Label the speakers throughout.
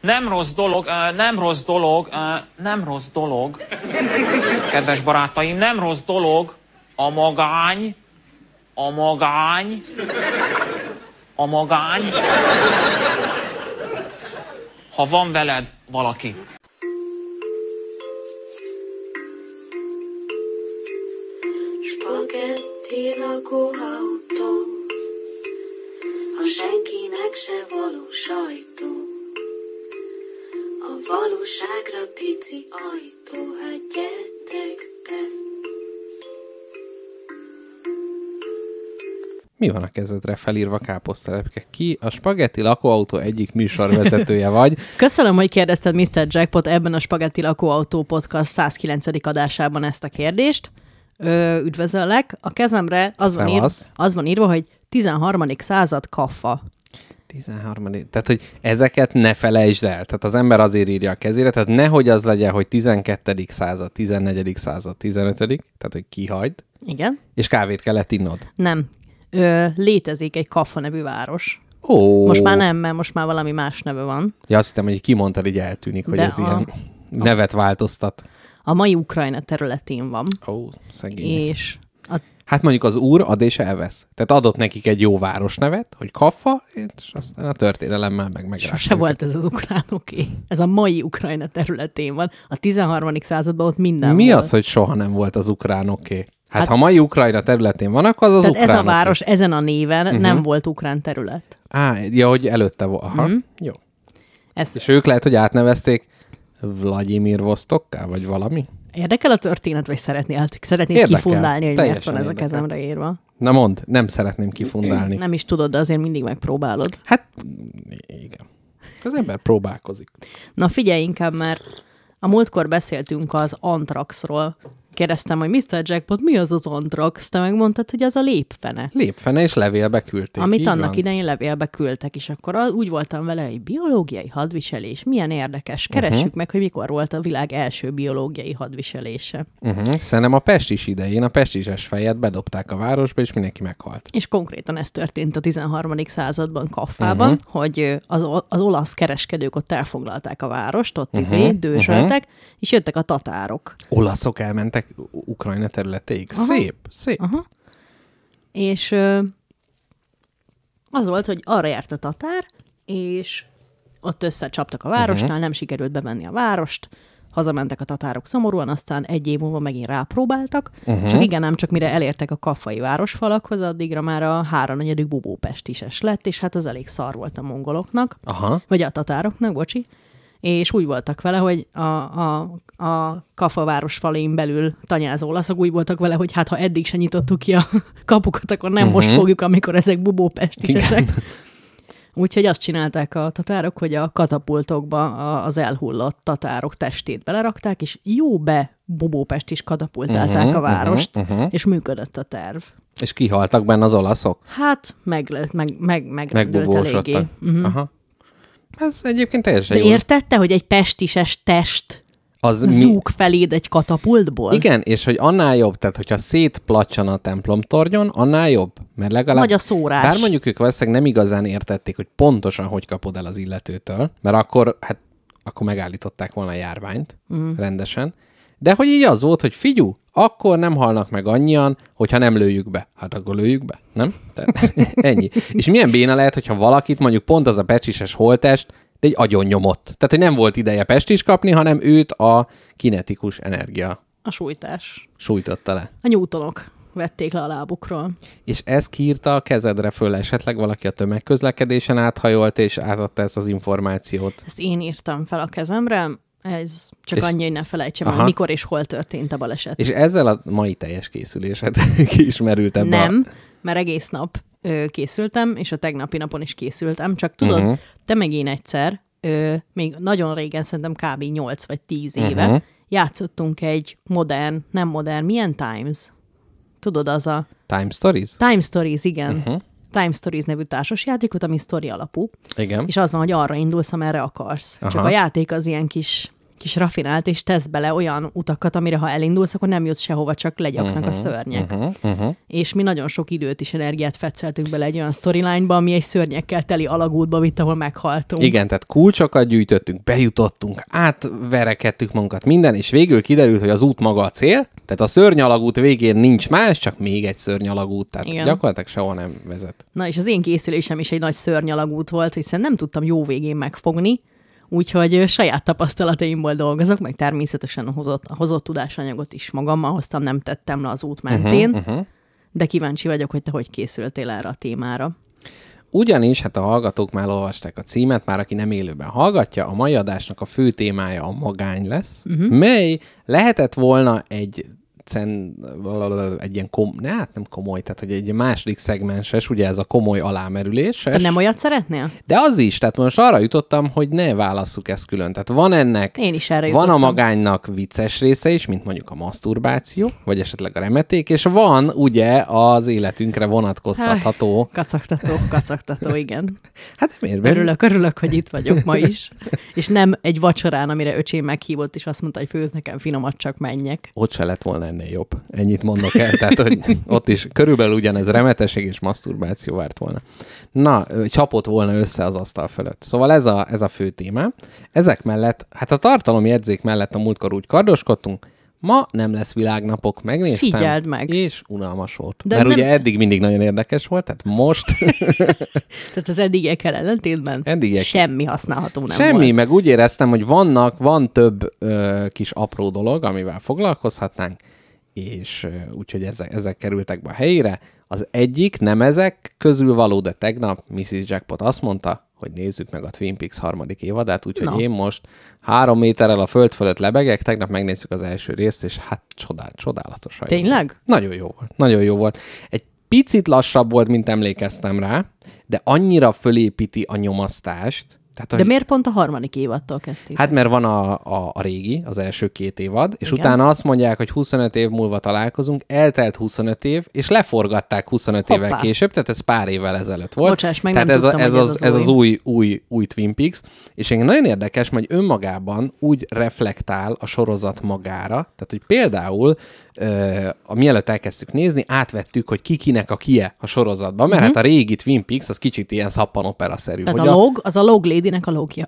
Speaker 1: Nem rossz dolog, nem rossz dolog, nem rossz dolog. Kedves barátaim, nem rossz dolog a magány, a magány, a magány, ha van veled valaki.
Speaker 2: Mi van a kezedre felírva káposztelepke? Ki a Spagetti lakóautó egyik műsorvezetője vagy?
Speaker 3: Köszönöm, hogy kérdezted Mr. Jackpot ebben a Spagetti Lakóautó Podcast 109. adásában ezt a kérdést. Ö, üdvözöllek. A kezemre az van, ír, az van írva, hogy 13. század kaffa.
Speaker 2: 13. Tehát, hogy ezeket ne felejtsd el. Tehát az ember azért írja a kezére, tehát nehogy az legyen, hogy 12. század, 14. század, 15. Tehát, hogy kihagyd,
Speaker 3: Igen?
Speaker 2: és kávét kellett innod.
Speaker 3: Nem. Ö, létezik egy Kaffa nevű város.
Speaker 2: Ó.
Speaker 3: Most már nem, mert most már valami más neve van.
Speaker 2: Ja, azt hittem, hogy kimondtad, így eltűnik, hogy
Speaker 3: De
Speaker 2: ez
Speaker 3: a-
Speaker 2: ilyen nevet változtat.
Speaker 3: A mai Ukrajna területén van.
Speaker 2: Ó, szegény.
Speaker 3: És
Speaker 2: Hát mondjuk az úr ad és elvesz. Tehát adott nekik egy jó városnevet, hogy Kaffa, és aztán a történelemmel meg megrázta
Speaker 3: sose volt ez az ukránoké. Ez a mai Ukrajna területén van. A 13. században ott minden
Speaker 2: Mi
Speaker 3: volt.
Speaker 2: az, hogy soha nem volt az ukránoké? Hát, hát ha mai Ukrajna területén van, akkor az az
Speaker 3: Tehát ez a város ezen a néven uh-huh. nem volt ukrán terület.
Speaker 2: Á, ja, hogy előtte volt. Aha, mm. jó.
Speaker 3: Ez
Speaker 2: És ők lehet, hogy átnevezték Vladimir Vostokká, vagy valami?
Speaker 3: érdekel a történet, vagy szeretnél, szeretnéd
Speaker 2: Érdekel.
Speaker 3: kifundálni, hogy miért van ez a
Speaker 2: érdekel.
Speaker 3: kezemre írva?
Speaker 2: Na mondd, nem szeretném kifundálni.
Speaker 3: Nem is tudod, de azért mindig megpróbálod.
Speaker 2: Hát, igen. Az ember próbálkozik.
Speaker 3: Na figyelj inkább, mert a múltkor beszéltünk az Antraxról. Kérdeztem, hogy Mr. Jackpot, mi az az Antrax? Te megmondtad, hogy az a lépfene.
Speaker 2: Lépfene és levélbe küldték.
Speaker 3: Amit annak
Speaker 2: van?
Speaker 3: idején levélbe küldtek, és akkor az- úgy voltam vele, hogy biológiai hadviselés, milyen érdekes. Keressük uh-huh. meg, hogy mikor volt a világ első biológiai hadviselése.
Speaker 2: Uh-huh. Szerintem a pestis idején a pestises fejet bedobták a városba, és mindenki meghalt.
Speaker 3: És konkrétan ez történt a 13. században Kaffában, uh-huh. hogy az, az olasz kereskedők ott elfoglalták a várost, ott uh-huh. izé, dőzsöltek, uh-huh. és jöttek a tatárok.
Speaker 2: Olaszok elmentek U- Ukrajna területéig.
Speaker 3: Aha.
Speaker 2: Szép, szép.
Speaker 3: Aha. És az volt, hogy arra járt a tatár, és ott összecsaptak a városnál, uh-huh. nem sikerült bevenni a várost, hazamentek a tatárok szomorúan, aztán egy év múlva megint rápróbáltak, uh-huh. csak igen, nem csak mire elértek a kaffai városfalakhoz, addigra már a háromnegyedük Bubópest is es lett, és hát az elég szar volt a mongoloknak,
Speaker 2: Aha.
Speaker 3: vagy a tatároknak, bocsi, és úgy voltak vele, hogy a, a, a Kafa város falén belül tanyázó olaszok úgy voltak vele, hogy hát ha eddig se nyitottuk ki a kapukat, akkor nem uh-huh. most fogjuk, amikor ezek bubópestisesek. Úgyhogy azt csinálták a tatárok, hogy a katapultokba az elhullott tatárok testét belerakták, és jó be bubópest is katapultálták
Speaker 2: Mhm,
Speaker 3: uh-huh, a várost,
Speaker 2: mhm,
Speaker 3: uh-huh,
Speaker 2: mhm.
Speaker 3: uh-huh. és működött a terv.
Speaker 2: És kihaltak benne az olaszok?
Speaker 3: Hát meglőtt, meg, meg, megrendült eléggé. Uh-huh.
Speaker 2: Aha. Ez egyébként teljesen
Speaker 3: De
Speaker 2: jó.
Speaker 3: értette, hogy egy pestises test
Speaker 2: Az
Speaker 3: zúg feléd egy katapultból?
Speaker 2: Igen, és hogy annál jobb, tehát hogyha szétplacsan a templomtornyon, annál jobb. Mert legalább...
Speaker 3: Nagy a szórás.
Speaker 2: Bár mondjuk ők valószínűleg nem igazán értették, hogy pontosan hogy kapod el az illetőtől, mert akkor, hát, akkor megállították volna a járványt mm. rendesen. De hogy így az volt, hogy figyú, akkor nem halnak meg annyian, hogyha nem lőjük be. Hát akkor lőjük be, nem? Tehát, ennyi. És milyen béna lehet, hogyha valakit mondjuk pont az a pecsises holtest, de egy agyon nyomott. Tehát, hogy nem volt ideje pestis kapni, hanem őt a kinetikus energia
Speaker 3: A sújtás.
Speaker 2: sújtotta le.
Speaker 3: A nyútonok vették le a lábukról.
Speaker 2: És ez kiírta a kezedre föl esetleg valaki a tömegközlekedésen áthajolt, és átadta ezt az információt.
Speaker 3: Ezt én írtam fel a kezemre, ez csak
Speaker 2: És-
Speaker 3: annyi, hogy ne felejtsem el,
Speaker 2: Aha.
Speaker 3: mikor és hol történt a baleset.
Speaker 2: És ezzel a mai teljes készülésed kiismerült ebbe
Speaker 3: Nem,
Speaker 2: a...
Speaker 3: mert egész nap ö, készültem, és a tegnapi napon is készültem, csak tudod, uh-huh. te meg én egyszer, ö, még nagyon régen, szerintem kb. 8 vagy 10 éve, uh-huh. játszottunk egy modern, nem modern, milyen Times? Tudod, az a
Speaker 2: Time Stories?
Speaker 3: Time Stories, igen. Uh-huh. Time Stories nevű társasjátékot, ami sztori alapú,
Speaker 2: Igen.
Speaker 3: és az van, hogy arra indulsz, amerre akarsz. Aha. Csak a játék az ilyen kis kis rafinált, és tesz bele olyan utakat, amire ha elindulsz, akkor nem jutsz sehova, csak legyaknak uh-huh, a szörnyek. Uh-huh, uh-huh. És mi nagyon sok időt és energiát fetszeltünk bele egy olyan storyline-ba, ami egy szörnyekkel teli alagútba vitt, ahol meghaltunk.
Speaker 2: Igen, tehát kulcsokat gyűjtöttünk, bejutottunk, átverekedtük magunkat, minden, és végül kiderült, hogy az út maga a cél, tehát a szörnyalagút végén nincs más, csak még egy szörnyalagút, tehát Igen. gyakorlatilag sehol nem vezet.
Speaker 3: Na és az én készülésem is egy nagy szörnyalagút volt, hiszen nem tudtam jó végén megfogni, Úgyhogy saját tapasztalataimból dolgozok, meg természetesen a hozott, a hozott tudásanyagot is magammal hoztam, nem tettem le az út mentén, uh-huh, uh-huh. de kíváncsi vagyok, hogy te hogy készültél erre a témára.
Speaker 2: Ugyanis, hát a hallgatók már olvasták a címet, már aki nem élőben hallgatja, a mai adásnak a fő témája a magány lesz, uh-huh. mely lehetett volna egy cen, egy ilyen kom, ne, hát nem komoly, tehát hogy egy második szegmenses, ugye ez a komoly alámerülés.
Speaker 3: Te nem olyat szeretnél?
Speaker 2: De az is, tehát most arra jutottam, hogy ne válasszuk ezt külön. Tehát van ennek,
Speaker 3: Én is erre
Speaker 2: van a magánynak vicces része is, mint mondjuk a maszturbáció, vagy esetleg a remeték, és van ugye az életünkre vonatkoztatható.
Speaker 3: Kacagtató, kacagtató, igen.
Speaker 2: hát miért?
Speaker 3: Örülök, örülök, hogy itt vagyok ma is. és nem egy vacsorán, amire öcsém meghívott, és azt mondta, hogy főz nekem finomat, csak menjek.
Speaker 2: Ott se lett volna ennél jobb. Ennyit mondok el. Tehát, hogy ott is körülbelül ugyanez remeteség és maszturbáció várt volna. Na, csapott volna össze az asztal fölött. Szóval ez a, ez a fő téma. Ezek mellett, hát a tartalom jegyzék mellett a múltkor úgy kardoskodtunk, Ma nem lesz világnapok, megnéztem.
Speaker 3: Figyeld meg.
Speaker 2: És unalmas volt. De Mert nem... ugye eddig mindig nagyon érdekes volt, tehát most...
Speaker 3: tehát az eddigiekkel ellentétben Eddigiek... semmi használható nem
Speaker 2: Semmi,
Speaker 3: volt.
Speaker 2: meg úgy éreztem, hogy vannak, van több ö, kis apró dolog, amivel foglalkozhatnánk, és úgyhogy ezek, ezek kerültek be a helyére. Az egyik nem ezek közül való, de tegnap Mrs. Jackpot azt mondta, hogy nézzük meg a Twin Peaks harmadik évadát, úgyhogy no. én most három méterrel a föld fölött lebegek, tegnap megnézzük az első részt, és hát csodál, csodálatos.
Speaker 3: Tényleg?
Speaker 2: Jó Nagyon jó volt. Nagyon jó volt. Egy picit lassabb volt, mint emlékeztem rá, de annyira fölépíti a nyomasztást,
Speaker 3: tehát, De miért pont a harmadik évadtól kezdték?
Speaker 2: Hát mert van a, a, a régi, az első két évad, és Igen. utána azt mondják, hogy 25 év múlva találkozunk, eltelt 25 év, és leforgatták 25 Hoppá. évvel később, tehát ez pár évvel ezelőtt volt.
Speaker 3: Bocsáss, meg
Speaker 2: tehát
Speaker 3: nem
Speaker 2: ez,
Speaker 3: tudtam,
Speaker 2: a, ez, az, az, ez az új, új, új Twin Peaks, és engem nagyon érdekes, hogy önmagában úgy reflektál a sorozat magára, tehát hogy például a mielőtt elkezdtük nézni, átvettük, hogy ki kinek a kie a sorozatban, mert uh-huh. hát a régi Twin Peaks az kicsit ilyen szappanopera-szerű.
Speaker 3: Tehát hogy a log, az a log ladynek a logja.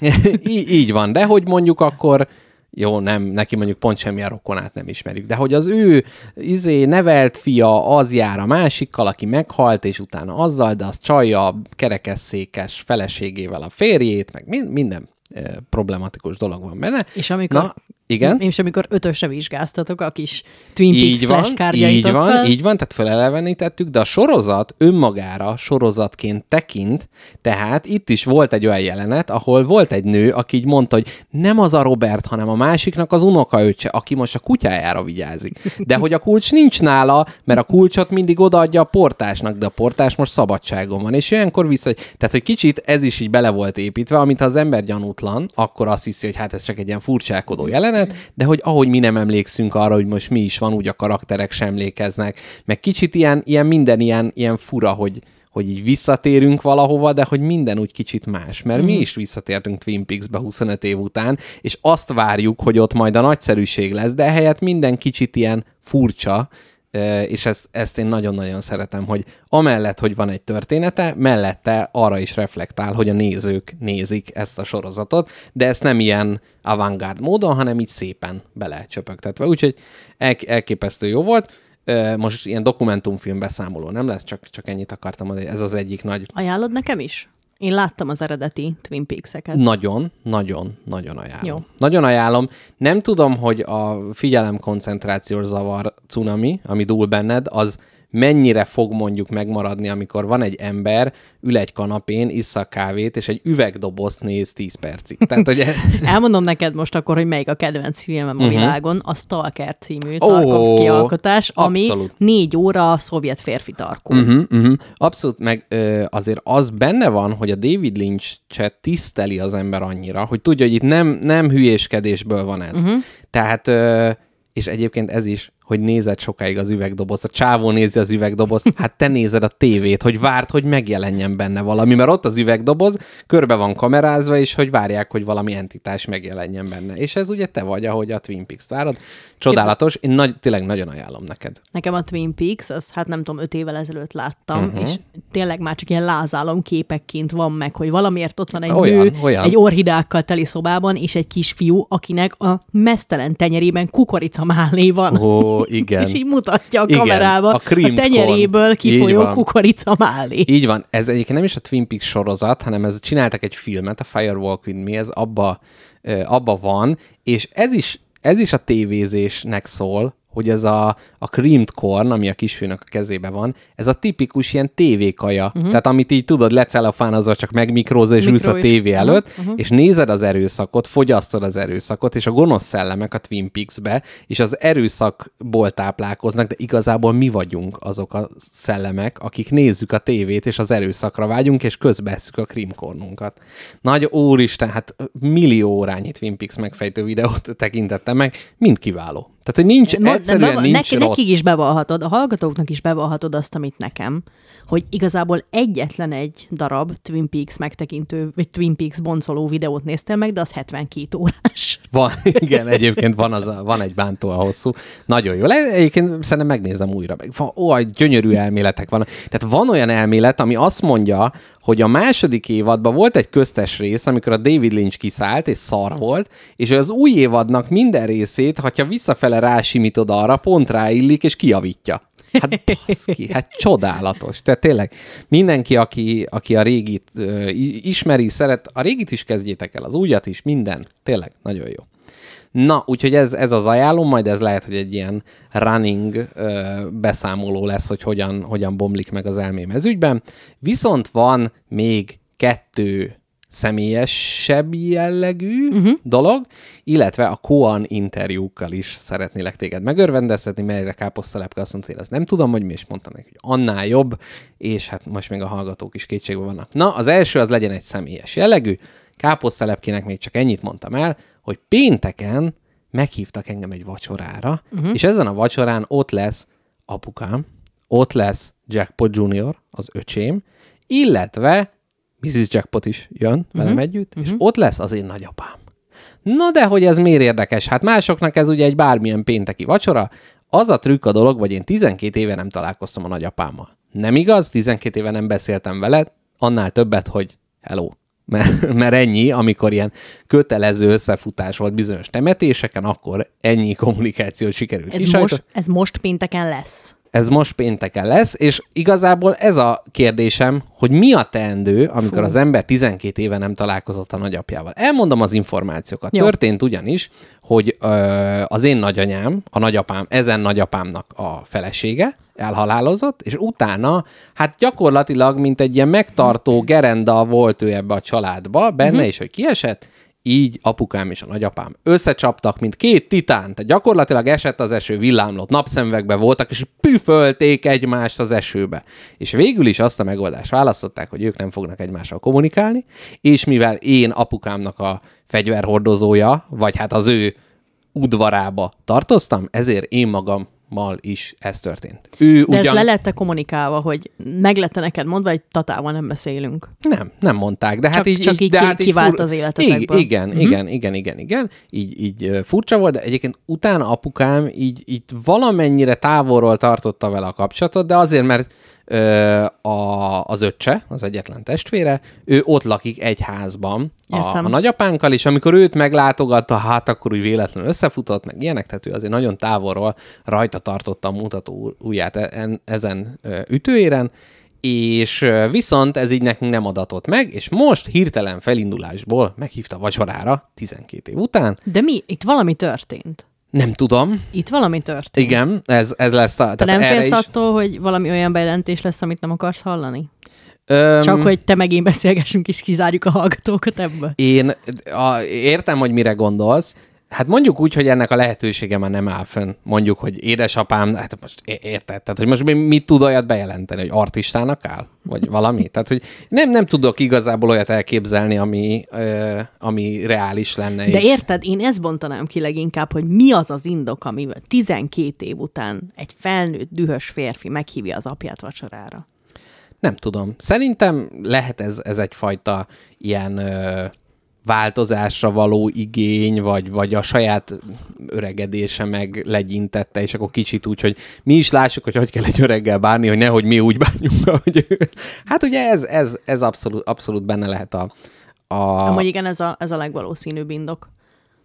Speaker 2: így, így van, de hogy mondjuk akkor jó, nem, neki mondjuk pont semmilyen rokonát nem ismerjük, de hogy az ő izé, nevelt fia az jár a másikkal, aki meghalt, és utána azzal, de az csalja kerekesszékes feleségével a férjét, meg minden problematikus dolog van benne.
Speaker 3: És amikor Na, igen. És amikor ötösre vizsgáztatok a kis Twin Peaks így van,
Speaker 2: így van, így van, tehát felelevenítettük, de a sorozat önmagára sorozatként tekint, tehát itt is volt egy olyan jelenet, ahol volt egy nő, aki így mondta, hogy nem az a Robert, hanem a másiknak az unokaöccse, aki most a kutyájára vigyázik. De hogy a kulcs nincs nála, mert a kulcsot mindig odaadja a portásnak, de a portás most szabadságon van, és olyankor vissza, tehát hogy kicsit ez is így bele volt építve, amit ha az ember gyanútlan, akkor azt hiszi, hogy hát ez csak egy ilyen furcsálkodó jelenet, jelenet, de hogy ahogy mi nem emlékszünk arra, hogy most mi is van, úgy a karakterek sem emlékeznek, meg kicsit ilyen, ilyen minden ilyen, ilyen fura, hogy, hogy így visszatérünk valahova, de hogy minden úgy kicsit más. Mert mm. mi mhm. is visszatértünk Twin Peaks-be 25 év után, és azt várjuk, hogy ott majd a nagyszerűség lesz, de ehelyett minden kicsit ilyen furcsa, és ezt, ezt én nagyon-nagyon szeretem, hogy amellett, hogy van egy története, mellette arra is reflektál, hogy a nézők nézik ezt a sorozatot, de ezt nem ilyen avantgárd módon, hanem így szépen belecsöpögtetve. Úgyhogy el, elképesztő jó volt. Most ilyen dokumentumfilm beszámoló nem lesz, csak, csak ennyit akartam mondani, ez az egyik nagy...
Speaker 3: Ajánlod nekem is? Én láttam az eredeti Twin Peaks-eket.
Speaker 2: Nagyon, nagyon, nagyon ajánlom. Jó. Nagyon ajánlom. Nem tudom, hogy a figyelemkoncentrációs zavar cunami, ami dúl benned, az mennyire fog mondjuk megmaradni, amikor van egy ember, ül egy kanapén, issza kávét, és egy üvegdobozt néz 10 percig. Tehát, hogy...
Speaker 3: Elmondom neked most akkor, hogy melyik a kedvenc filmem uh-huh. a mhm. világon, a Stalker című Tarkovsky oh, alkotás, ami abszolút. négy óra a szovjet férfi tarkó.
Speaker 2: Uh-huh, uh-huh. Abszolút, meg ö, azért az benne van, hogy a David Lynch-et tiszteli az ember annyira, hogy tudja, hogy itt nem, nem hülyéskedésből van ez. Uh-huh. Tehát, ö, és egyébként ez is hogy nézed sokáig az üvegdobozt, a csávó nézi az üvegdobozt, hát te nézed a tévét, hogy várd, hogy megjelenjen benne valami, mert ott az üvegdoboz, körbe van kamerázva, és hogy várják, hogy valami entitás megjelenjen benne. És ez ugye te vagy, ahogy a Twin Peaks várod. Csodálatos, én nagy, tényleg nagyon ajánlom neked.
Speaker 3: Nekem a Twin Peaks, az hát nem tudom, öt évvel ezelőtt láttam, uh-huh. és tényleg már csak ilyen lázálom képekként van meg, hogy valamiért ott van egy
Speaker 2: Olyan,
Speaker 3: nő,
Speaker 2: olyan.
Speaker 3: egy orhidákkal teli szobában, és egy kisfiú, akinek a mesztelen tenyerében kukorica mállé van.
Speaker 2: Ó, igen.
Speaker 3: és így mutatja a
Speaker 2: Igen,
Speaker 3: kamerába
Speaker 2: a
Speaker 3: a, tenyeréből kifolyó kukorica mállé.
Speaker 2: Így van. Ez egyébként nem is a Twin Peaks sorozat, hanem ez csináltak egy filmet, a Firewalk with Me, ez abba, abba van, és ez is, ez is a tévézésnek szól, hogy ez a, a creamed corn, ami a kisfiúnak a kezébe van, ez a tipikus ilyen tévékaja. Uh-huh. Tehát amit így tudod, lecelofánozva, csak megmikrózol, és ülsz a
Speaker 3: is.
Speaker 2: tévé
Speaker 3: Aha,
Speaker 2: előtt, uh-huh. és nézed az erőszakot, fogyasztod az erőszakot, és a gonosz szellemek a Twin Peaks-be, és az erőszakból táplálkoznak, de igazából mi vagyunk azok a szellemek, akik nézzük a tévét, és az erőszakra vágyunk, és közbesszük a krimkornunkat. Nagy úristen, hát millió órányi Twin Peaks megfejtő videót tekintettem meg, mind kiváló. Tehát, hogy nincs,
Speaker 3: Mo-
Speaker 2: egyszerűen
Speaker 3: beva-
Speaker 2: nincs
Speaker 3: neki,
Speaker 2: rossz.
Speaker 3: Nekik is bevallhatod, a hallgatóknak is bevallhatod azt, amit nekem, hogy igazából egyetlen egy darab Twin Peaks megtekintő, vagy Twin Peaks boncoló videót néztél meg, de az 72 órás.
Speaker 2: Van, igen, egyébként van, az a, van egy bántó a hosszú. Nagyon jó. Egyébként szerintem megnézem újra. Meg van, ó, gyönyörű elméletek vannak. Tehát van olyan elmélet, ami azt mondja, hogy a második évadban volt egy köztes rész, amikor a David Lynch kiszállt, és szar volt, és az új évadnak minden részét, ha visszafele rásimítod arra, pont ráillik, és kijavítja. Hát baszki, hát csodálatos. Tehát tényleg mindenki, aki, aki a régit ö, ismeri, szeret, a régit is kezdjétek el, az újat is, minden. Tényleg, nagyon jó. Na, úgyhogy ez, ez az ajánlom, majd ez lehet, hogy egy ilyen running ö, beszámoló lesz, hogy hogyan, hogyan bomlik meg az elmém ez ügyben. Viszont van még kettő személyesebb jellegű uh-huh. dolog, illetve a Koan interjúkkal is szeretnélek téged megörvendeztetni, melyre káposztalepke azt mondta, én ezt nem tudom, hogy mi is mondtam neki, hogy annál jobb, és hát most még a hallgatók is kétségben vannak. Na, az első az legyen egy személyes jellegű, káposztalepkének még csak ennyit mondtam el, hogy pénteken meghívtak engem egy vacsorára, uh-huh. és ezen a vacsorán ott lesz apukám, ott lesz Jackpot Junior, az öcsém, illetve Mrs. Jackpot is jön uh-huh. velem együtt, uh-huh. és ott lesz az én nagyapám. Na de hogy ez miért érdekes? Hát másoknak ez ugye egy bármilyen pénteki vacsora. Az a trükk a dolog, vagy én 12 éve nem találkoztam a nagyapámmal. Nem igaz? 12 éve nem beszéltem vele, annál többet, hogy hello. Mert, mert ennyi, amikor ilyen kötelező összefutás volt bizonyos temetéseken, akkor ennyi kommunikációt sikerült
Speaker 3: Ez
Speaker 2: kisajtani.
Speaker 3: most, ez most pénteken lesz.
Speaker 2: Ez most pénteken lesz, és igazából ez a kérdésem, hogy mi a teendő, amikor Fú. az ember 12 éve nem találkozott a nagyapjával. Elmondom az információkat.
Speaker 3: Jó.
Speaker 2: Történt ugyanis, hogy ö, az én nagyanyám, a nagyapám, ezen nagyapámnak a felesége elhalálozott, és utána, hát gyakorlatilag, mint egy ilyen megtartó gerenda volt ő ebbe a családba, benne uh-huh. is, hogy kiesett, így apukám és a nagyapám összecsaptak, mint két titán. Tehát gyakorlatilag esett az eső, villámlott, napszemvegbe voltak, és püfölték egymást az esőbe. És végül is azt a megoldást választották, hogy ők nem fognak egymással kommunikálni, és mivel én apukámnak a fegyverhordozója, vagy hát az ő udvarába tartoztam, ezért én magam mal is ez történt. Ő
Speaker 3: De
Speaker 2: ugyan...
Speaker 3: ez le lette kommunikálva, hogy meg neked mondva, hogy tatával nem beszélünk.
Speaker 2: Nem, nem mondták, de hát
Speaker 3: Csak-
Speaker 2: így...
Speaker 3: csak így
Speaker 2: de hát így
Speaker 3: kivált az életetekből.
Speaker 2: Igen, igen,
Speaker 3: Mhm.
Speaker 2: igen, igen, igen, igen, így, így furcsa volt, de egyébként utána apukám így, így valamennyire távolról tartotta vele a kapcsolatot, de azért, mert a, az öccse, az egyetlen testvére, ő ott lakik egy házban a,
Speaker 3: Értem.
Speaker 2: a nagyapánkkal, és amikor őt meglátogatta, hát akkor úgy véletlenül összefutott, meg ilyenek, tehát ő azért nagyon távolról rajta tartotta a mutató ujját e- en- ezen ütőéren, és viszont ez így nekünk nem adatott meg, és most hirtelen felindulásból meghívta vacsorára 12 év után.
Speaker 3: De mi? Itt valami történt.
Speaker 2: Nem tudom.
Speaker 3: Itt valami történt.
Speaker 2: Igen, ez, ez lesz a...
Speaker 3: Te nem félsz
Speaker 2: is-
Speaker 3: attól, hogy valami olyan bejelentés lesz, amit nem akarsz hallani?
Speaker 2: Öm,
Speaker 3: Csak hogy te meg én beszélgessünk, és kizárjuk a hallgatókat ebből.
Speaker 2: Én a, értem, hogy mire gondolsz. Hát mondjuk úgy, hogy ennek a lehetősége már nem áll fönn. Mondjuk, hogy édesapám, hát most érted, tehát hogy most mi- mit tud olyat bejelenteni, hogy artistának áll? Vagy valami? Tehát, hogy nem, nem tudok igazából olyat elképzelni, ami, ö, ami reális lenne.
Speaker 3: De
Speaker 2: és-
Speaker 3: érted, én ezt bontanám ki leginkább, hogy mi az az indok, amivel 12 év után egy felnőtt, dühös férfi meghívja az apját vacsorára.
Speaker 2: Nem tudom. Szerintem lehet ez, ez egyfajta ilyen ö, változásra való igény, vagy, vagy a saját öregedése meg legyintette, és akkor kicsit úgy, hogy mi is lássuk, hogy hogy kell egy öreggel bánni, hogy nehogy mi úgy bánjunk, hogy ő. Hát ugye ez, ez, ez abszolút, abszolút benne lehet a... a...
Speaker 3: Amúgy igen, ez a, ez a legvalószínűbb indok.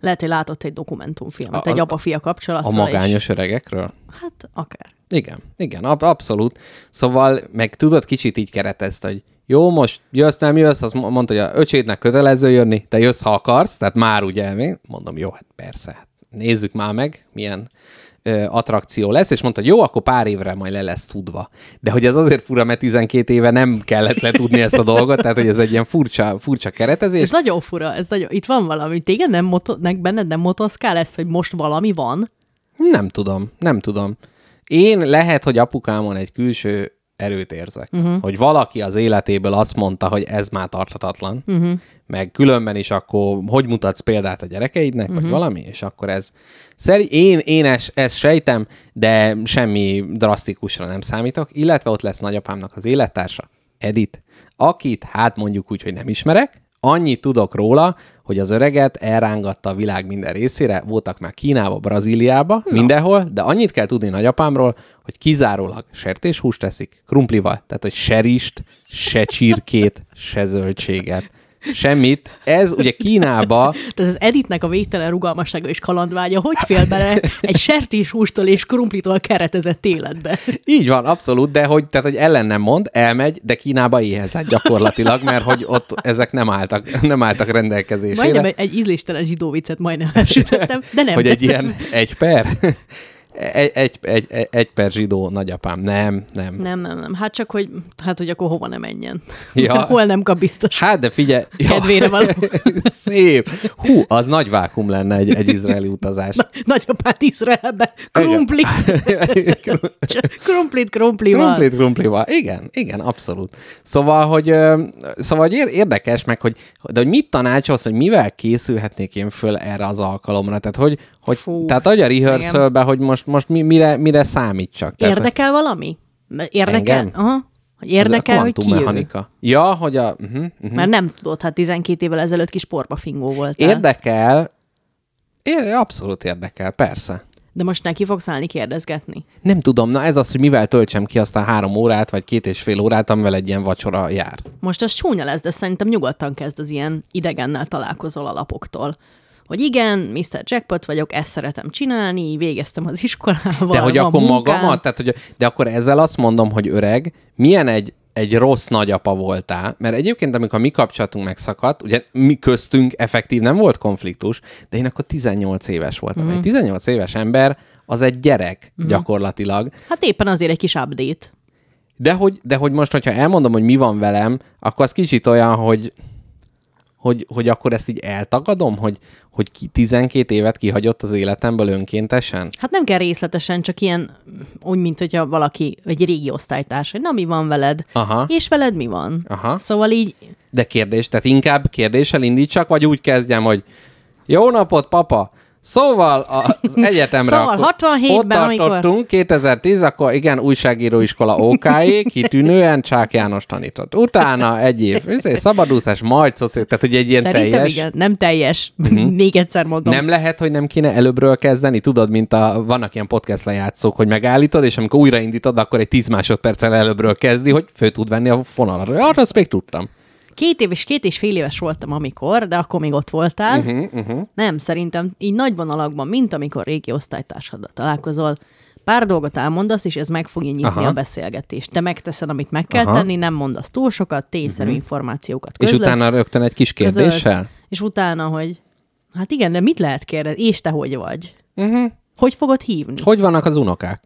Speaker 3: Lehet, hogy látott egy dokumentumfilmet,
Speaker 2: A-
Speaker 3: egy
Speaker 2: a-
Speaker 3: apa-fia
Speaker 2: a
Speaker 3: kapcsolatról.
Speaker 2: magányos öregekről?
Speaker 3: És, hát akár.
Speaker 2: Igen, igen, ab- abszolút. Szóval meg tudod, kicsit így keretezte, hogy jó, most jössz, nem jössz, azt mo- mondta, hogy a öcsédnek kötelező jönni, te jössz, ha akarsz, tehát már ugye, mi? mondom, jó, hát persze, hát nézzük már meg, milyen ö, attrakció lesz, és mondta, hogy jó, akkor pár évre majd le lesz tudva. De hogy ez azért fura, mert 12 éve nem kellett letudni ezt a dolgot, tehát hogy ez egy ilyen furcsa, furcsa keretezés.
Speaker 3: Ez nagyon fura, ez nagyon, itt van valami. Téged nem, moto, nek benned nem motoszkál ez, hogy most valami van?
Speaker 2: Nem tudom, nem tudom. Én lehet, hogy apukámon egy külső erőt érzek. Uh-huh. Hogy valaki az életéből azt mondta, hogy ez már tarthatatlan, uh-huh. meg különben is akkor hogy mutatsz példát a gyerekeidnek, uh-huh. vagy valami, és akkor ez... Szeri, én, én ezt, ezt sejtem, de semmi drasztikusra nem számítok, illetve ott lesz nagyapámnak az élettársa, Edith, akit hát mondjuk úgy, hogy nem ismerek, annyit tudok róla, hogy az öreget elrángatta a világ minden részére, voltak már Kínába, Brazíliába, no. mindenhol, de annyit kell tudni nagyapámról, hogy kizárólag sertéshúst teszik, krumplival, tehát hogy se rist, se csirkét, se zöldséget. Semmit. Ez ugye Kínába
Speaker 3: Tehát az Editnek a végtelen rugalmassága és kalandvágya, hogy fél bele egy sertéshústól és krumplitól keretezett életbe?
Speaker 2: Így van, abszolút, de hogy, tehát, hogy ellen nem mond, elmegy, de Kínába éhezett gyakorlatilag, mert hogy ott ezek nem álltak, nem álltak rendelkezésére.
Speaker 3: Majdnem egy, egy ízléstelen zsidó viccet majdnem elsütöttem, de nem
Speaker 2: hogy egy ilyen egy per? Egy, egy, egy, egy, per zsidó nagyapám. Nem, nem.
Speaker 3: Nem, nem, nem. Hát csak, hogy, hát, hogy akkor hova ne menjen.
Speaker 2: Ja.
Speaker 3: Hol nem kap biztos.
Speaker 2: Hát, de figyelj. Ja.
Speaker 3: Kedvére való.
Speaker 2: Szép. Hú, az nagy vákum lenne egy, egy izraeli utazás.
Speaker 3: Nagyapát Izraelbe. Krumplit. Krumplit, krumplival.
Speaker 2: Krumplit, krumplival. Igen, igen, abszolút. Szóval, hogy, szóval, hogy érdekes meg, hogy, de hogy mit tanácsolsz, hogy mivel készülhetnék én föl erre az alkalomra? Tehát, hogy, hogy
Speaker 3: Fú,
Speaker 2: tehát hogy a rehearsalbe, hogy most, most mi, mire, mire számítsak? Tehát, hogy-
Speaker 3: Érdekel valami? Érdekel?
Speaker 2: Engem?
Speaker 3: Aha. Hogy érdekel, hogy ki jön?
Speaker 2: kvantummechanika. Ja, hogy a... Uh-huh, uh-huh.
Speaker 3: Mert nem tudod, hát 12 évvel ezelőtt kis porba fingó voltál.
Speaker 2: Érdekel, ér, abszolút érdekel, persze.
Speaker 3: De most neki fogsz állni kérdezgetni.
Speaker 2: Nem tudom, na ez az, hogy mivel töltsem ki azt a három órát, vagy két és fél órát, amivel egy ilyen vacsora jár.
Speaker 3: Most az csúnya lesz, de szerintem nyugodtan kezd az ilyen idegennel találkozol alapoktól. Hogy igen, Mr. Jackpot vagyok, ezt szeretem csinálni, végeztem az iskolával,
Speaker 2: De hogy akkor
Speaker 3: munkám.
Speaker 2: magamat, tehát hogy, de akkor ezzel azt mondom, hogy öreg, milyen egy, egy rossz nagyapa voltál, mert egyébként, amikor mi kapcsolatunk megszakadt, ugye mi köztünk effektív nem volt konfliktus, de én akkor 18 éves voltam. Mm. Egy 18 éves ember az egy gyerek mm. gyakorlatilag,
Speaker 3: Hát éppen azért egy kis update.
Speaker 2: De hogy, de hogy most, hogyha elmondom, hogy mi van velem, akkor az kicsit olyan, hogy, hogy, hogy akkor ezt így eltagadom, hogy, hogy ki 12 évet kihagyott az életemből önkéntesen?
Speaker 3: Hát nem kell részletesen, csak ilyen, úgy, mint hogyha valaki, egy régi osztálytárs, hogy na mi van veled,
Speaker 2: Aha.
Speaker 3: és veled mi van.
Speaker 2: Aha.
Speaker 3: Szóval így,
Speaker 2: De kérdés, tehát inkább kérdéssel indítsak, vagy úgy kezdjem, hogy jó napot, papa! Szóval az egyetemre
Speaker 3: Szóval
Speaker 2: akkor
Speaker 3: 67-ben,
Speaker 2: ott
Speaker 3: amikor-
Speaker 2: tartottunk, 2010, akkor igen, újságíróiskola OK-é, kitűnően Csák János tanított. Utána egy év, szabadúszás, majd szoci, tehát hogy egy ilyen
Speaker 3: szerintem
Speaker 2: teljes...
Speaker 3: igen, nem teljes. Uh-huh. Még egyszer mondom.
Speaker 2: Nem lehet, hogy nem kéne előbbről kezdeni? Tudod, mint a, vannak ilyen podcast lejátszók, hogy megállítod, és amikor újraindítod, akkor egy 10 másodperccel előbbről kezdi, hogy fő tud venni a fonalat. Arra azt még tudtam.
Speaker 3: Két év és két és fél éves voltam, amikor, de akkor még ott voltál. Uh-huh, uh-huh. Nem, szerintem így nagy vonalakban, mint amikor régi osztálytársaddal találkozol, pár dolgot elmondasz, és ez meg fogja nyitni
Speaker 2: Aha.
Speaker 3: a beszélgetést. Te megteszed, amit meg kell
Speaker 2: Aha.
Speaker 3: tenni, nem mondasz túl sokat, tényszerű uh-huh. információkat
Speaker 2: És
Speaker 3: közlesz,
Speaker 2: utána rögtön egy kis
Speaker 3: közölsz,
Speaker 2: kérdéssel?
Speaker 3: És utána, hogy hát igen, de mit lehet kérdezni? És te hogy vagy? Uh-huh. Hogy fogod hívni?
Speaker 2: Hogy vannak az unokák?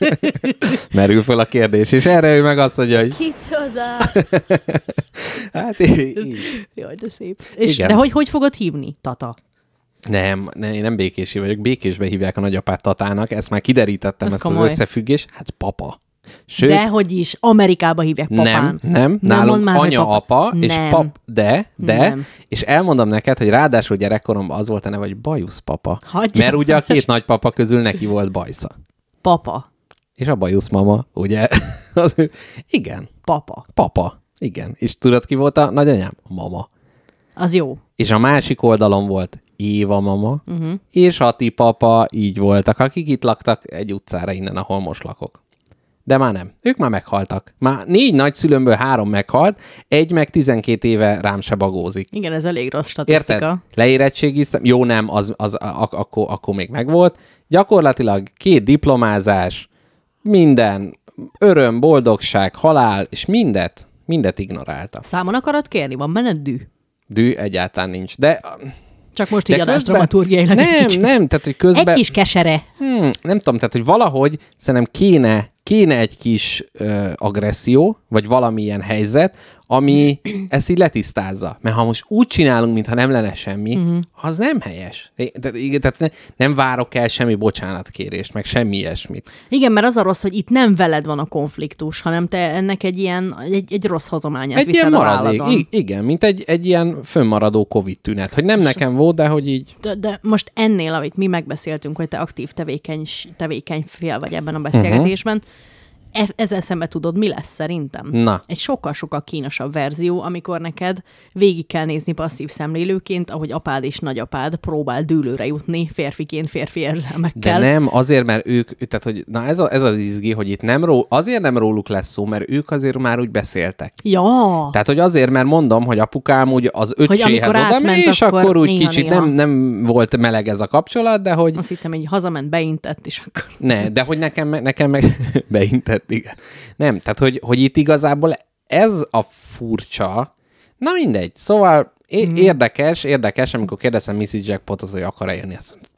Speaker 2: Merül fel a kérdés, és erre ő meg azt mondja, hogy
Speaker 4: Kicsoda!
Speaker 2: hát így.
Speaker 3: Jaj, de szép. És
Speaker 2: Igen.
Speaker 3: de hogy, hogy fogod hívni? Tata.
Speaker 2: Nem, ne, én nem békési vagyok. Békésbe hívják a nagyapát Tatának. Ezt már kiderítettem,
Speaker 3: Ez
Speaker 2: ezt
Speaker 3: komoly.
Speaker 2: az összefüggés. Hát papa. Sőt,
Speaker 3: De hogy is, Amerikába hívják papán.
Speaker 2: nem, nem,
Speaker 3: mondd
Speaker 2: nálunk
Speaker 3: már, hogy
Speaker 2: anya,
Speaker 3: papa.
Speaker 2: apa, és
Speaker 3: Nem.
Speaker 2: pap, de, de,
Speaker 3: Nem.
Speaker 2: és elmondom neked, hogy ráadásul gyerekkoromban az volt a neve, hogy bajusz papa.
Speaker 3: Hagyja
Speaker 2: Mert ugye a két nagypapa közül neki volt bajsza.
Speaker 3: Papa.
Speaker 2: És a bajusz mama, ugye? Az, igen,
Speaker 3: Papa.
Speaker 2: papa. Igen. És tudod, ki volt a nagyanyám? Mama.
Speaker 3: Az jó.
Speaker 2: És a másik oldalon volt Éva mama, uh-huh. és Ati papa így voltak, akik itt laktak egy utcára innen, ahol most lakok. De már nem. Ők már meghaltak. Már négy nagyszülőmből három meghalt, egy meg 12 éve rám se bagózik.
Speaker 3: Igen, ez elég rossz statisztika.
Speaker 2: Érted? Leérettségiztem. Jó, nem, az, az ak- akkor, akkor még megvolt. Gyakorlatilag két diplomázás, minden, öröm, boldogság, halál, és mindet, mindet ignorálta.
Speaker 3: Számon akarod kérni? Van benned dű?
Speaker 2: Dű egyáltalán nincs. De,
Speaker 3: Csak most így adás dramaturgiailag
Speaker 2: Nem, nem, tehát, hogy közben...
Speaker 3: Egy kis kesere.
Speaker 2: Hmm, nem tudom, tehát, hogy valahogy szerintem kéne, kéne egy kis ö, agresszió, vagy valamilyen helyzet, ami ezt így letisztázza. Mert ha most úgy csinálunk, mintha nem lenne semmi, uh-huh. az nem helyes. Tehát, tehát ne, nem várok el semmi bocsánatkérést, meg semmi ilyesmit.
Speaker 3: Igen, mert az a rossz, hogy itt nem veled van a konfliktus, hanem te ennek egy ilyen, egy, egy rossz hozományát
Speaker 2: Egy ilyen maradék. I- igen, mint egy, egy ilyen fönnmaradó Covid tünet, hogy nem nekem volt, de hogy így
Speaker 3: De, de most ennél, amit mi megbeszéltünk, hogy te aktív tevékeny, tevékeny fél vagy ebben a beszélgetésben, uh-huh. Ezzel szembe tudod, mi lesz szerintem?
Speaker 2: Na.
Speaker 3: Egy sokkal-sokkal kínosabb verzió, amikor neked végig kell nézni passzív szemlélőként, ahogy apád és nagyapád próbál dűlőre jutni férfiként férfi
Speaker 2: De
Speaker 3: érzelmekkel.
Speaker 2: nem, azért, mert ők, tehát, hogy na ez, a, ez az izgi, hogy itt nem ró, azért nem róluk lesz szó, mert ők azért már úgy beszéltek.
Speaker 3: Ja,
Speaker 2: Tehát, hogy azért, mert mondom, hogy apukám úgy az
Speaker 3: amikor
Speaker 2: oda és
Speaker 3: akkor
Speaker 2: akkor úgy
Speaker 3: néha-néha.
Speaker 2: kicsit nem, nem volt meleg ez a kapcsolat, de hogy
Speaker 3: azt hittem, hogy hazament, beintett, és akkor...
Speaker 2: ne, de hogy nekem, nekem meg beintett, igen. Nem, tehát, hogy, hogy itt igazából ez a furcsa, na mindegy, szóval é-
Speaker 3: Mhm.
Speaker 2: érdekes, érdekes, amikor kérdezem Missy Jackpotot, hogy akar-e jönni, azt mondta,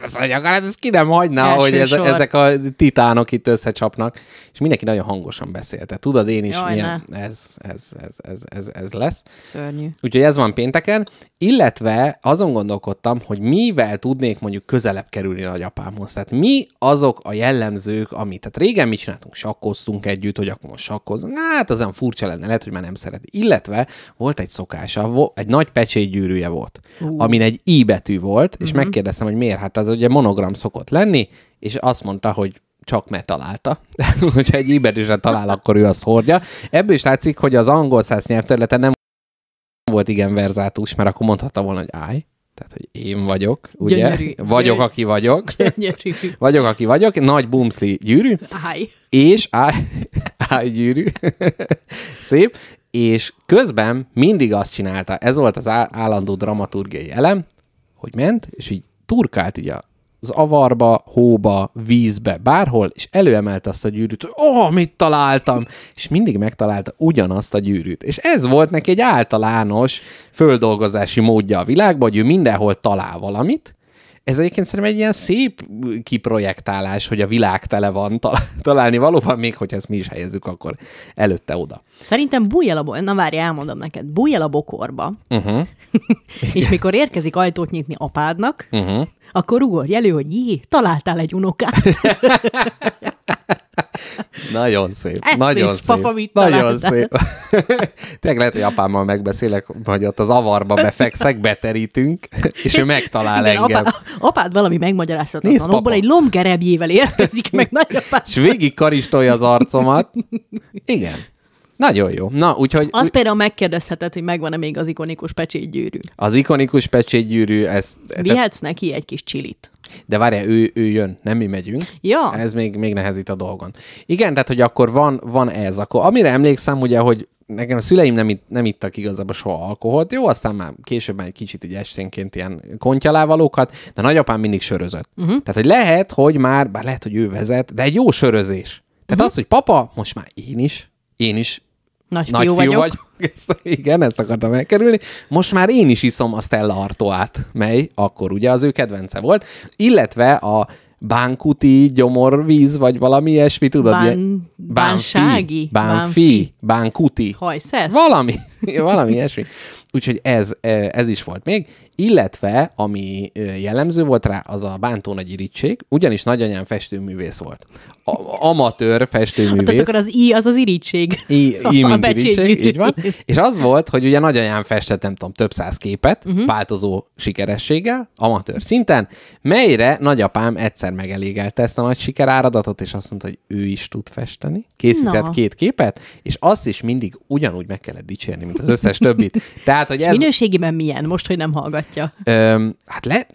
Speaker 2: Persze, hogy akar, hát ezt ki nem hagyná,
Speaker 3: Első
Speaker 2: hogy ez,
Speaker 3: sor.
Speaker 2: ezek a titánok itt összecsapnak, és mindenki nagyon hangosan beszélte. Tudod, én is
Speaker 3: Jaj,
Speaker 2: milyen, ez, ez, ez, ez, ez, ez lesz.
Speaker 3: Szörnyű.
Speaker 2: Úgyhogy ez van pénteken, illetve azon gondolkodtam, hogy mivel tudnék mondjuk közelebb kerülni a nagyapámhoz. Tehát mi azok a jellemzők, amit, tehát régen mi csináltunk, sakkoztunk együtt, hogy akkor most sakkozunk, hát az olyan furcsa lenne, lehet, hogy már nem szereti. Illetve volt egy szokása, egy nagy pecsétgyűrűje volt, uh. amin egy I betű volt, és uh-huh. megkérdeztem, hogy miért, hát az ugye monogram szokott lenni, és azt mondta, hogy csak mert találta. Hogyha egy íbetűset talál, akkor ő azt hordja. Ebből is látszik, hogy az angol száz nyelvterületen nem volt igen verzátus, mert akkor mondhatta volna, hogy I, tehát, hogy én vagyok, ugye?
Speaker 3: Gyönyörű.
Speaker 2: Vagyok, aki vagyok.
Speaker 3: Gyönyörű.
Speaker 2: Vagyok, aki vagyok. Nagy bumszli gyűrű,
Speaker 3: Áj.
Speaker 2: és I, I gyűrű. Szép. És közben mindig azt csinálta, ez volt az állandó dramaturgiai elem, hogy ment, és így turkált így a az avarba, hóba, vízbe, bárhol, és előemelte azt a gyűrűt, hogy oh, mit találtam, és mindig megtalálta ugyanazt a gyűrűt. És ez volt neki egy általános földolgozási módja a világban, hogy ő mindenhol talál valamit, ez egyébként szerintem egy ilyen szép kiprojektálás, hogy a világ tele van tal- találni valóban, még hogyha ezt mi is helyezzük, akkor előtte oda.
Speaker 3: Szerintem bújj el a bo- Na várj, elmondom neked. Bújj el a bokorba,
Speaker 2: Uh-huh.
Speaker 3: és mikor érkezik ajtót nyitni apádnak,
Speaker 2: Uh-huh.
Speaker 3: Akkor ugorj elő, hogy jé, találtál egy unokát.
Speaker 2: Nagyon szép.
Speaker 3: Ezt
Speaker 2: nagyon
Speaker 3: nézd,
Speaker 2: szép.
Speaker 3: papa, mit
Speaker 2: nagyon
Speaker 3: találtál.
Speaker 2: szép. Tényleg lehet, hogy apámmal megbeszélek, hogy ott az avarba befekszek, beterítünk, és ő megtalál
Speaker 3: Igen,
Speaker 2: engem.
Speaker 3: apá, apád valami
Speaker 2: Nézd,
Speaker 3: megmagyarázhatatlanokból
Speaker 2: papa.
Speaker 3: egy lombgerebjével érkezik meg nagyapád.
Speaker 2: És végig karistolja az arcomat. Igen. Nagyon jó. Na, úgyhogy
Speaker 3: Azt például megkérdezheted, hogy megvan-e még az ikonikus pecsétgyűrű.
Speaker 2: az ikonikus pecsétgyűrű, ez,
Speaker 3: Vihetsz neki egy kis csilit.
Speaker 2: de várjál, ő, ő jön, nem mi megyünk.
Speaker 3: Ja.
Speaker 2: Ez még, még nehezít a dolgon. Igen, tehát, hogy akkor van, van ez. Akkor amire emlékszem, ugye, hogy nekem a szüleim nem, itt, nem ittak igazából soha alkoholt. Jó, aztán már később már egy kicsit így esténként ilyen kontyalávalókat, de nagyapám mindig sörözött. Uh-huh. Tehát, hogy lehet, hogy már, bár lehet, hogy ő vezet, de egy jó sörözés. Tehát uh-huh. az, hogy papa, most már én is, én is
Speaker 3: Nagy,
Speaker 2: nagy
Speaker 3: fiú,
Speaker 2: fiú
Speaker 3: vagyok.
Speaker 2: vagyok. Ezt, igen, ezt akartam elkerülni. Most már én is iszom a Stella Artoát, mely akkor ugye az ő kedvence volt, illetve a bánkuti gyomorvíz, vagy valami ilyesmi, tudod?
Speaker 3: Bán-
Speaker 2: ilyen-
Speaker 3: bánsági?
Speaker 2: Bánfi, bánkuti.
Speaker 3: Hajszesz?
Speaker 2: Valami, valami ilyesmi. úgyhogy ez, ö, ez is volt még. Illetve, ami jellemző volt rá, az a bántó nagy irítség, ugyanis nagyanyám festőművész volt. A, amatőr festőművész.
Speaker 3: Tehát akkor az I az az irítség.
Speaker 2: I, I mint irítség, így van. És az volt, hogy ugye nagyanyám festett, nem tudom, több száz képet, uh-huh. változó sikerességgel, amatőr szinten, melyre nagyapám egyszer megelégelte ezt a nagy sikeráradatot, és azt mondta, hogy ő is tud festeni. Készített
Speaker 3: Na.
Speaker 2: két képet, és azt is mindig ugyanúgy meg kellett dicsérni, mint az összes többit. Tehát, hogy
Speaker 3: És
Speaker 2: ez...
Speaker 3: minőségében milyen, most, hogy nem hallgatja?
Speaker 2: Öm, hát le,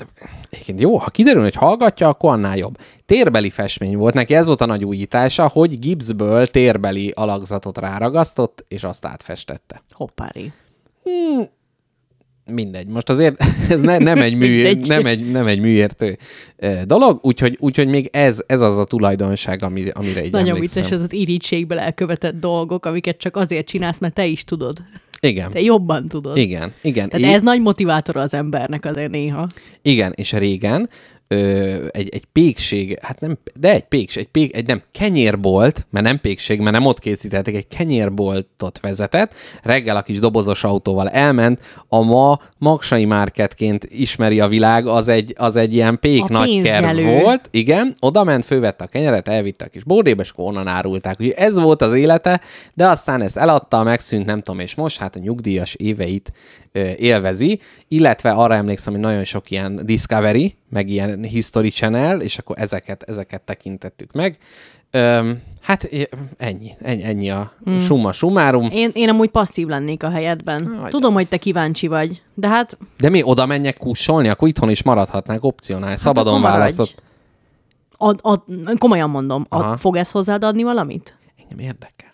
Speaker 2: egyébként jó, ha kiderül, hogy hallgatja, akkor annál jobb. Térbeli festmény volt neki, ez volt a nagy újítása, hogy gipszből térbeli alakzatot ráragasztott, és azt átfestette.
Speaker 3: Hoppári.
Speaker 2: Mindegy, most azért ez ne, nem, egy mű, nem, egy, nem egy műértő dolog, úgyhogy, úgyhogy még ez, ez az a tulajdonság, amire, amire így
Speaker 3: Nagyon
Speaker 2: emlékszem.
Speaker 3: vicces ez az irítségből elkövetett dolgok, amiket csak azért csinálsz, mert te is tudod.
Speaker 2: Igen,
Speaker 3: Te jobban tudod.
Speaker 2: igen, igen.
Speaker 3: Tehát
Speaker 2: É-
Speaker 3: ez nagy motivátor az embernek azért néha.
Speaker 2: Igen, és régen ö, egy, egy pékség, hát nem, de egy pékség, egy, pék, egy nem kenyérbolt, mert nem pékség, mert nem ott készítették, egy kenyérboltot vezetett, reggel a kis dobozos autóval elment, a ma Magsai Marketként ismeri a világ, az egy, az egy ilyen pék
Speaker 3: A
Speaker 2: nagy kerv
Speaker 3: pénznyelő.
Speaker 2: volt, igen, oda ment, fővette a kenyeret, elvitte a kis bódébe, és onnan árulták. Úgyhogy ez volt az élete, de aztán ezt eladta, megszűnt, nem tudom, és most hát a nyugdíjas éveit élvezi, illetve arra emlékszem, hogy nagyon sok ilyen Discovery, meg ilyen History Channel, és akkor ezeket, ezeket tekintettük meg. Öm, hát ennyi, ennyi, ennyi a hmm. summa summarum.
Speaker 3: Én, én amúgy passzív lennék a helyedben.
Speaker 2: Nagyon.
Speaker 3: Tudom, hogy te kíváncsi vagy, de hát
Speaker 2: De mi oda menjek kussolni, akkor itthon is maradhatnánk opcionál, szabadon
Speaker 3: akkor maradj.
Speaker 2: választott.
Speaker 3: ad, ad, komolyan mondom, ad, fog ez hozzád adni valamit?
Speaker 2: Engem érdekel.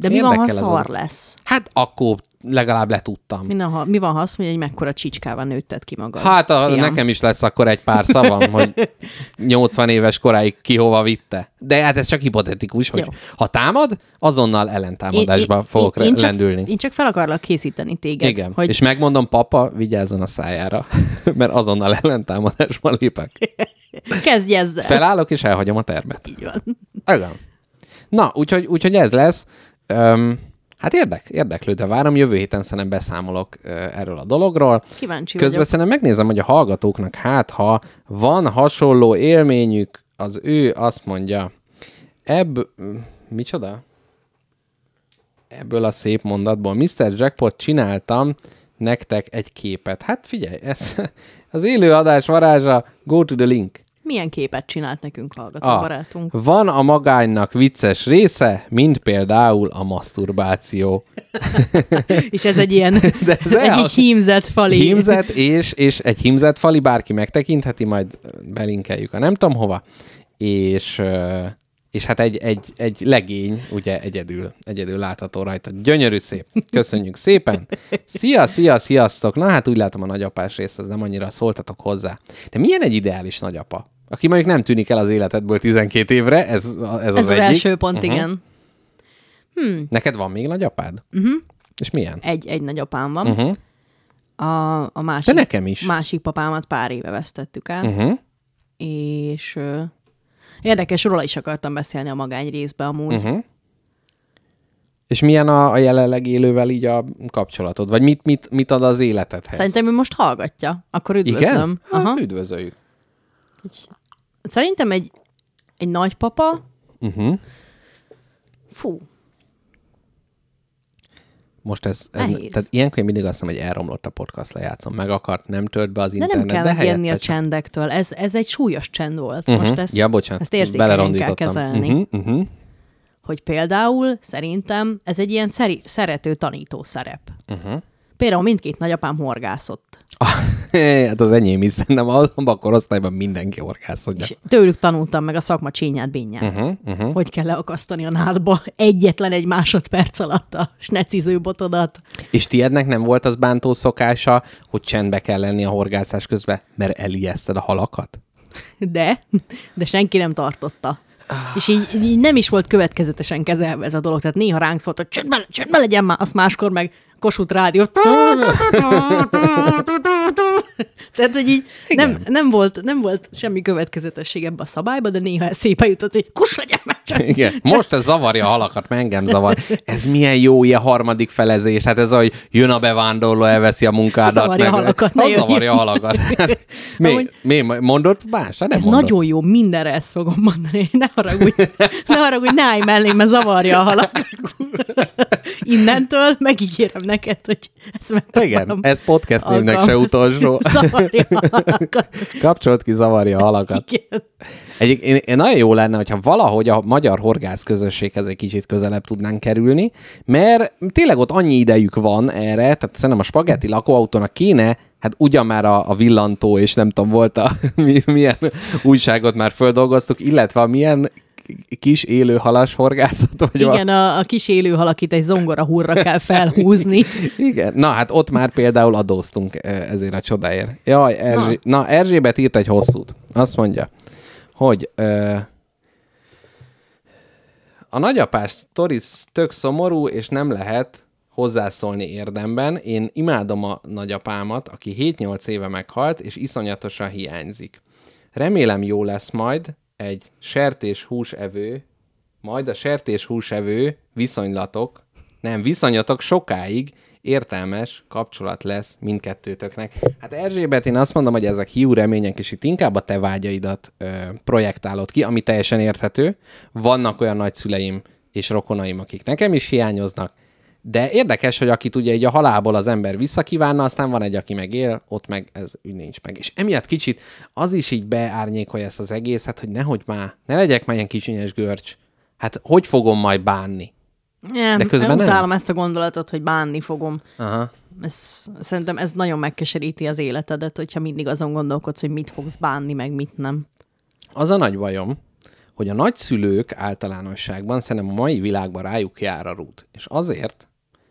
Speaker 3: De mi van, ha szar
Speaker 2: a-
Speaker 3: lesz?
Speaker 2: Hát akkor legalább letudtam.
Speaker 3: Mi, ha, mi van, ha azt mondja, hogy mekkora csicskával nőtted ki magad?
Speaker 2: Hát a,
Speaker 3: Fiam.
Speaker 2: nekem is lesz akkor egy pár szavam, hogy 80 éves koráig ki hova vitte. De hát ez csak hipotetikus, hogy
Speaker 3: Jó.
Speaker 2: ha támad, azonnal ellentámadásba fogok
Speaker 3: én, én csak,
Speaker 2: lendülni.
Speaker 3: Én csak fel akarlak készíteni téged.
Speaker 2: Igen,
Speaker 3: Hogy
Speaker 2: és megmondom, papa, vigyázzon a szájára, mert azonnal ellentámadásba lépek.
Speaker 3: kezdj ezzel.
Speaker 2: Felállok, és elhagyom a termet.
Speaker 3: Így van.
Speaker 2: Igen. Na, úgyhogy, úgyhogy ez lesz. Öm, hát érdek, érdeklődve várom. Jövő héten szerintem beszámolok erről a dologról.
Speaker 3: Kíváncsi
Speaker 2: Közben
Speaker 3: vagyok.
Speaker 2: szerintem megnézem, hogy a hallgatóknak hát, ha van hasonló élményük, az ő azt mondja, ebb... Micsoda? Ebből a szép mondatból. Mr. Jackpot csináltam nektek egy képet. Hát figyelj, ez az élő adás varázsa, go to the link.
Speaker 3: Milyen képet csinált nekünk hallgató
Speaker 2: A.
Speaker 3: barátunk?
Speaker 2: Van a magánynak vicces része, mint például a maszturbáció.
Speaker 3: És ez egy ilyen
Speaker 2: De ez
Speaker 3: egy így hímzett fali.
Speaker 2: Hímzet és, és egy hímzett fali, bárki megtekintheti, majd belinkeljük a nem tudom hova, és, és hát egy, egy, egy legény, ugye egyedül, egyedül látható rajta. Gyönyörű szép. Köszönjük szépen. Szia, szia, sziasztok. Na hát úgy látom a nagyapás rész, az nem annyira szóltatok hozzá. De milyen egy ideális nagyapa? Aki mondjuk nem tűnik el az életedből 12 évre, ez, ez az
Speaker 3: Ez az
Speaker 2: egyik.
Speaker 3: első pont, uh-huh. igen.
Speaker 2: Neked van még nagyapád? Uh-huh. És milyen?
Speaker 3: Egy, egy nagyapám van.
Speaker 2: Uh-huh.
Speaker 3: A, a másik,
Speaker 2: De nekem is.
Speaker 3: másik papámat pár éve vesztettük el,
Speaker 2: Uh-huh.
Speaker 3: és ö, érdekes, róla is akartam beszélni a magány részbe amúgy. Uh-huh.
Speaker 2: Uh-huh. És milyen a, a jelenleg élővel így a kapcsolatod? Vagy mit, mit, mit ad az életedhez?
Speaker 3: Szerintem ő most hallgatja, akkor üdvözlöm.
Speaker 2: Igen?
Speaker 3: Aha.
Speaker 2: Hát, üdvözöljük.
Speaker 3: Szerintem egy, egy nagypapa,
Speaker 2: Uh-huh.
Speaker 3: fú,
Speaker 2: Most ez, ez
Speaker 3: Nehéz.
Speaker 2: tehát ilyenkor én mindig azt mondom, hogy elromlott a podcast lejátszom. Meg akart, nem tört be az
Speaker 3: de
Speaker 2: internet,
Speaker 3: nem kell
Speaker 2: de
Speaker 3: a
Speaker 2: helyette csak-
Speaker 3: csendektől. Ez, ez egy súlyos csend volt.
Speaker 2: Uh-huh.
Speaker 3: Most ezt,
Speaker 2: ja, bocsánat,
Speaker 3: ezt érzékenyen kell kezelni.
Speaker 2: Uh-huh, uh-huh.
Speaker 3: Hogy például szerintem ez egy ilyen szeri, szerető tanító szerep.
Speaker 2: Uh-huh.
Speaker 3: Például mindkét nagyapám horgászott.
Speaker 2: hát az enyém is, szerintem abban a korosztályban mindenki orgászodja.
Speaker 3: És tőlük tanultam meg a szakma csínyát, bényát.
Speaker 2: Uh-huh, uh-huh.
Speaker 3: Hogy kell leakasztani a nádba egyetlen egy másodperc alatt a sneciző botodat.
Speaker 2: És tiednek nem volt az bántó szokása, hogy csendbe kell lenni a horgászás közben, mert elijeszted a halakat?
Speaker 3: De, de senki nem tartotta. És így, így nem is volt következetesen kezelve ez a dolog. Tehát néha ránk szólt, hogy csöndben, csöndben legyen már, azt máskor meg Kossuth rádió. Tehát, hogy így
Speaker 2: Igen.
Speaker 3: nem, nem, volt, nem volt semmi következetesség ebbe a szabályba, de néha szépen jutott, hogy kus legyen meg csak.
Speaker 2: Igen. Most ez zavarja a halakat, mert engem zavar. Ez milyen jó ilyen harmadik felezés. Hát ez, hogy jön a bevándorló, elveszi a munkádat.
Speaker 3: Zavarja a halakat, ne
Speaker 2: zavarja a halakat. mi,
Speaker 3: Amúgy-
Speaker 2: mi, mondod más? Hát nem
Speaker 3: Ez
Speaker 2: mondod.
Speaker 3: nagyon jó, mindenre ezt fogom mondani. Ne haragudj, ne haragudj, ne állj mellé, mert zavarja a halakat. Innentől megígérem neked, hogy ezt megpróbálom.
Speaker 2: Igen, ez podcast névnek se utolsó.
Speaker 3: Zavarja halakat.
Speaker 2: Kapcsolt ki, zavarja a halakat.
Speaker 3: Igen.
Speaker 2: Egyik, én, én nagyon jó lenne, hogyha valahogy a magyar horgász közösséghez egy kicsit közelebb tudnánk kerülni, mert tényleg ott annyi idejük van erre, tehát szerintem a spagetti lakóautónak kéne, hát ugyan már a, a villantó, és nem tudom, volt a mi, milyen újságot már földolgoztuk, illetve a milyen kis élő halas horgászat, vagy
Speaker 3: Igen, a, a kis élőhal, egy zongora hurra kell felhúzni.
Speaker 2: Igen, na hát ott már például adóztunk eh, ezért a csodáért. Jaj, Erzsé... na. na Erzsébet írt egy hosszút. Azt mondja, hogy ö, a nagyapás sztori tök szomorú, és nem lehet hozzászólni érdemben. Én imádom a nagyapámat, aki 7-8 éve meghalt, és iszonyatosan hiányzik. Remélem jó lesz majd egy sertés húsevő, majd a sertés húsevő viszonylatok, nem, viszonyatok sokáig értelmes kapcsolat lesz mindkettőtöknek. Hát Erzsébet, én azt mondom, hogy ezek hiú remények, és itt inkább a te vágyaidat ö, projektálod ki, ami teljesen érthető. Vannak olyan nagyszüleim és rokonaim, akik nekem is hiányoznak, de érdekes, hogy akit ugye így a halálból az ember visszakívánna, aztán van egy, aki meg él, ott meg ez úgy nincs meg. És emiatt kicsit az is így beárnyékolja ezt az egészet, hogy nehogy már, ne legyek már ilyen kicsinyes görcs. Hát hogy fogom majd bánni?
Speaker 3: Nem,
Speaker 2: De közben nem?
Speaker 3: utálom ezt a gondolatot, hogy bánni fogom.
Speaker 2: Aha.
Speaker 3: Ez, szerintem ez nagyon megkeseríti az életedet, hogyha mindig azon gondolkodsz, hogy mit fogsz bánni, meg mit nem.
Speaker 2: Az a nagy bajom, hogy a nagyszülők általánosságban szerintem a mai világban rájuk jár a rút. És azért,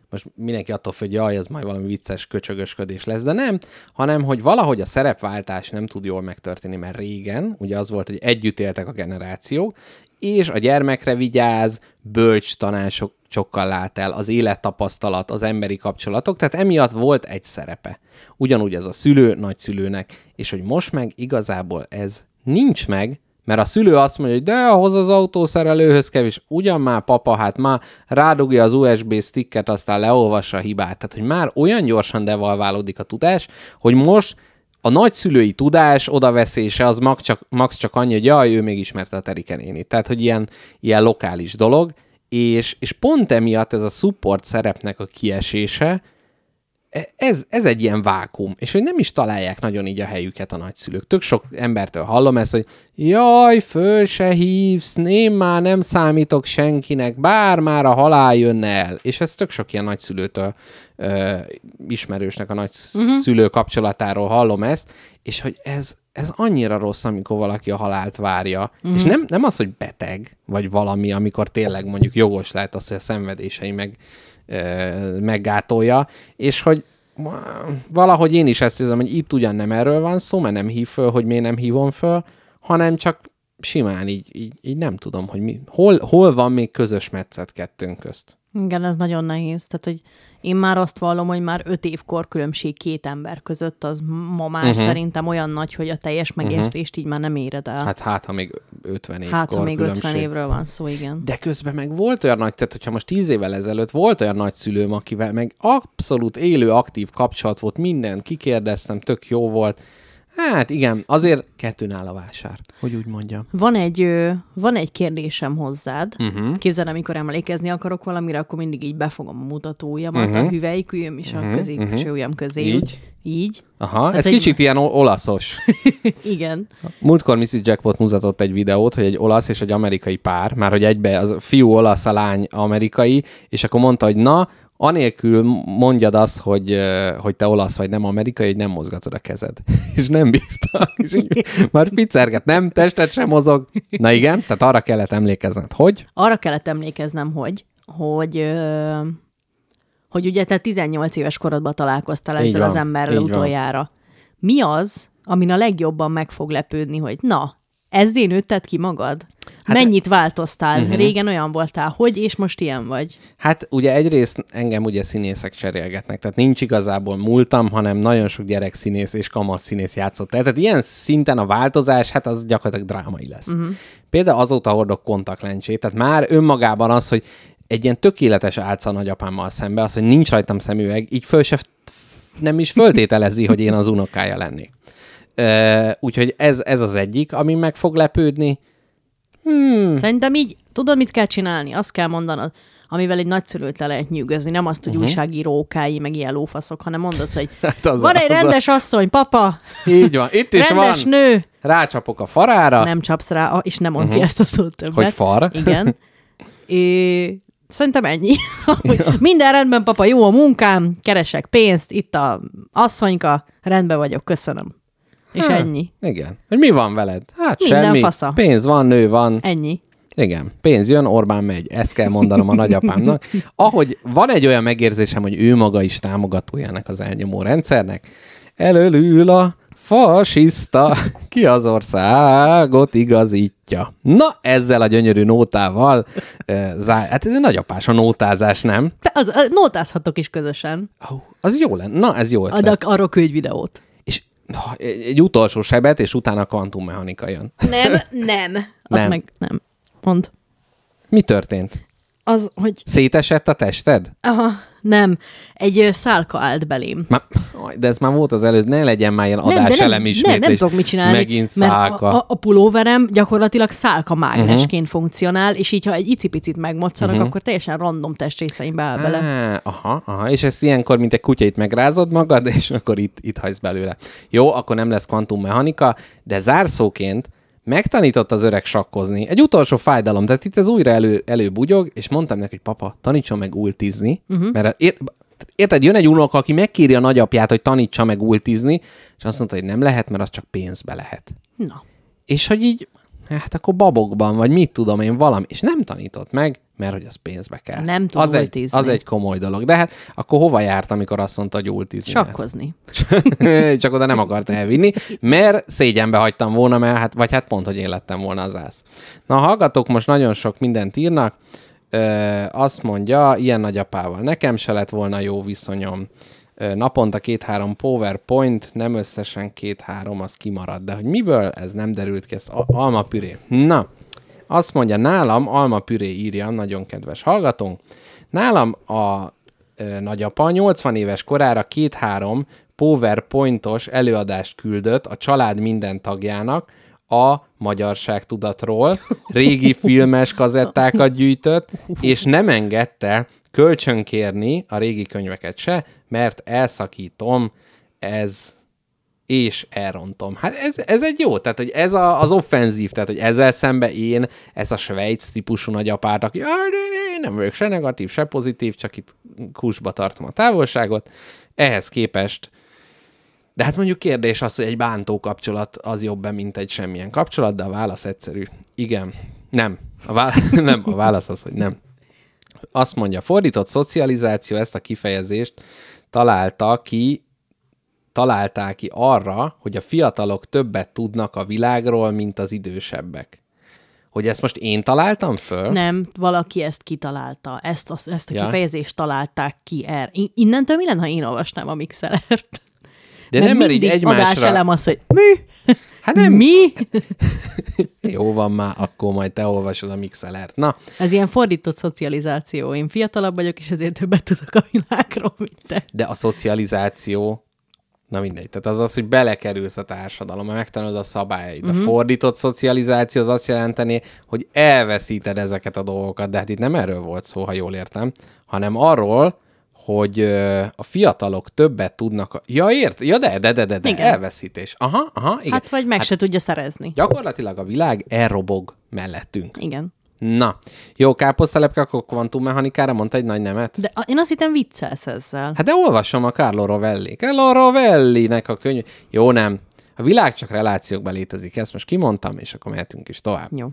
Speaker 2: most mindenki attól függ, hogy jaj, ez majd valami vicces köcsögösködés lesz, de nem, hanem, hogy valahogy a szerepváltás nem tud jól megtörténni, mert régen, ugye az volt, hogy együtt éltek a generációk, és a gyermekre vigyáz, bölcs tanácsokkal lát el, az élettapasztalat, az emberi kapcsolatok, tehát emiatt volt egy szerepe. Ugyanúgy ez a szülő nagyszülőnek, és hogy most meg igazából ez nincs meg, mert a szülő azt mondja, hogy de ahhoz az autószerelőhöz kevés. Ugyan már papa, hát már rádugja az USB sticket, aztán leolvassa a hibát. Tehát, hogy már olyan gyorsan devalválódik a tudás, hogy most a nagyszülői tudás odaveszése az max csak, max csak annyi, hogy jaj, ő még ismerte a Terike nénit. Tehát, hogy ilyen, ilyen lokális dolog, és, és pont emiatt ez a support szerepnek a kiesése, ez, ez egy ilyen vákum, és hogy nem is találják nagyon így a helyüket a nagyszülők. Tök sok embertől hallom ezt, hogy jaj, föl se hívsz, én már nem számítok senkinek, bár már a halál jönne el. És ez tök sok ilyen nagyszülőtől ö, ismerősnek a nagyszülő kapcsolatáról hallom ezt, és hogy ez, ez annyira rossz, amikor valaki a halált várja. Mm. És nem, nem az, hogy beteg, vagy valami, amikor tényleg mondjuk jogos lehet az, hogy a szenvedései meg, meggátolja, és hogy valahogy én is ezt érzem, hogy itt ugyan nem erről van szó, mert nem hív föl, hogy miért nem hívom föl, hanem csak simán így, így, így nem tudom, hogy mi, hol, hol van még közös metszet kettőnk közt.
Speaker 3: Igen, ez nagyon nehéz. Tehát, hogy én már azt vallom, hogy már öt év korkülönbség két ember között, az ma már uh-huh. szerintem olyan nagy, hogy a teljes megértést uh-huh. így már nem éred el.
Speaker 2: Hát hát, ha még 50 év
Speaker 3: hát ha még 50
Speaker 2: korkülönbség.
Speaker 3: évről van szó, igen.
Speaker 2: De közben meg volt olyan nagy, tehát hogyha most tíz évvel ezelőtt volt olyan nagy szülőm, akivel meg abszolút élő, aktív kapcsolat volt, minden, kikérdeztem, tök jó volt. Hát igen, azért kettőnál a vásár, hogy úgy mondjam.
Speaker 3: Van egy, van egy kérdésem hozzád. Uh-huh. Képzeld, amikor emlékezni akarok valamire, akkor mindig így befogom a mutatójamat, uh-huh. a hüvelykülyöm is a középső ujjam közé.
Speaker 2: Mhm. Így?
Speaker 3: Így.
Speaker 2: Aha,
Speaker 3: Hát
Speaker 2: ez
Speaker 3: egy-
Speaker 2: kicsit ilyen olaszos.
Speaker 3: Igen.
Speaker 2: Múltkor Mrs. Jackpot mutatott egy videót, hogy egy olasz és egy amerikai pár, már hogy egybe az fiú olasz, a lány amerikai, és akkor mondta, hogy na, anélkül mondjad azt, hogy, hogy te olasz vagy nem amerikai, hogy nem mozgatod a kezed. És nem bírta. És így már picerget, nem, tested sem mozog. Na igen, tehát arra kellett emlékezned, hogy?
Speaker 3: Arra kellett emlékeznem, hogy, hogy, hogy ugye te 18 éves korodban találkoztál
Speaker 2: Így
Speaker 3: ezzel
Speaker 2: van,
Speaker 3: az emberrel
Speaker 2: így van.
Speaker 3: utoljára. Mi az, amin a legjobban meg fog lepődni, hogy na, Ezzé nőtted ki magad? Hát Mennyit változtál? Uh-huh. Régen olyan voltál, hogy és most ilyen vagy?
Speaker 2: Hát ugye egyrészt engem ugye színészek cserélgetnek, tehát nincs igazából múltam, hanem nagyon sok gyerek színész és kamasz színész játszott el. Tehát ilyen szinten a változás, hát az gyakorlatilag drámai lesz. Uh-huh. Például azóta hordok kontaktlencsét, tehát már önmagában az, hogy egy ilyen tökéletes álca nagyapámmal szembe, az, hogy nincs rajtam szemüveg, így föl se, nem is föltételezi, hogy én az unokája lennék. Úgyhogy ez, ez az egyik, ami meg fog lepődni.
Speaker 3: Hmm. Szerintem így, tudod, mit kell csinálni? Azt kell mondanod, amivel egy nagyszülőt le lehet nyűgözni. Nem azt, hogy uh-huh. újságírókái, meg ilyen lófaszok, hanem mondod, hogy hát az van a, egy rendes a... asszony, papa.
Speaker 2: Így van, itt is
Speaker 3: rendes
Speaker 2: van.
Speaker 3: nő.
Speaker 2: Rácsapok a farára.
Speaker 3: Nem csapsz rá, és nem mond uh-huh. ki ezt a szót többet.
Speaker 2: Hogy far.
Speaker 3: Igen. É, szerintem ennyi. Minden rendben, papa, jó a munkám, keresek pénzt, itt a asszonyka, rendben vagyok, köszönöm. És ennyi.
Speaker 2: Igen. Hogy mi van veled? Hát
Speaker 3: Minden
Speaker 2: semmi.
Speaker 3: fasza.
Speaker 2: Pénz van, nő van.
Speaker 3: Ennyi.
Speaker 2: Igen, pénz jön, Orbán megy. Ezt kell mondanom a nagyapámnak. Ahogy van egy olyan megérzésem, hogy ő maga is támogatója ennek az elnyomó rendszernek, elölül a fasiszta, ki az országot igazítja. Na, ezzel a gyönyörű nótával, uh, zá... hát ez egy nagyapás a nótázás, nem?
Speaker 3: Te az, az, nótázhatok is közösen.
Speaker 2: Oh, az jó lenne. Na, ez jó ötlet.
Speaker 3: Adak arra küldj videót.
Speaker 2: Egy utolsó sebet, és utána kvantummechanika jön.
Speaker 3: Nem, nem. Az
Speaker 2: Nem.
Speaker 3: meg nem. Mond.
Speaker 2: Mi történt?
Speaker 3: Az, hogy
Speaker 2: Szétesett a tested?
Speaker 3: aha, nem, egy szálka állt belém.
Speaker 2: Már, de ez már volt az előző, ne legyen már ilyen
Speaker 3: Nem,
Speaker 2: adáselem
Speaker 3: nem, nem,
Speaker 2: ismétlés.
Speaker 3: nem tudok mit csinálni,
Speaker 2: Megint
Speaker 3: mert
Speaker 2: szálka.
Speaker 3: a, a, a pulóverem gyakorlatilag szálka mágnesként uh-huh. funkcionál, és így, ha egy icipicit megmocszanak, uh-huh. akkor teljesen random testrészeim beáll bele.
Speaker 2: Á, aha, aha, és ez ilyenkor, mint egy kutya, itt megrázod magad, és akkor itt, itt hagysz belőle. Jó, akkor nem lesz kvantummechanika, de zárszóként megtanított az öreg sakkozni. Egy utolsó fájdalom, tehát itt ez újra elő, előbugyog, és mondtam neki, hogy papa, tanítson meg ultizni, uh-huh. mert ér, érted, jön egy unoka, aki megkéri a nagyapját, hogy tanítsa meg ultizni, és azt mondta, hogy nem lehet, mert az csak pénzbe lehet.
Speaker 3: Na.
Speaker 2: És hogy így, hát akkor babokban, vagy mit tudom én, valami, és nem tanított meg, mert hogy az pénzbe kell.
Speaker 3: Nem tud
Speaker 2: az egy, az egy komoly dolog. De hát akkor hova járt, amikor azt mondta, hogy ultizni?
Speaker 3: Sakkozni.
Speaker 2: Csak oda nem akart elvinni, mert szégyenbe hagytam volna, mert hát, vagy hát pont, hogy én lettem volna az ász. Na, a hallgatók most nagyon sok mindent írnak. Ö, azt mondja, ilyen nagyapával nekem se lett volna jó viszonyom. Naponta két-három PowerPoint, nem összesen két-három, az kimarad. De hogy miből, ez nem derült ki, ez almapüré. Na, azt mondja, nálam almapüré írja, nagyon kedves hallgatónk. Nálam a ö, nagyapa 80 éves korára két-három PowerPointos előadást küldött a család minden tagjának a magyarság tudatról, régi filmes kazettákat gyűjtött, és nem engedte kölcsönkérni a régi könyveket se, mert elszakítom, ez és elrontom. Hát ez, ez egy jó, tehát hogy ez a, az offenzív, tehát hogy ezzel szembe én, ez a Svájc típusú nagyapát, aki "Á, de én nem vagyok se negatív, se pozitív, csak itt kusba tartom a távolságot, ehhez képest de hát mondjuk kérdés az, hogy egy bántó kapcsolat az jobb-e, mint egy semmilyen kapcsolat, de a válasz egyszerű. Igen. Nem. A válasz, nem, a válasz az, hogy nem. Azt mondja, fordított szocializáció ezt a kifejezést találta ki, találták ki arra, hogy a fiatalok többet tudnak a világról, mint az idősebbek. Hogy ezt most én találtam föl?
Speaker 3: Nem, valaki ezt kitalálta. Ezt, a- ezt a
Speaker 2: Ja.
Speaker 3: kifejezést találták ki er. I- Innentől mi lenne, ha én olvasnám a mixelert?
Speaker 2: De
Speaker 3: Mert
Speaker 2: nem, mert így egymásra...
Speaker 3: adáselem az, hogy mi?
Speaker 2: Hát nem,
Speaker 3: Mi?
Speaker 2: jó van már, akkor majd te olvasod a mixelert. Na,
Speaker 3: Ez ilyen fordított szocializáció. Én fiatalabb vagyok, és ezért többet tudok a világról, mint te.
Speaker 2: De a szocializáció, na mindegy, tehát az az, hogy belekerülsz a társadalomba, megtanulod a szabályait.
Speaker 3: Mhm.
Speaker 2: Uh-huh. A fordított szocializáció az azt jelenteni, hogy elveszíted ezeket a dolgokat, de hát itt nem erről volt szó, ha jól értem, hanem arról, hogy a fiatalok többet tudnak... A... Ja, ért? Ja, de, de, de, de, de
Speaker 3: Igen.
Speaker 2: elveszítés. Aha, aha, igen.
Speaker 3: Hát vagy meg se tudja szerezni.
Speaker 2: Gyakorlatilag a világ elrobog mellettünk.
Speaker 3: Igen.
Speaker 2: Na, jó, káposztelepke, akkor kvantummechanikára mondta egy nagy nemet?
Speaker 3: De én azt hittem viccelsz ezzel.
Speaker 2: Hát de olvasom a Carlo Rovelli. Carlo Rovelli-nek a könyv. Jó, nem. A világ csak relációkban létezik. Ezt most kimondtam, és akkor mehetünk is tovább.
Speaker 3: Jó.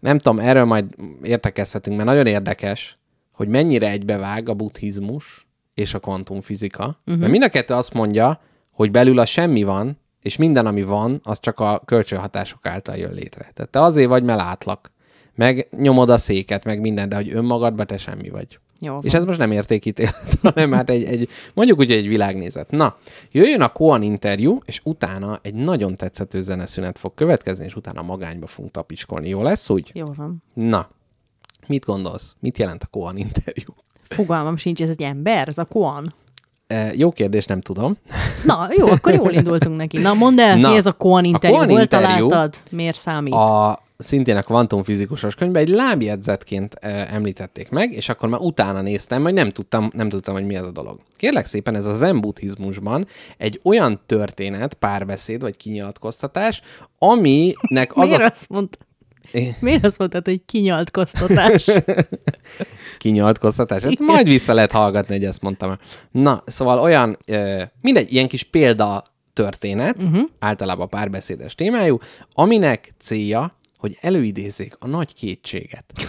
Speaker 2: Nem tudom, erről majd értekezhetünk, mert nagyon érdekes, hogy mennyire egybevág a buddhizmus és a kvantumfizika. Uh-huh. Mert mind a kettő azt mondja, hogy belül a semmi van, és minden, ami van, az csak a kölcsönhatások által jön létre. Tehát te azért vagy, mert látlak. Meg nyomod a széket, meg minden, de hogy önmagadban te semmi vagy.
Speaker 3: Jó,
Speaker 2: És ez most nem értékítélet, hanem hát egy, egy, mondjuk úgy egy világnézet. Na, jöjjön a Koan interjú, és utána egy nagyon tetsző zeneszünet fog következni, és utána magányba fogunk tapicskolni. Jó lesz úgy?
Speaker 3: Jó van.
Speaker 2: Na, mit gondolsz? Mit jelent a Koan interjú?
Speaker 3: Fogalmam sincs, ez egy ember, ez a Koan.
Speaker 2: E, jó kérdés, nem tudom.
Speaker 3: Na, jó, akkor jól indultunk neki. Na, mondd el,
Speaker 2: Na,
Speaker 3: mi ez a Koan interjú?
Speaker 2: Koan
Speaker 3: Hol
Speaker 2: interjú
Speaker 3: találtad? Miért számít?
Speaker 2: A szintén a kvantumfizikusos könyvben egy lábjegyzetként e, említették meg, és akkor már utána néztem, hogy nem tudtam, nem tudtam, hogy mi ez a dolog. Kérlek szépen, ez a zen buddhizmusban egy olyan történet, párbeszéd vagy kinyilatkoztatás, aminek az
Speaker 3: Miért
Speaker 2: a
Speaker 3: azt mondtad? Miért azt mondtad, hogy kinyaltkoztatás?
Speaker 2: kinyilatkoztatás. Hát majd vissza lehet hallgatni, hogy ezt mondtam. Na, szóval olyan, mindegy, ilyen kis példa történet, uh-huh. általában párbeszédes témájú, aminek célja, hogy előidézzék a nagy kétséget.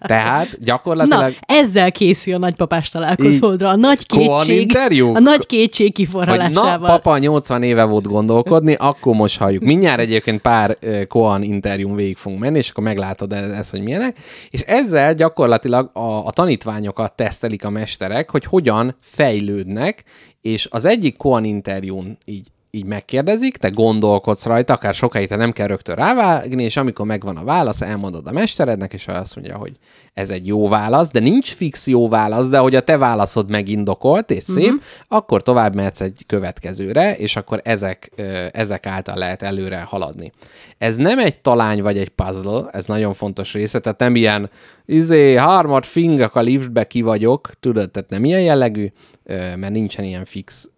Speaker 2: Tehát gyakorlatilag...
Speaker 3: Na, ezzel készül a nagypapás találkozódra. A nagy kétség, a nagy kétség
Speaker 2: hogy
Speaker 3: kiforralásával.
Speaker 2: na, papa 80 éve volt gondolkodni, akkor most halljuk. Mindjárt egyébként pár Koan interjún végig fogunk menni, és akkor meglátod e- ezt, hogy milyenek. És ezzel gyakorlatilag a, a tanítványokat tesztelik a mesterek, hogy hogyan fejlődnek, és az egyik Koan interjún így így megkérdezik, te gondolkodsz rajta, akár sokáig te nem kell rögtön rávágni, és amikor megvan a válasz, elmondod a mesterednek, és ő azt mondja, hogy ez egy jó válasz, de nincs fix jó válasz, de hogy a te válaszod megindokolt és szép, uh-huh. akkor tovább mehetsz egy következőre, és akkor ezek, ezek által lehet előre haladni. Ez nem egy talány vagy egy puzzle, ez nagyon fontos része, tehát nem ilyen izé, harmad fingak a liftbe ki vagyok, tudod, tehát nem ilyen jellegű, mert nincsen ilyen fix,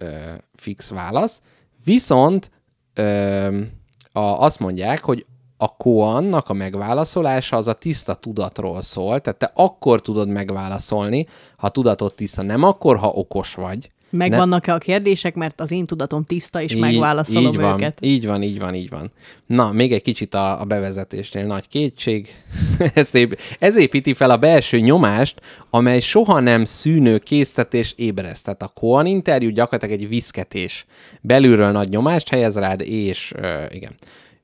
Speaker 2: fix válasz, Viszont ö, a, azt mondják, hogy a koannak a megválaszolása az a tiszta tudatról szól, tehát te akkor tudod megválaszolni, ha tudatot tiszta, nem akkor, ha okos vagy.
Speaker 3: Megvannak-e a kérdések, mert az én tudatom tiszta, és megválaszolom
Speaker 2: így van,
Speaker 3: őket.
Speaker 2: Így van, így van, így van. Na, még egy kicsit a, a bevezetésnél nagy kétség. ez, ép, ez építi fel a belső nyomást, amely soha nem szűnő késztetés ébreszt. Tehát a Koan interjú gyakorlatilag egy viszketés. Belülről nagy nyomást helyez rád, és uh, igen.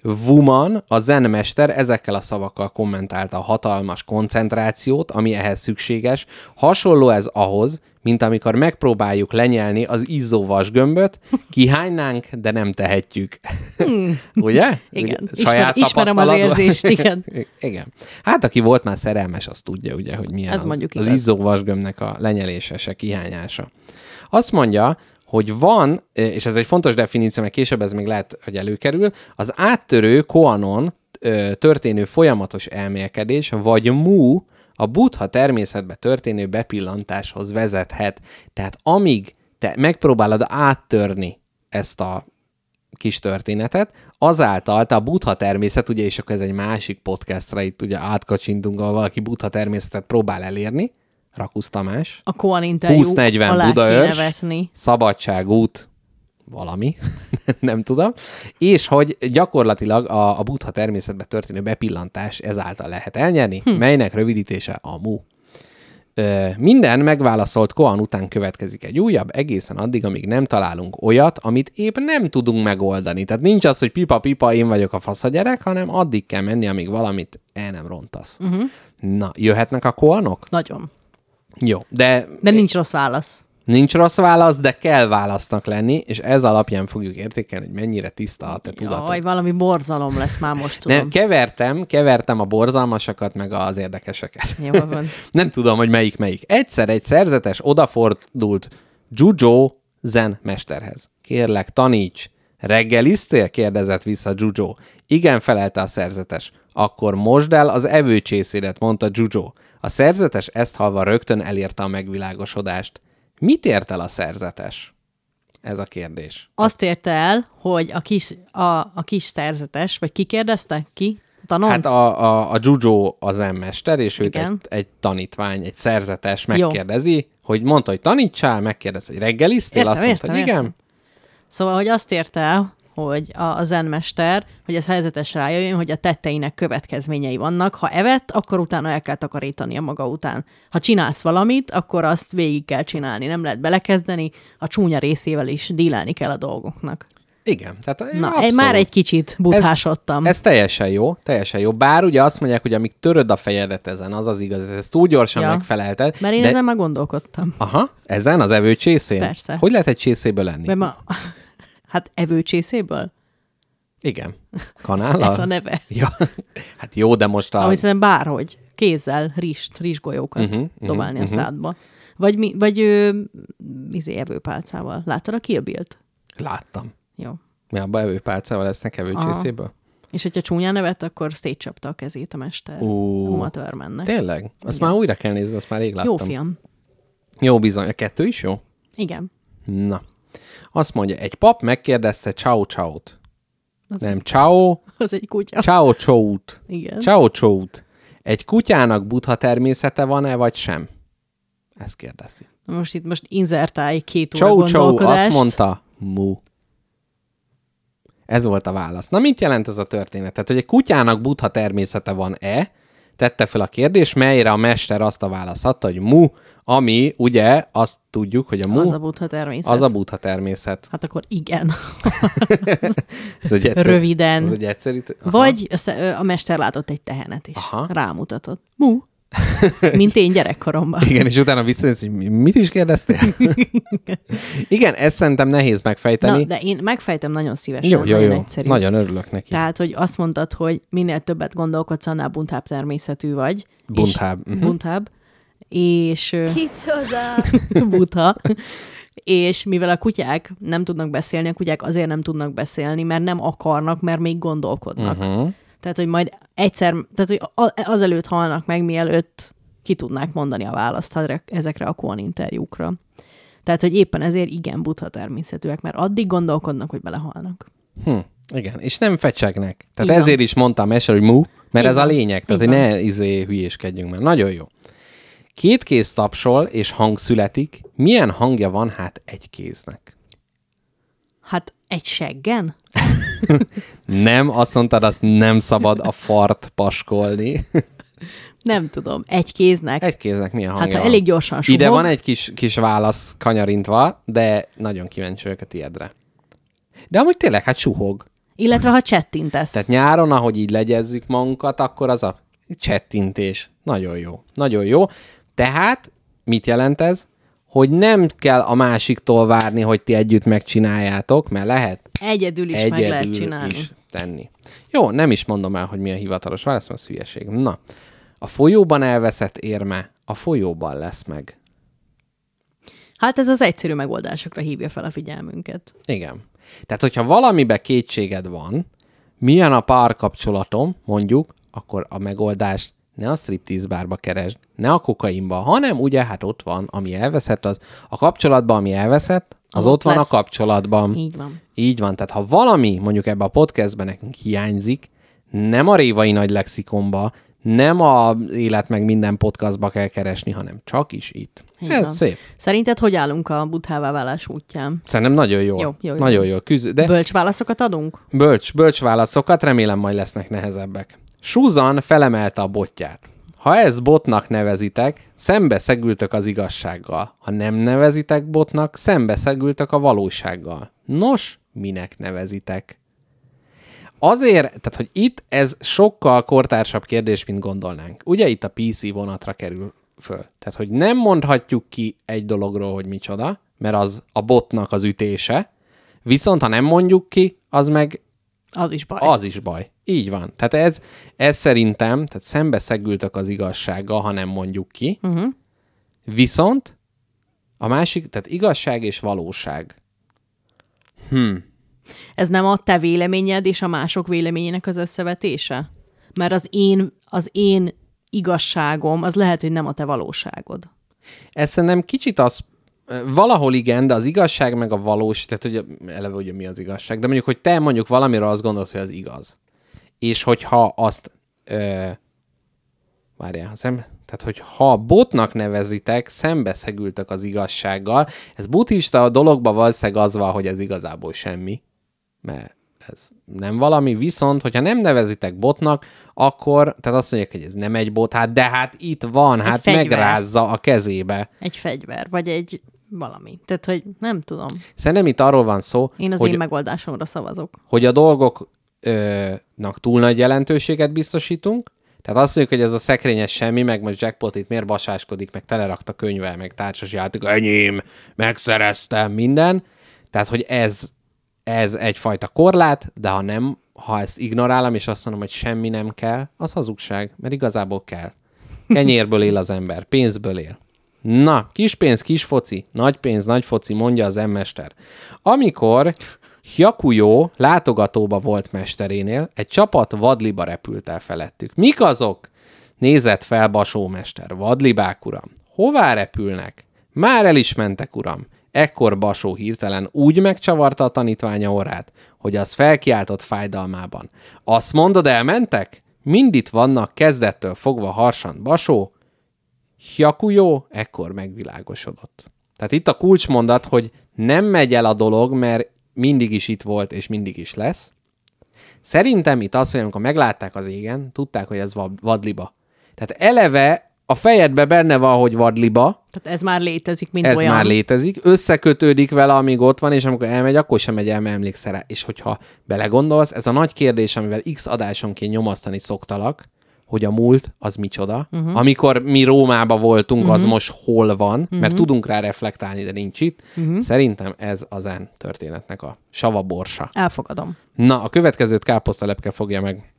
Speaker 2: Wuman, a zenmester ezekkel a szavakkal kommentálta a hatalmas koncentrációt, ami ehhez szükséges. Hasonló ez ahhoz, mint amikor megpróbáljuk lenyelni az izzóvas gömböt, kihánynánk, de nem tehetjük. Hmm. Ugye?
Speaker 3: Igen,
Speaker 2: Ugye,
Speaker 3: Ismer, ismerem az érzést, igen.
Speaker 2: igen. Hát, aki volt már szerelmes, az tudja, ugye, hogy milyen
Speaker 3: Ez
Speaker 2: az,
Speaker 3: mondjuk
Speaker 2: az izzóvas gömbnek a lenyelése, se kihányása. Azt mondja, hogy van, és ez egy fontos definíció, mert később ez még lehet, hogy előkerül, az áttörő koanon történő folyamatos elmélkedés, vagy mu, a buddha természetbe történő bepillantáshoz vezethet. Tehát amíg te megpróbálod áttörni ezt a kis történetet, azáltal te a buddha természet, ugye, és akkor ez egy másik podcastra, itt ugye átkacsintunk, ahol valaki buddha természetet próbál elérni, Rakusz Tamás,
Speaker 3: A Koan interjú
Speaker 2: 20-40
Speaker 3: alá
Speaker 2: Budaörs. Szabadságút, valami, nem tudom, és hogy gyakorlatilag a, a buddha természetbe történő bepillantás ezáltal lehet elnyerni, hm. melynek rövidítése a mu. Ö, minden megválaszolt koan után következik egy újabb, egészen addig, amíg nem találunk olyat, amit épp nem tudunk megoldani. Tehát nincs az, hogy pipa-pipa, én vagyok a fasz a gyerek, hanem addig kell menni, amíg valamit el nem rontasz. Uh-huh. Na, jöhetnek a koanok?
Speaker 3: Nagyon.
Speaker 2: Jó, de
Speaker 3: De nincs rossz válasz.
Speaker 2: Nincs rossz válasz, de kell válasznak lenni, és ez alapján fogjuk értékelni, hogy mennyire tiszta a te tudatod.
Speaker 3: Jaj, valami borzalom lesz már most, tudom.
Speaker 2: Nem, kevertem, kevertem a borzalmasakat, meg az érdekeseket.
Speaker 3: Jó van.
Speaker 2: Nem tudom, hogy melyik melyik. Egyszer egy szerzetes odafordult Jujo zen mesterhez. Kérlek, taníts. Reggeliztél? kérdezett vissza Jujo. Igen, felelte a szerzetes. Akkor mosd el az evőcsészédet, mondta Jujo. A szerzetes ezt halva rögtön elérte a megvilágosodást. Mit ért el a szerzetes? Ez a kérdés.
Speaker 3: Azt érte el, hogy a kis, a, a kis szerzetes, vagy ki kérdezte? Ki? Tanonc?
Speaker 2: Hát a, a, a Jujo az mester, és őt
Speaker 3: Igen.
Speaker 2: egy, egy tanítvány, egy szerzetes megkérdezi, hogy mondta, hogy tanítsál, megkérdezi, hogy reggeliztél,
Speaker 3: Értem,
Speaker 2: azt mondta,
Speaker 3: értem,
Speaker 2: hogy igen.
Speaker 3: értem. Szóval, hogy azt érte el, hogy a, a zenmester, hogy ez helyzetes rájöjjön, hogy a tetteinek következményei vannak. Ha evett, akkor utána el kell takarítani a maga után. Ha csinálsz valamit, akkor azt végig kell csinálni, nem lehet belekezdeni, a csúnya részével is dílelni kell a dolgoknak.
Speaker 2: Igen. Tehát
Speaker 3: Na,
Speaker 2: abszolút.
Speaker 3: már egy kicsit buthásodtam.
Speaker 2: Ez, ez teljesen jó, teljesen jó. Bár ugye azt mondják, hogy amíg töröd a fejedet ezen, az az igaz, ezt túl gyorsan
Speaker 3: Ja.
Speaker 2: ja. megfelelted.
Speaker 3: Mert én
Speaker 2: de...
Speaker 3: ezen már gondolkodtam.
Speaker 2: Aha, ezen az evő csészén?
Speaker 3: Persze.
Speaker 2: Hogy lehet egy csészéből lenni?
Speaker 3: Mert ma... Hát evőcsészéből?
Speaker 2: Igen. Kanállal?
Speaker 3: Ez a neve.
Speaker 2: Ja. Hát jó, de most a...
Speaker 3: Ami szerintem bárhogy. Kézzel rist, rizsgolyókat uh-huh,
Speaker 2: mhm,
Speaker 3: dobálni uh-huh. a
Speaker 2: mhm.
Speaker 3: szádba. Vagy, mi, vagy ö, izé evőpálcával. Láttad a Kill Bill-t?
Speaker 2: Láttam.
Speaker 3: Jó.
Speaker 2: Mi abba evőpálcával lesznek evő
Speaker 3: Aha. És hogyha csúnyán nevet, akkor szétcsapta a kezét a mester.
Speaker 2: Ú.
Speaker 3: Uma Thurmannek.
Speaker 2: Tényleg? Azt
Speaker 3: Igen.
Speaker 2: már újra kell nézni, azt már rég láttam.
Speaker 3: Jó film.
Speaker 2: Jó bizony. A kettő is jó?
Speaker 3: Igen.
Speaker 2: Na. Azt mondja, egy pap megkérdezte Ciao Ciao-t.
Speaker 3: Az,
Speaker 2: Nem Ciao,
Speaker 3: az egy kutya.
Speaker 2: Ciao Ciao-t.
Speaker 3: Igen.
Speaker 2: Ciao Ciao-t. Egy kutyának butha természete van-e, vagy sem? Ezt kérdezi.
Speaker 3: Most itt most inzertálj két óra
Speaker 2: Ciao Ciao azt mondta, mu. Ez volt a válasz. Na, mit jelent ez a történet? Tehát, hogy egy kutyának butha természete van-e, tette fel a kérdés, melyre a mester azt a választ adta, hogy mu, ami ugye azt tudjuk, hogy a mu
Speaker 3: Az a buddha természet.
Speaker 2: az a butha természet.
Speaker 3: Hát akkor igen.
Speaker 2: Ez egy egyszerű,
Speaker 3: Röviden.
Speaker 2: Ez egy egyszerű... Aha.
Speaker 3: Vagy a mester látott egy tehenet is.
Speaker 2: Aha.
Speaker 3: Rámutatott. Mu. Mint én gyerekkoromban.
Speaker 2: Igen, és utána visszanéz, hogy mi- mit is kérdeztél? Igen, ezt szerintem nehéz megfejteni.
Speaker 3: Na, de én megfejtem nagyon szívesen.
Speaker 2: jó, jó,
Speaker 3: nagyon
Speaker 2: jó.
Speaker 3: Egyszerű.
Speaker 2: Nagyon örülök neki.
Speaker 3: Tehát, hogy azt mondtad, hogy minél többet gondolkodsz, annál buntább természetű vagy.
Speaker 2: Buntább,
Speaker 3: És,
Speaker 2: mhm.
Speaker 3: buntább. És
Speaker 4: Kicsoda!
Speaker 3: butha. És mivel a kutyák nem tudnak beszélni, a kutyák azért nem tudnak beszélni, mert nem akarnak, mert még gondolkodnak.
Speaker 2: Uh-huh.
Speaker 3: Tehát, hogy majd egyszer, tehát, hogy azelőtt halnak meg, mielőtt ki tudnák mondani a választ ezekre- a Kuan interjúkra. Tehát, hogy éppen ezért igen butha természetűek, mert addig gondolkodnak, hogy belehalnak.
Speaker 2: Hm, igen, és nem fecsegnek. Tehát
Speaker 3: van.
Speaker 2: ezért is mondtam Mester, hogy mu, mert
Speaker 3: Így
Speaker 2: ez a lényeg. Tehát,
Speaker 3: Így
Speaker 2: hogy ne izé hülyéskedjünk már. Nagyon jó. Két kéz tapsol, és hang születik. Milyen hangja van hát egy kéznek?
Speaker 3: Hát egy seggen?
Speaker 2: Nem, azt mondtad, azt nem szabad a fart paskolni.
Speaker 3: Nem tudom. Egy kéznek?
Speaker 2: Egy kéznek milyen hangja
Speaker 3: hát, ha
Speaker 2: van?
Speaker 3: elég gyorsan suhog,
Speaker 2: Ide van egy kis, kis válasz kanyarintva, de nagyon kíváncsi vagyok a tiédre. De amúgy tényleg, hát suhog.
Speaker 3: illetve ha csettintesz.
Speaker 2: Tehát nyáron, ahogy így legyezzük magunkat, akkor az a csettintés. Nagyon jó. Nagyon jó. Tehát mit jelent ez? Hogy nem kell a másiktól várni, hogy ti együtt megcsináljátok, mert lehet
Speaker 3: Egyedül is meg lehet
Speaker 2: egyedül
Speaker 3: csinálni.
Speaker 2: is tenni. Jó, nem is mondom el, hogy mi a hivatalos válasz, mert hülyeség. Na, a folyóban elveszett érme a folyóban lesz meg.
Speaker 3: Hát ez az egyszerű megoldásokra hívja fel a figyelmünket.
Speaker 2: Igen. Tehát, hogyha valamibe kétséged van, milyen a párkapcsolatom, mondjuk, akkor a megoldás ne a striptease bárba keresd, ne a kokainba, hanem ugye hát ott van, ami elveszett, az a kapcsolatban, ami elveszett, az, ott
Speaker 3: ott
Speaker 2: van
Speaker 3: lesz.
Speaker 2: a kapcsolatban.
Speaker 3: Így van.
Speaker 2: Így van. Tehát ha valami mondjuk ebbe a podcastben nekünk hiányzik, nem a révai nagy lexikonba, nem a élet meg minden podcastba kell keresni, hanem csak is itt.
Speaker 3: Így
Speaker 2: Ez
Speaker 3: van.
Speaker 2: szép.
Speaker 3: Szerinted hogy állunk a buthává válás útján?
Speaker 2: Szerintem nagyon jó.
Speaker 3: Jó, jó, jó.
Speaker 2: Nagyon jó. Küzd, de
Speaker 3: Bölcs válaszokat adunk?
Speaker 2: Bölcs, bölcs válaszokat, remélem majd lesznek nehezebbek. Susan felemelte a botját. Ha ezt botnak nevezitek, szembe szegültök az igazsággal. Ha nem nevezitek botnak, szembe szegültök a valósággal. Nos, minek nevezitek? Azért, tehát, hogy itt ez sokkal kortársabb kérdés, mint gondolnánk. Ugye itt a PC vonatra kerül föl. Tehát, hogy nem mondhatjuk ki egy dologról, hogy micsoda, mert az a botnak az ütése, viszont ha nem mondjuk ki, az meg
Speaker 3: Az is baj.
Speaker 2: az is baj. Így van. Tehát ez, ez szerintem, tehát szembe szegültök az igazsággal, ha nem mondjuk ki.
Speaker 3: Uh-huh.
Speaker 2: Viszont a másik, tehát igazság és valóság.
Speaker 3: Ez nem a te véleményed és a mások véleményének az összevetése? Mert az én, az én igazságom, az lehet, hogy nem a te valóságod.
Speaker 2: Ez szerintem kicsit az, valahol igen, de az igazság meg a valós, tehát hogy eleve ugye mi az igazság, de mondjuk, hogy te mondjuk valamiről azt gondolod, hogy az igaz. És hogyha azt, ö, várjál, ha szem, tehát hogy ha botnak nevezitek, szembeszegültök az igazsággal, ez buddhista a dologban valószínűleg az van, hogy ez igazából semmi, mert ez nem valami, viszont, hogyha nem nevezitek botnak, akkor, tehát azt mondják, hogy ez nem egy bot, hát de hát itt van, hát
Speaker 3: fegyver.
Speaker 2: megrázza a kezébe.
Speaker 3: Egy fegyver, vagy egy valami. Tehát, hogy nem tudom.
Speaker 2: Szerintem itt arról van szó,
Speaker 3: Én az
Speaker 2: hogy,
Speaker 3: én megoldásomra szavazok.
Speaker 2: hogy a dolgoknak túl nagy jelentőséget biztosítunk, tehát azt mondjuk, hogy ez a szekrényes semmi, meg most jackpot itt miért basáskodik, meg telerakta könyvvel, meg társas játék, enyém, megszereztem, minden. Tehát, hogy ez, ez egyfajta korlát, de ha nem, ha ezt ignorálom, és azt mondom, hogy semmi nem kell, az hazugság, mert igazából kell. Kenyérből él az ember, pénzből él. Na, kis pénz, kis foci, nagy pénz, nagy foci, mondja az emmester. Amikor Hyakuyo látogatóba volt mesterénél, egy csapat vadliba repült el felettük. Mik azok? Nézett fel Basó mester. Vadlibák, uram. Hová repülnek? Már el is mentek, uram. Ekkor Basó hirtelen úgy megcsavarta a tanítványa orrát, hogy az felkiáltott fájdalmában. Azt mondod, elmentek? Mind itt vannak, kezdettől fogva harsan Basó, Hyakuyo ekkor megvilágosodott. Tehát itt a kulcsmondat, hogy nem megy el a dolog, mert mindig is itt volt, és mindig is lesz. Szerintem itt az, hogy amikor meglátták az égen, tudták, hogy ez va- vadliba. Tehát eleve a fejedbe benne van, hogy vadliba,
Speaker 3: Tehát ez már létezik, mint
Speaker 2: ez
Speaker 3: olyan.
Speaker 2: már létezik, összekötődik vele, amíg ott van, és amikor elmegy, akkor sem megy el, mert emlékszel rá. És hogyha belegondolsz, ez a nagy kérdés, amivel X adásonként nyomasztani szoktalak, hogy a múlt az micsoda. Uh-huh. Amikor mi Rómába voltunk, uh-huh. az most hol van, uh-huh. mert tudunk rá reflektálni, de nincs itt. Uh-huh. Szerintem ez az en történetnek a savaborsa.
Speaker 3: Elfogadom.
Speaker 2: Na, a következőt káposztalepke fogja meg.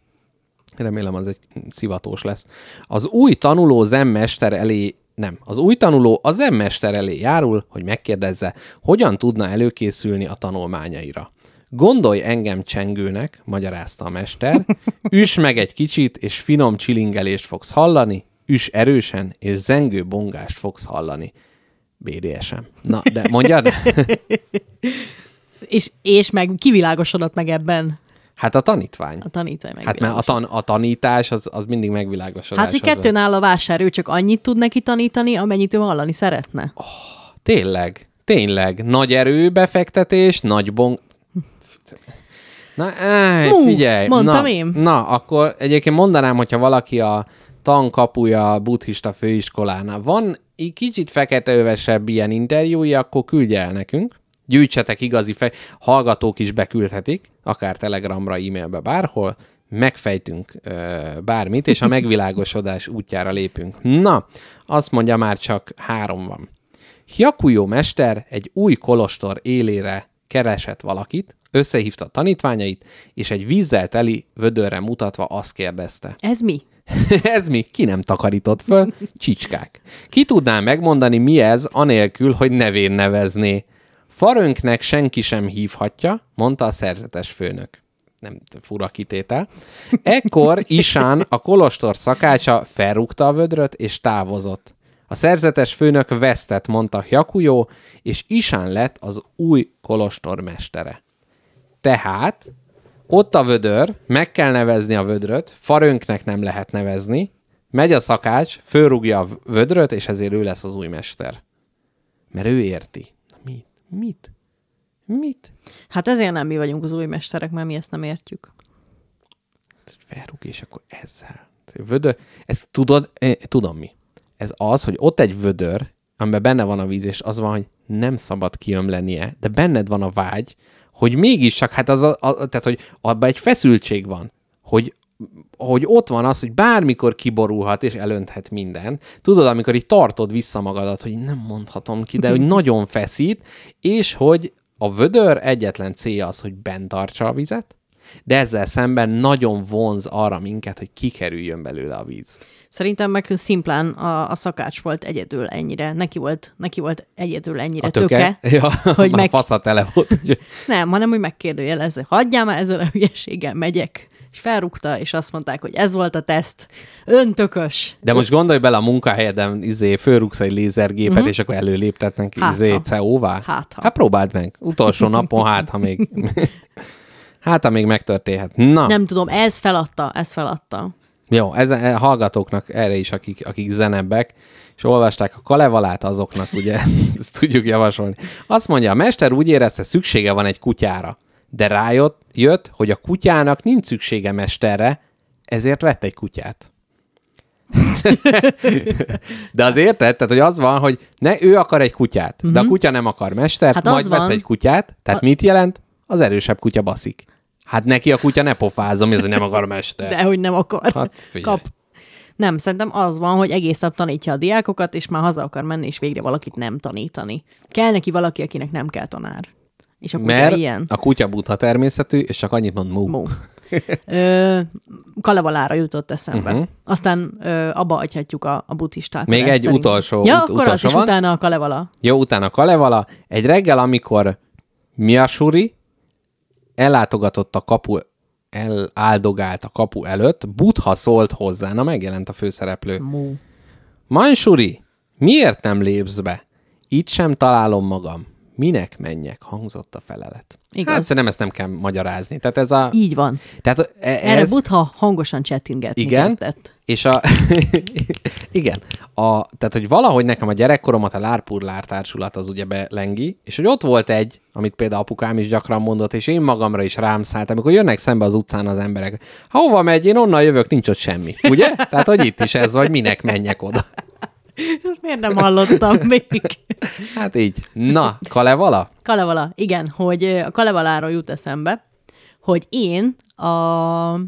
Speaker 2: Remélem, az egy szivatós lesz. Az új tanuló zemmester elé nem, az új tanuló a zemmester elé járul, hogy megkérdezze, hogyan tudna előkészülni a tanulmányaira. Gondolj engem csengőnek, magyarázta a mester, üss meg egy kicsit, és finom csilingelést fogsz hallani, üss erősen, és zengő bongást fogsz hallani. BDSM. Na, de mondjad?
Speaker 3: És, és meg kivilágosodott meg ebben
Speaker 2: Hát a tanítvány.
Speaker 3: a tanítvány.
Speaker 2: Hát mert a, tan- a tanítás az, az mindig megvilágosodás.
Speaker 3: Hát, hogy kettőn áll a vásár, ő csak annyit tud neki tanítani, amennyit ő hallani szeretne.
Speaker 2: Oh. Tényleg, tényleg. Nagy erőbefektetés, nagy bong... Na, áj,
Speaker 3: Hú,
Speaker 2: figyelj.
Speaker 3: mondtam
Speaker 2: na,
Speaker 3: én.
Speaker 2: Na, akkor egyébként mondanám, hogyha valaki a tankapuja a buddhista főiskolánál van, így kicsit feketeövesebb ilyen interjúja, akkor küldje el nekünk. Gyűjtsetek igazi fej... Hallgatók is beküldhetik, akár telegramra, e-mailbe, bárhol. Megfejtünk ö, bármit, és a megvilágosodás útjára lépünk. Na, azt mondja, már csak három van. Hyakuyo mester egy új kolostor élére keresett valakit, összehívta a tanítványait, és egy vízzel teli vödörre mutatva azt kérdezte.
Speaker 3: Ez mi?
Speaker 2: ez mi? Ki nem takarított föl? Csicskák. Ki tudná megmondani, mi ez, anélkül, hogy nevén nevezné? Farönknek senki sem hívhatja, mondta a szerzetes főnök. Nem fura kitétel. Ekkor Isán, a kolostor szakácsa felrúgta a vödröt, és távozott. A szerzetes főnök vesztett, mondta Hyakuyo, és Isán lett az új kolostor mestere. Tehát ott a vödör, meg kell nevezni a vödröt, farönknek nem lehet nevezni, megy a szakács, fölrúgja a vödröt, és ezért ő lesz az új mester. Mert ő érti. Na mit? Mit? Mit?
Speaker 3: Hát ezért nem mi vagyunk az új mesterek, mert mi ezt nem értjük.
Speaker 2: Felrúg, és akkor ezzel. Vödör, ezt tudod, eh, tudom mi. Ez az, hogy ott egy vödör, amiben benne van a víz, és az van, hogy nem szabad kiömlenie, de benned van a vágy, hogy mégiscsak, hát az a, a, tehát, hogy abban egy feszültség van, hogy hogy ott van az, hogy bármikor kiborulhat és elönthet minden. Tudod, amikor így tartod vissza magadat, hogy nem mondhatom ki, de hogy nagyon feszít, és hogy a vödör egyetlen célja az, hogy bent tartsa a vizet, de ezzel szemben nagyon vonz arra minket, hogy kikerüljön belőle a víz.
Speaker 3: Szerintem meg szimplán a, a szakács volt egyedül ennyire. Neki volt, neki volt egyedül ennyire
Speaker 2: A töke, ja,
Speaker 3: hogy meg-
Speaker 2: fasza tele volt. Hogy...
Speaker 3: Nem, hanem hogy megkérdőjelezze. Hagyjál már ezzel a hülyeséggel, megyek. És felrúgta, és azt mondták, hogy ez volt a teszt. Öntökös.
Speaker 2: De most gondolj bele a munkahelyeden, izé, fölrúgsz egy lézergépet, uh-huh. és akkor előléptetnek
Speaker 3: Hát,
Speaker 2: izé. CO-vá.
Speaker 3: Hát, ha.
Speaker 2: hát próbáld meg. Utolsó napon, hát ha még... hát ha még megtörténhet. Na,
Speaker 3: Nem tudom, ez feladta, ez feladta.
Speaker 2: jó, ez, e, hallgatóknak erre is, akik, akik zenebbek, és olvasták a Kalevalát azoknak, ugye, ezt tudjuk javasolni. Azt mondja, a mester úgy érezte, szüksége van egy kutyára. de rájött, jött, hogy a kutyának nincs szüksége mesterre, ezért vett egy kutyát. De az érted? Tehát, hogy az van, hogy ne, ő akar egy kutyát, uh-huh. de a kutya nem akar mestert,
Speaker 3: Hát
Speaker 2: majd vesz
Speaker 3: van.
Speaker 2: egy kutyát. Tehát a... mit jelent? Az erősebb kutya baszik. Hát neki a kutya ne pofázom, ez, nem akar mester.
Speaker 3: De hogy nem akar.
Speaker 2: Hát figyelj.
Speaker 3: Kap. Nem, szerintem az van, hogy egész nap tanítja a diákokat, és már haza akar menni, és végre valakit nem tanítani. Kell neki valaki, akinek nem kell tanár. És a kutya
Speaker 2: Mert
Speaker 3: ilyen.
Speaker 2: a kutya butha természetű, és csak annyit mond mu.
Speaker 3: Mó. Ö, Kalevalára jutott eszembe. Uh-huh. Aztán ö, abba hagyhatjuk a, a buddhistát.
Speaker 2: Még egy utolsó-
Speaker 3: Ja,
Speaker 2: ut-
Speaker 3: akkor az
Speaker 2: utolsó
Speaker 3: is
Speaker 2: van.
Speaker 3: utána a Kalevala.
Speaker 2: Jó, utána Kalevala. Egy reggel, amikor Miasuri ellátogatott a kapu, eláldogált a kapu előtt, Butha szólt hozzá, na megjelent a főszereplő.
Speaker 3: Mó.
Speaker 2: Mansuri, miért nem lépsz be? Itt sem találom magam. Minek menjek? Hangzott a felelet.
Speaker 3: Igaz.
Speaker 2: Hát szerintem ezt nem kell magyarázni. Tehát ez a...
Speaker 3: Így van.
Speaker 2: Tehát e-
Speaker 3: Erre
Speaker 2: ez,
Speaker 3: Butha hangosan chattingetni
Speaker 2: Igen.
Speaker 3: kezdett.
Speaker 2: És a... igen. A, tehát, hogy valahogy nekem a gyerekkoromat a Lárpurlár társulat az ugye belengi, és hogy ott volt egy, amit például apukám is gyakran mondott, és én magamra is rám szállt, amikor jönnek szembe az utcán az emberek. Ha hova megy, én onnan jövök, nincs ott semmi. Ugye? Tehát, hogy itt is ez, vagy minek menjek oda.
Speaker 3: Miért nem hallottam még?
Speaker 2: Hát így. Na, Kalevala?
Speaker 3: Kalevala, igen, hogy a Kalevaláról jut eszembe, hogy én a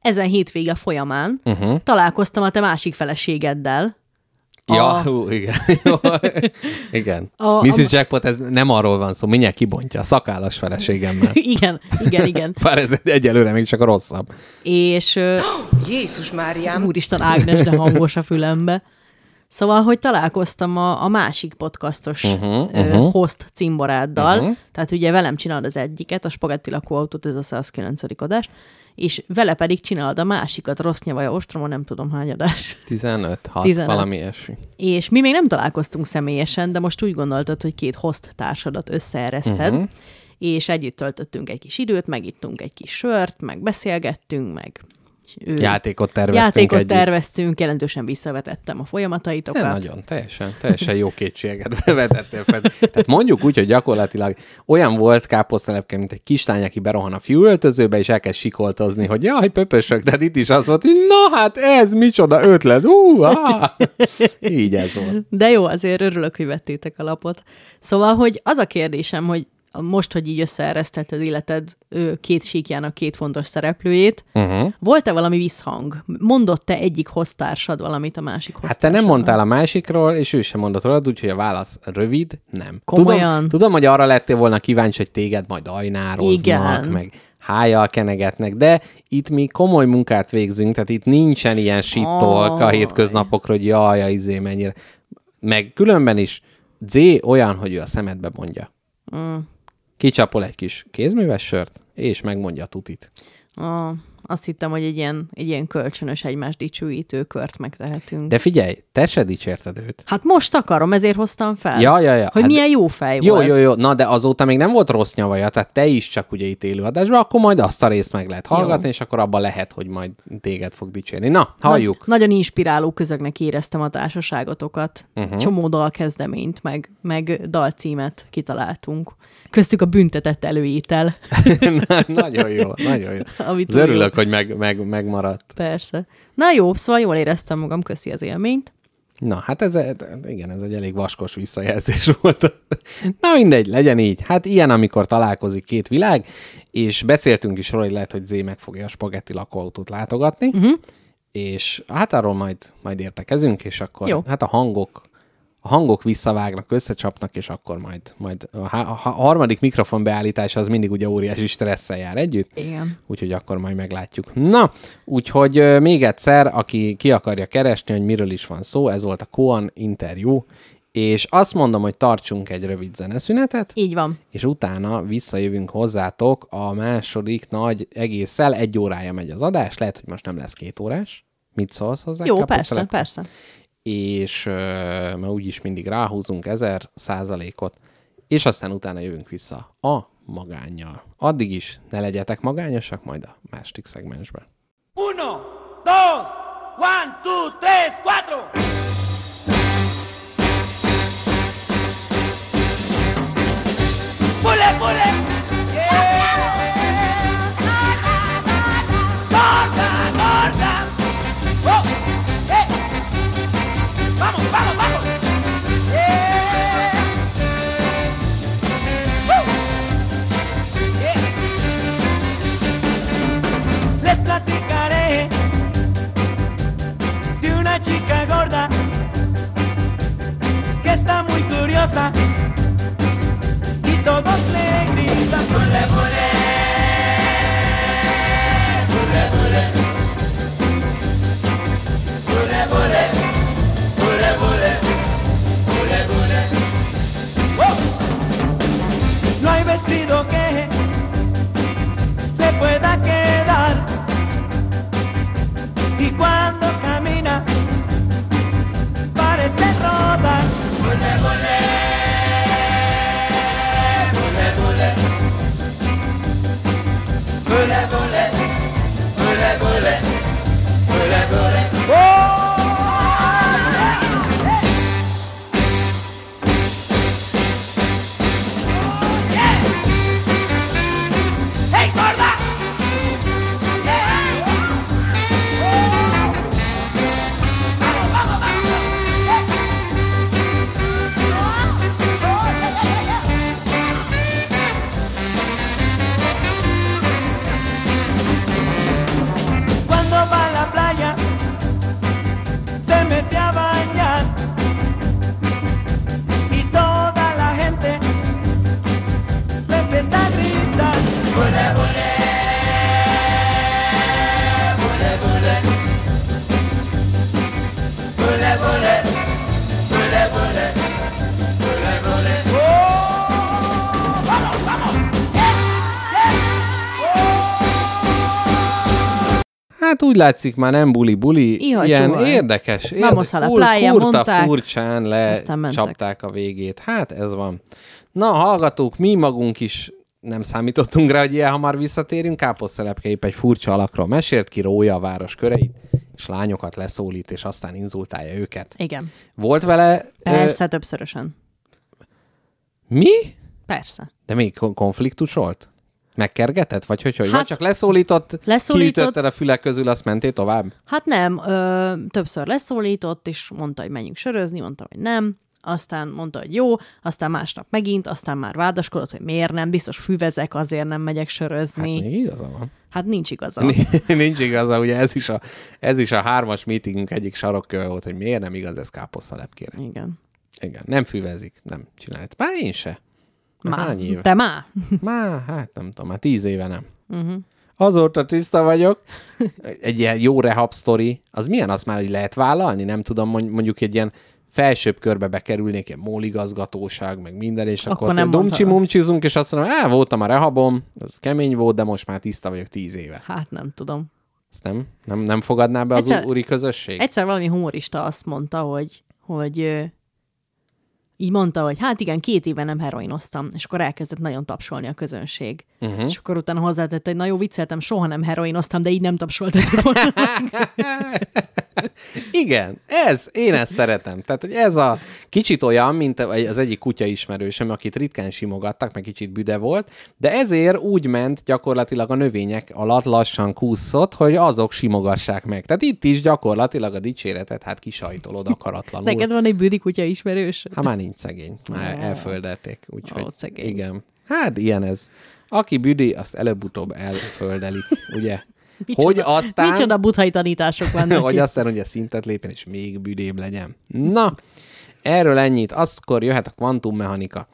Speaker 3: ezen hétvége folyamán uh-huh. találkoztam a te másik feleségeddel.
Speaker 2: Ja,
Speaker 3: A-
Speaker 2: hú, igen. Jó. igen.
Speaker 3: A-
Speaker 2: Mrs.
Speaker 3: a-
Speaker 2: Jackpot, ez nem arról van szó, mindjárt kibontja, a szakállas feleségemmel.
Speaker 3: igen, igen, igen.
Speaker 2: Bár ez egyelőre még csak a rosszabb.
Speaker 3: És
Speaker 5: Jézus Máriám!
Speaker 3: úristen Ágnes, de hangos a fülembe. Szóval, hogy találkoztam a, a másik podcastos uh-huh, uh-huh. host cimboráddal, uh-huh. tehát ugye velem csinálod az egyiket, a Spagetti lakóautót, ez a 109. adás, és vele pedig csinálod a másikat, rossz nyavaja ostromon, nem tudom hány adás.
Speaker 2: 15, 6,
Speaker 3: 15.
Speaker 2: valami ilyesmi.
Speaker 3: És mi még nem találkoztunk személyesen, de most úgy gondoltad, hogy két host társadat összeereszted, uh-huh. és együtt töltöttünk egy kis időt, megittunk egy kis sört, meg beszélgettünk, meg
Speaker 2: Játékot terveztünk
Speaker 3: játékot
Speaker 2: együtt.
Speaker 3: terveztünk, jelentősen visszavetettem a folyamataitokat.
Speaker 2: De nagyon, teljesen, teljesen jó kétséget vetettél fel. Tehát mondjuk úgy, hogy gyakorlatilag olyan volt káposztelepke, mint egy kislány, aki berohan a fiúöltözőbe, és elkezd sikoltozni, hogy jaj, pöpösök, de itt is az volt, hogy na hát ez micsoda ötlet, ú, á. Így ez volt.
Speaker 3: De jó, azért örülök, hogy vettétek a lapot. Szóval, hogy az a kérdésem, hogy most, hogy így összeeresztetted életed két síkjának két fontos szereplőjét, uh-huh. volt-e valami visszhang? Mondott-e egyik hoztársad valamit a másik
Speaker 2: Hát te nem mondtál a másikról, és ő sem mondott rólad, úgyhogy a válasz rövid, nem.
Speaker 3: Komolyan?
Speaker 2: Tudom, tudom, hogy arra lettél volna kíváncsi, hogy téged majd ajnároznak,
Speaker 3: Igen.
Speaker 2: meg hájjal kenegetnek, de itt mi komoly munkát végzünk, tehát itt nincsen ilyen sittolk a hétköznapokról, hogy jaj, a izé mennyire. Meg különben is Z olyan, hogy ő a szemedbe mondja.
Speaker 3: Mm.
Speaker 2: Kicsapol egy kis kézműves sört, és megmondja a tutit.
Speaker 3: Ah, azt hittem, hogy egy ilyen, egy ilyen kölcsönös egymás dicsőítő kört megtehetünk.
Speaker 2: De figyelj, te se dicsérted őt.
Speaker 3: Hát most akarom, ezért hoztam fel.
Speaker 2: Ja, ja, ja.
Speaker 3: Hogy
Speaker 2: Hát-
Speaker 3: milyen jó fej
Speaker 2: Jó,
Speaker 3: volt.
Speaker 2: jó, jó. Na, de azóta még nem volt rossz nyavaja, tehát te is csak ugye itt élőadásban, akkor majd azt a részt meg lehet hallgatni,
Speaker 3: Jó.
Speaker 2: és akkor abban lehet, hogy majd téged fog dicsérni. Na, halljuk.
Speaker 3: Nagy, nagyon inspiráló közögnek éreztem a társaságotokat. Uh-huh. Csomó dalkezdeményt, meg, meg dalcímet kitaláltunk. Köztük a büntetett előétel.
Speaker 2: Na, nagyon jó, nagyon jó.
Speaker 3: Ami
Speaker 2: Az
Speaker 3: túl jó.
Speaker 2: örülök, hogy meg, meg, megmaradt.
Speaker 3: Persze. Na jó, szóval jól éreztem magam, köszi az élményt.
Speaker 2: Na, hát ez, igen, ez egy elég vaskos visszajelzés volt. Na mindegy, legyen így. Hát ilyen, amikor találkozik két világ, és beszéltünk is róla, hogy lehet, hogy Zé meg fogja a spagetti lakóautót látogatni, uh-huh. és hát arról majd, majd értekezünk, és akkor
Speaker 3: Jó.
Speaker 2: hát a hangok a hangok visszavágnak, összecsapnak, és akkor majd, majd a, há- a harmadik mikrofon beállítása az mindig ugye óriási stresszel jár együtt.
Speaker 3: Igen.
Speaker 2: Úgyhogy akkor majd meglátjuk. Na, úgyhogy még egyszer, aki ki akarja keresni, hogy miről is van szó, ez volt a Koan interjú, és azt mondom, hogy tartsunk egy rövid zeneszünetet,
Speaker 3: Így van.
Speaker 2: és utána visszajövünk hozzátok a második nagy egésszel, egy órája megy az adás, lehet, hogy most nem lesz két órás. Mit szólsz hozzá?
Speaker 3: Jó, persze, persze.
Speaker 2: És ö, mert úgyis mindig ráhúzunk ezer százalékot, és aztán utána jövünk vissza a magánnyal. Addig is ne legyetek magányosak, majd a második szegmensben.
Speaker 6: Uno, dos, one, two, tres, cuatro. Pule, pule. y
Speaker 2: todos le gritan. Úgy látszik, már nem buli-buli,
Speaker 3: Iha,
Speaker 2: ilyen
Speaker 3: csúvaj.
Speaker 2: érdekes.
Speaker 3: Vamos a la
Speaker 2: kur-
Speaker 3: playa,
Speaker 2: kurta
Speaker 3: mondták,
Speaker 2: furcsán lecsapták a végét. Hát ez van. Na, hallgatók, mi magunk is nem számítottunk rá, hogy ilyen hamar visszatérünk. Káposztelepke épp egy furcsa alakról mesélt ki, rója a város köreit, és lányokat leszólít, és aztán inzultálja őket.
Speaker 3: Igen.
Speaker 2: Volt vele...
Speaker 3: Persze, többszörösen.
Speaker 2: Ö, mi?
Speaker 3: Persze.
Speaker 2: De még kon- konfliktus volt? Megkergetett? Vagy hogy, hogy? Hát,
Speaker 3: Hát-
Speaker 2: vagy csak leszólított,
Speaker 3: Leszólított.
Speaker 2: kiütötted a fülek közül, azt mentél tovább?
Speaker 3: Hát nem, ö, többször leszólított, és mondta, hogy menjünk sörözni, mondta, hogy nem, aztán mondta, hogy jó, aztán másnap megint, aztán már vádaskodott, hogy miért nem, biztos füvezek, azért nem megyek
Speaker 2: Hát
Speaker 3: sörözni.
Speaker 2: még igaza van.
Speaker 3: Hát nincs igaza.
Speaker 2: Nincs igaza, ugye ez is, a, ez is a hármas meetingünk egyik sarokköve volt, hogy miért nem igaz ez káposzta lepkére.
Speaker 3: Igen.
Speaker 2: Igen, nem füvezik, nem csinálják. Már én se. Már
Speaker 3: Má.
Speaker 2: hány éve?
Speaker 3: Te már?
Speaker 2: Már, hát nem tudom, már tíz éve nem.
Speaker 3: Uh-huh.
Speaker 2: Azóta tiszta vagyok. Egy ilyen jó rehab sztori, az milyen azt már, hogy lehet vállalni? Nem tudom, mond- mondjuk egy ilyen felsőbb körbe bekerülnék, ilyen móligazgatóság, meg minden, és
Speaker 3: Akkor
Speaker 2: akkor,
Speaker 3: nem
Speaker 2: akkor dumcsi
Speaker 3: mondhatod.
Speaker 2: mumcsizunk, és azt mondom, á, voltam a rehabom, az kemény volt, de most már tiszta vagyok tíz éve.
Speaker 3: Hát nem tudom.
Speaker 2: Ezt nem, nem, nem fogadná be az
Speaker 3: Egyszer-
Speaker 2: Egyszer... úri közösség?
Speaker 3: Egyszer valami humorista azt mondta, hogy, hogy így mondta, hogy hát igen, két éve nem heroinoztam, és akkor elkezdett nagyon tapsolni a közönség. Uh-huh. És akkor utána hozzátette, hogy na jó, vicceltem, soha nem heroinoztam, de így nem tapsoltatok volna.
Speaker 2: Igen, ez, én ezt szeretem. Tehát, hogy ez a kicsit olyan, mint az egyik kutya ismerősöm, akit ritkán simogattak, meg kicsit büde volt, de ezért úgy ment gyakorlatilag a növények alatt lassan kúszott, hogy azok simogassák meg. Tehát itt is gyakorlatilag a dicséretet hát kisajtolod akaratlanul.
Speaker 3: Neked van egy büdi kutya ismerős?
Speaker 2: Hát már nincs szegény, már elföldelték, úgyhogy
Speaker 3: Ó, szegény.
Speaker 2: igen. Hát ilyen ez. Aki büdi, azt előbb-utóbb elföldelik, ugye?
Speaker 3: Micsoda-
Speaker 2: hogy aztán...
Speaker 3: Micsoda buthai tanítások vannak
Speaker 2: hogy aztán ugye szintet lépjen, és még büdébb legyen. Na, erről ennyit. Azkor jöhet a kvantummechanika.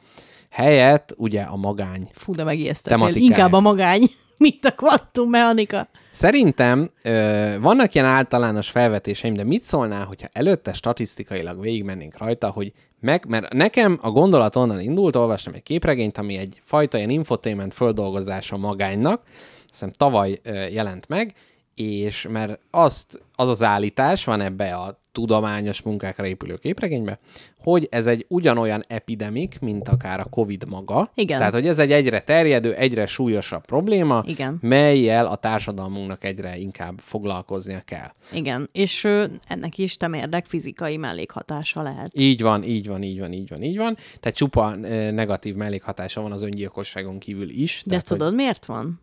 Speaker 2: Helyett ugye a magány.
Speaker 3: Fú, de
Speaker 2: tematikája.
Speaker 3: Inkább a magány, mint a kvantummechanika.
Speaker 2: Szerintem ö, vannak ilyen általános felvetéseim, de mit szólnál, hogyha előtte statisztikailag végigmennénk rajta, hogy meg, mert nekem a gondolat onnan indult, olvastam egy képregényt, ami egy fajta ilyen infotainment földolgozása magánynak, hiszem tavaly ö, jelent meg, és mert azt, az az állítás van ebbe a tudományos munkákra épülő képregénybe, hogy ez egy ugyanolyan epidemik, mint akár a Covid maga.
Speaker 3: Igen.
Speaker 2: Tehát, hogy ez egy egyre terjedő, egyre súlyosabb probléma,
Speaker 3: Igen.
Speaker 2: melyel a társadalmunknak egyre inkább foglalkoznia kell.
Speaker 3: Igen, és ö, ennek is temérdek fizikai mellékhatása lehet.
Speaker 2: Így van, így van, így van, így van, így van. Tehát csupa ö, negatív mellékhatása van az öngyilkosságon kívül is.
Speaker 3: De
Speaker 2: tehát,
Speaker 3: ezt tudod, miért van?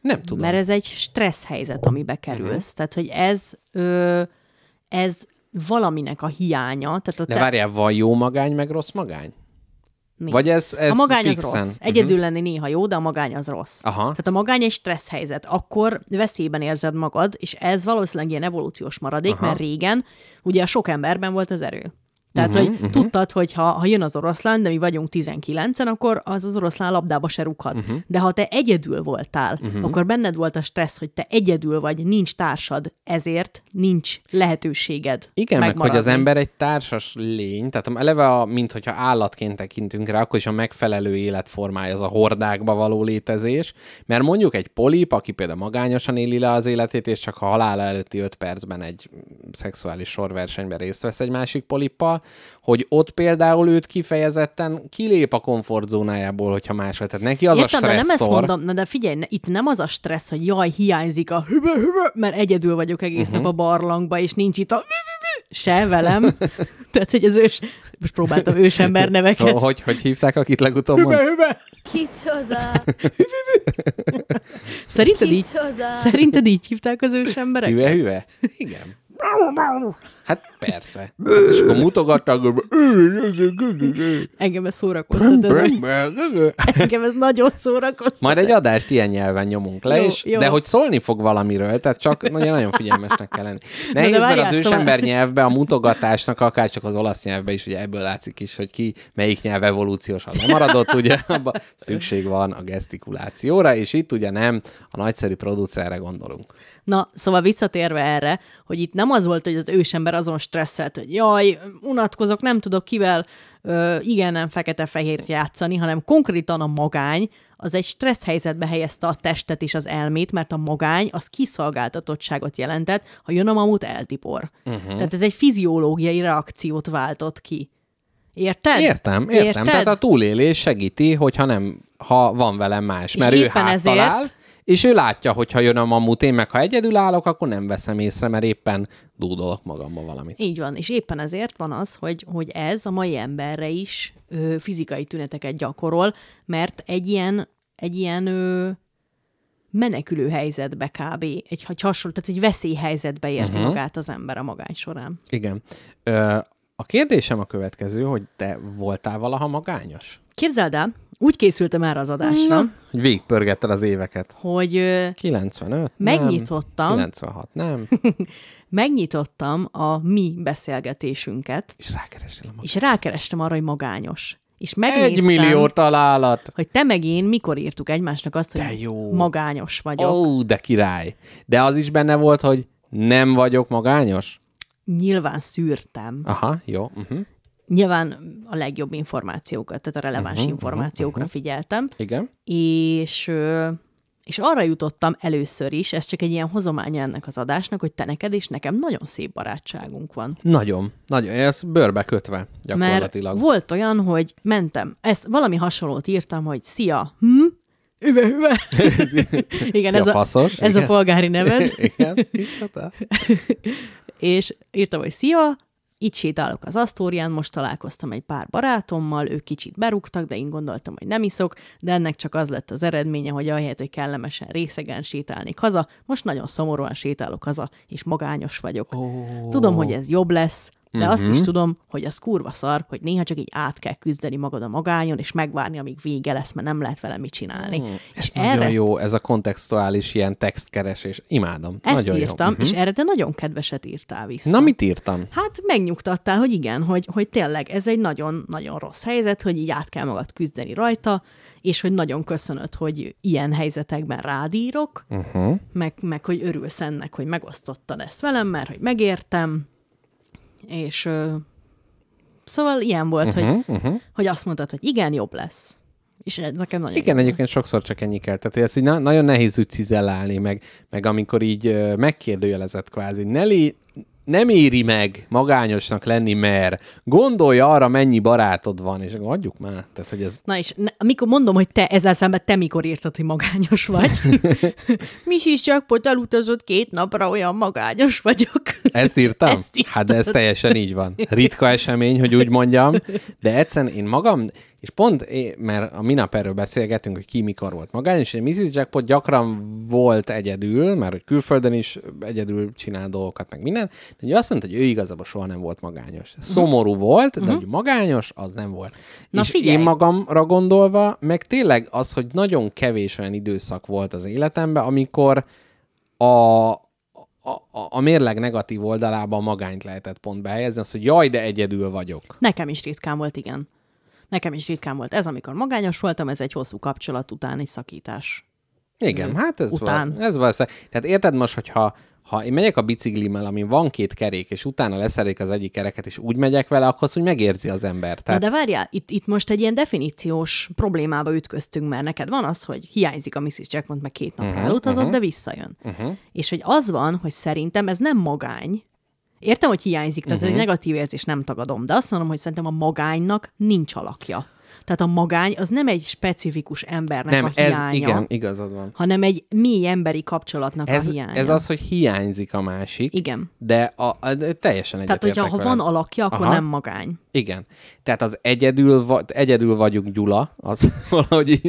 Speaker 2: Nem tudom.
Speaker 3: Mert ez egy stressz helyzet, amibe kerülsz. Uh-huh. Tehát, hogy ez, ö, ez valaminek a hiánya. Tehát a
Speaker 2: De várjál, van jó magány, meg rossz magány?
Speaker 3: Nincs.
Speaker 2: Vagy ez, ez
Speaker 3: a magány az
Speaker 2: fixen?
Speaker 3: rossz. Egyedül lenni néha jó, de a magány az rossz.
Speaker 2: Aha.
Speaker 3: Tehát a magány egy stressz helyzet. Akkor veszélyben érzed magad, és ez valószínűleg ilyen evolúciós maradék, Aha. mert régen ugye a sok emberben volt az erő. Tehát, uh-huh, hogy uh-huh. tudtad, hogy ha, ha jön az oroszlán, de mi vagyunk 19-en, akkor az az oroszlán labdába se rúghat. Uh-huh. De ha te egyedül voltál, uh-huh. akkor benned volt a stressz, hogy te egyedül vagy, nincs társad, ezért nincs lehetőséged
Speaker 2: Igen, meg hogy az
Speaker 3: megmaradni.
Speaker 2: ember egy társas lény, tehát eleve, a, mint hogyha állatként tekintünk rá, akkor is a megfelelő életformája az a hordákba való létezés, mert mondjuk egy polip, aki például magányosan éli le az életét, és csak a halála előtti öt percben egy szexuális sorversenyben részt vesz egy másik polippal, hogy ott például őt kifejezetten kilép a komfortzónájából, hogyha máshogy. Tehát neki az
Speaker 3: Értem,
Speaker 2: a
Speaker 3: de nem ezt
Speaker 2: stresszor.
Speaker 3: mondom, na de figyelj, ne- itt nem az a stressz, hogy jaj, hiányzik a hübe, hübe, mert egyedül vagyok egész uh-huh. nap a barlangba, és nincs itt a se velem. Tehát, hogy az ős... Most próbáltam ősember neveket.
Speaker 2: Hogy, hogy hívták, akit legutóbb mond?
Speaker 3: Hübe, hübe.
Speaker 5: Kicsoda!
Speaker 3: Szerinted így,
Speaker 5: Kicsoda!
Speaker 3: szerinted így hívták az ősemberek?
Speaker 2: Hüve, hüve? Igen. Hát persze. Hát és akkor mutogattak,
Speaker 3: Engem ez szórakoztat. Ez, engem ez nagyon szórakoztat.
Speaker 2: Majd egy adást ilyen nyelven nyomunk le,
Speaker 3: Jó,
Speaker 2: és,
Speaker 3: jó.
Speaker 2: de hogy szólni fog valamiről, tehát csak nagyon, figyelmesnek kell lenni. Nehéz, mert
Speaker 3: várjál,
Speaker 2: az
Speaker 3: szóval-
Speaker 2: ősember nyelvbe, a mutogatásnak, akár csak az olasz nyelvbe is, ugye ebből látszik is, hogy ki melyik nyelv evolúciósan lemaradott, ugye abban szükség van a gesztikulációra, és itt ugye nem a nagyszerű producerre gondolunk.
Speaker 3: Na, szóval visszatérve erre, hogy itt nem az volt, hogy az ősember ember azon stresszelt, hogy jaj, unatkozok, nem tudok kivel ö, igen, nem fekete-fehér játszani, hanem konkrétan a magány az egy stressz helyzetbe helyezte a testet és az elmét, mert a magány az kiszolgáltatottságot jelentett, ha jön a mamut, eltipor. Uh-huh. Tehát ez egy fiziológiai reakciót váltott ki. Érted?
Speaker 2: Értem, értem.
Speaker 3: Érted?
Speaker 2: Tehát a túlélés segíti, hogyha nem, ha van velem más,
Speaker 3: És
Speaker 2: mert ő
Speaker 3: éppen
Speaker 2: háttal
Speaker 3: ezért-
Speaker 2: és ő látja, hogy ha jön a mamut, én meg ha egyedül állok, akkor nem veszem észre, mert éppen dúdolok magamba valamit.
Speaker 3: Így van, és éppen ezért van az, hogy, hogy ez a mai emberre is ö, fizikai tüneteket gyakorol, mert egy ilyen, egy ilyen ö, menekülő helyzetbe kb. Egy, hasonló, tehát egy veszélyhelyzetbe érzi uh-huh. magát az ember a magány során.
Speaker 2: Igen. Ö, a kérdésem a következő, hogy te voltál valaha magányos?
Speaker 3: Képzeld el, úgy készültem erre az adásra,
Speaker 2: Na, hogy végigpörgetted az éveket.
Speaker 3: hogy ö,
Speaker 2: 95?
Speaker 3: Megnyitottam.
Speaker 2: Nem. 96? Nem.
Speaker 3: megnyitottam a mi beszélgetésünket,
Speaker 2: És rákeresel a
Speaker 3: és rákerestem arra, hogy magányos. És
Speaker 2: Egy
Speaker 3: megnéztem,
Speaker 2: millió találat!
Speaker 3: hogy te meg én mikor írtuk egymásnak azt,
Speaker 2: De
Speaker 3: hogy
Speaker 2: jó.
Speaker 3: magányos vagyok.
Speaker 2: Ó, de király! De az is benne volt, hogy nem vagyok magányos?
Speaker 3: Nyilván szűrtem.
Speaker 2: Aha, jó. Uh-huh.
Speaker 3: Nyilván a legjobb információkat, tehát a releváns uh-huh, információkra uh-huh. figyeltem,
Speaker 2: Igen.
Speaker 3: és, és arra jutottam először is, ez csak egy ilyen hozománya ennek az adásnak, hogy te neked és nekem nagyon szép barátságunk van.
Speaker 2: Nagyon, nagyon. Ez bőrbe kötve
Speaker 3: Mert
Speaker 2: gyakorlatilag.
Speaker 3: volt olyan, hogy mentem, ezt valami hasonlót írtam, hogy szia, hm? Üve, üve. igen,
Speaker 2: Szia,
Speaker 3: ez, a,
Speaker 2: faszos,
Speaker 3: ez a
Speaker 2: igen.
Speaker 3: polgári neved.
Speaker 2: Igen, kis
Speaker 3: és írtam, hogy szia, itt sétálok az Asztórián, most találkoztam egy pár barátommal, ők kicsit berúgtak, de én gondoltam, hogy nem iszok, de ennek csak az lett az eredménye, hogy ahelyett, hogy kellemesen részegen sétálnék haza, most nagyon szomorúan sétálok haza, és magányos vagyok. Oh. Tudom, hogy ez jobb lesz, de uh-huh. azt is tudom, hogy az kurva szar, hogy néha csak így át kell küzdeni magad a magányon, és megvárni, amíg vége lesz, mert nem lehet vele mit csinálni. Mm, és
Speaker 2: Ez nagyon jó, ez a kontextuális ilyen textkeresés. Imádom.
Speaker 3: ezt
Speaker 2: nagyon
Speaker 3: írtam,
Speaker 2: jó.
Speaker 3: uh-huh. és erre te nagyon kedveset írtál vissza.
Speaker 2: Na, mit írtam?
Speaker 3: Hát megnyugtattál, hogy igen, hogy, hogy tényleg ez egy nagyon-nagyon rossz helyzet, hogy így át kell magad küzdeni rajta, és hogy nagyon köszönöd, hogy ilyen helyzetekben rádírok, uh-huh. meg, meg hogy örülsz ennek, hogy megosztottad ezt velem, mert hogy megértem, és ö, szóval ilyen volt, uh-huh, hogy, uh-huh. hogy azt mondtad, hogy igen, jobb lesz. És ez nekem nagyon
Speaker 2: Igen,
Speaker 3: jó.
Speaker 2: egyébként sokszor csak ennyi kell. Tehát ezt így na- nagyon nehéz úgy cizellálni, meg, meg amikor így ö, megkérdőjelezett kvázi. Nelly nem éri meg magányosnak lenni, mert gondolja arra, mennyi barátod van, és akkor adjuk már. Tehát, hogy ez
Speaker 3: Na és ne, amikor mondom, hogy te ezzel szemben te mikor írtad, hogy magányos vagy. Mrs. Jackpot elutazott két napra, olyan magányos vagyok.
Speaker 2: Ezt írtam?
Speaker 3: Ezt írtad.
Speaker 2: hát de ez teljesen így van. Ritka esemény, hogy úgy mondjam, de egyszerűen én magam, és pont, én, mert a minap erről beszélgettünk, hogy ki mikor volt magányos, és Mrs. Jackpot gyakran volt egyedül, mert hogy külföldön is egyedül csinál dolgokat, meg minden, de ugye azt mondta, hogy ő igazából soha nem volt magányos. Szomorú volt, de hogy magányos, az nem volt.
Speaker 3: Na
Speaker 2: és
Speaker 3: figyelj!
Speaker 2: én magamra gondolva, meg tényleg az, hogy nagyon kevés olyan időszak volt az életemben, amikor a, a, a, a mérleg negatív oldalában magányt lehetett pont behelyezni, az, hogy jaj, de egyedül vagyok.
Speaker 3: Nekem is ritkán volt, igen. Nekem is ritkán volt ez, amikor magányos voltam, ez egy hosszú kapcsolat utáni szakítás.
Speaker 2: Igen, hát ez
Speaker 3: Után.
Speaker 2: Van, ez valószínűleg. Tehát érted most, hogyha ha én megyek a biciklimmel, amin van két kerék, és utána leszerik az egyik kereket, és úgy megyek vele, akkor azt úgy megérzi az ember.
Speaker 3: Na
Speaker 2: Tehát,
Speaker 3: de várjál, itt, itt most egy ilyen definíciós problémába ütköztünk, mert neked van az, hogy hiányzik a Mrs. Jackpot, meg két napra uh-huh, elutazott, uh-huh. de visszajön. Uh-huh. És hogy az van, hogy szerintem ez nem magány, Értem, hogy hiányzik, tehát uh-huh. ez egy negatív érzés, nem tagadom, de azt mondom, hogy szerintem a magánynak nincs alakja. Tehát a magány az nem egy specifikus embernek
Speaker 2: nem,
Speaker 3: a
Speaker 2: ez
Speaker 3: hiánya,
Speaker 2: igen, igazad van.
Speaker 3: hanem egy mély emberi kapcsolatnak
Speaker 2: Ez,
Speaker 3: a hiánya.
Speaker 2: ez az, hogy hiányzik a másik,
Speaker 3: Igen.
Speaker 2: de, a, a, de teljesen
Speaker 3: Tehát,
Speaker 2: egyetértek
Speaker 3: hogyha ha
Speaker 2: veled.
Speaker 3: van alakja, akkor
Speaker 2: Aha.
Speaker 3: nem magány.
Speaker 2: Igen. Tehát az egyedül, va- egyedül vagyunk Gyula, az valahogy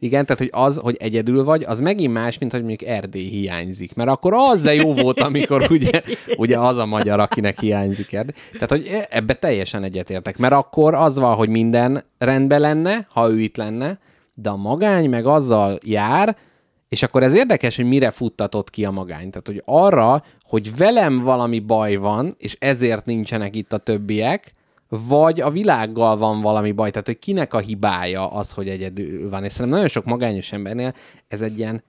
Speaker 2: igen, tehát hogy az, hogy egyedül vagy, az megint más, mint hogy mondjuk Erdély hiányzik. Mert akkor az de jó volt, amikor ugye, ugye az a magyar, akinek hiányzik Erdély. Tehát, hogy ebbe teljesen egyetértek. Mert akkor az van, hogy minden rendben lenne, ha ő itt lenne, de a magány meg azzal jár, és akkor ez érdekes, hogy mire futtatott ki a magány. Tehát, hogy arra, hogy velem valami baj van, és ezért nincsenek itt a többiek, vagy a világgal van valami baj, tehát hogy kinek a hibája az, hogy egyedül van. És szerintem nagyon sok magányos embernél ez egy ilyen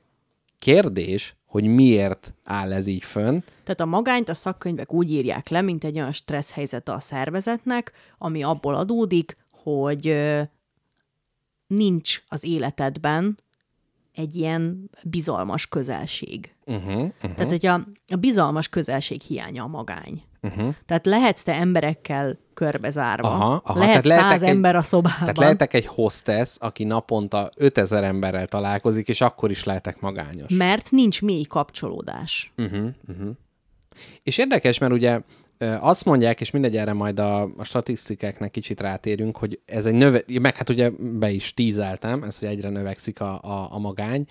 Speaker 2: kérdés, hogy miért áll ez így fönn.
Speaker 3: Tehát a magányt a szakkönyvek úgy írják le, mint egy olyan stressz helyzet a szervezetnek, ami abból adódik, hogy nincs az életedben egy ilyen bizalmas közelség.
Speaker 2: Uh-huh, uh-huh.
Speaker 3: Tehát, hogy a, a bizalmas közelség hiánya a magány. Uh-huh. Tehát lehetsz te emberekkel körbezárva.
Speaker 2: Aha, aha,
Speaker 3: Lehet
Speaker 2: tehát
Speaker 3: száz
Speaker 2: egy-
Speaker 3: ember a szobában.
Speaker 2: Tehát lehetek egy hostess, aki naponta 5000 emberrel találkozik, és akkor is lehetek magányos.
Speaker 3: Mert nincs mély kapcsolódás.
Speaker 2: És érdekes, mert ugye azt mondják, és mindegy, erre majd a, a statisztikáknak kicsit rátérünk, hogy ez egy növe, meg hát ugye be is tízeltem, ez, hogy egyre növekszik a, a, a magány,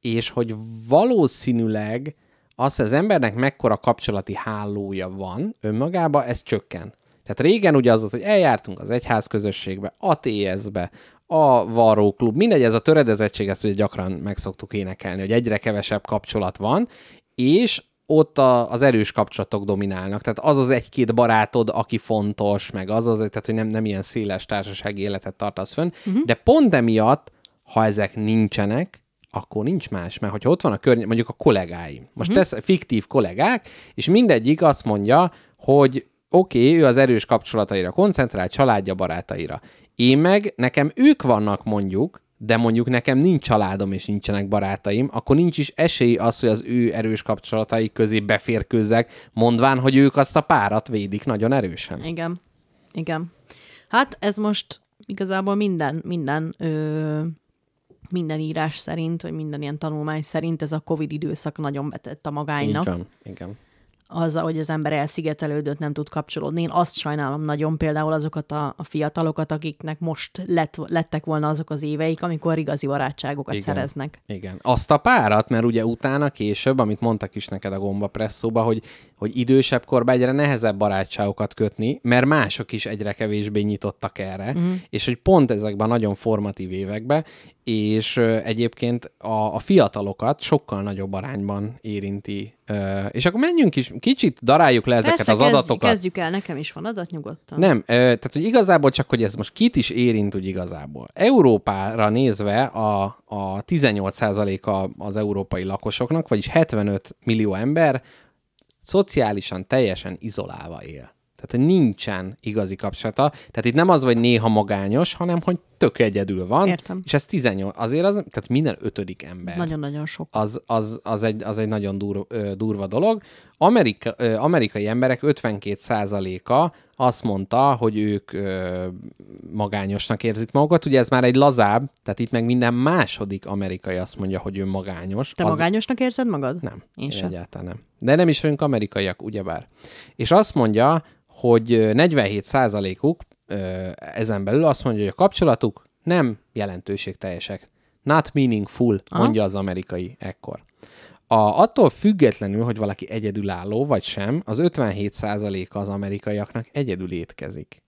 Speaker 2: és hogy valószínűleg az, hogy az embernek mekkora kapcsolati hálója van önmagában, ez csökken. Tehát régen ugye az volt, hogy eljártunk az egyház közösségbe, a TS-be, a varróklub, mindegy, ez a töredezettség, ezt ugye gyakran meg szoktuk énekelni, hogy egyre kevesebb kapcsolat van, és ott a, az erős kapcsolatok dominálnak. Tehát az az egy-két barátod, aki fontos, meg az az, tehát hogy nem, nem ilyen széles társasági életet tartasz fönn, uh-huh. de pont emiatt, ha ezek nincsenek, akkor nincs más, mert hogyha ott van a körny, mondjuk a kollégáim, most uh-huh. tesz fiktív kollégák, és mindegyik azt mondja, hogy oké, okay, ő az erős kapcsolataira koncentrál, családja, barátaira. Én meg, nekem ők vannak mondjuk, de mondjuk nekem nincs családom és nincsenek barátaim, akkor nincs is esély az, hogy az ő erős kapcsolatai közé beférkőzzek, mondván, hogy ők azt a párat védik nagyon erősen.
Speaker 3: Igen. Igen. Hát ez most igazából minden, minden, ö, minden írás szerint, vagy minden ilyen tanulmány szerint ez a Covid időszak nagyon betett a magánynak.
Speaker 2: Így van, igen.
Speaker 3: Az, hogy az ember elszigetelődött, nem tud kapcsolódni. Én azt sajnálom nagyon például azokat a, a fiatalokat, akiknek most lett, lettek volna azok az éveik, amikor igazi barátságokat
Speaker 2: Igen.
Speaker 3: szereznek.
Speaker 2: Igen. Azt a párat, mert ugye utána később, amit mondtak is neked a gomba presszóba, hogy, hogy idősebb korban egyre nehezebb barátságokat kötni, mert mások is egyre kevésbé nyitottak erre, mm. és hogy pont ezekben a nagyon formatív években, és egyébként a, a fiatalokat sokkal nagyobb arányban érinti. És akkor menjünk is, kicsit daráljuk le ezeket
Speaker 3: Persze,
Speaker 2: az
Speaker 3: kezd-
Speaker 2: adatokat.
Speaker 3: kezdjük el, nekem is van adat nyugodtan.
Speaker 2: Nem, tehát hogy igazából csak, hogy ez most kit is érint úgy igazából. Európára nézve a, a 18%-a az európai lakosoknak, vagyis 75 millió ember szociálisan teljesen izolálva él. Tehát nincsen igazi kapcsolata. Tehát itt nem az, hogy néha magányos, hanem hogy tök egyedül van.
Speaker 3: Értem.
Speaker 2: És ez 18. Azért az, tehát minden ötödik ember
Speaker 3: nagyon-nagyon sok.
Speaker 2: az, az, az, egy, az egy nagyon dur, durva dolog. Amerika, amerikai emberek 52%-a azt mondta, hogy ők ö, magányosnak érzik magukat. Ugye ez már egy lazább, tehát itt meg minden második amerikai azt mondja, hogy ő magányos.
Speaker 3: Te
Speaker 2: az,
Speaker 3: magányosnak érzed magad?
Speaker 2: Nem,
Speaker 3: Én sem.
Speaker 2: egyáltalán nem. De nem is vagyunk amerikaiak, ugyebár. És azt mondja, hogy ö, 47%-uk ö, ezen belül azt mondja, hogy a kapcsolatuk nem jelentőségteljesek. Not meaningful,
Speaker 3: Aha.
Speaker 2: mondja az amerikai ekkor. A, attól függetlenül, hogy valaki egyedülálló vagy sem, az 57%-a az amerikaiaknak egyedül étkezik.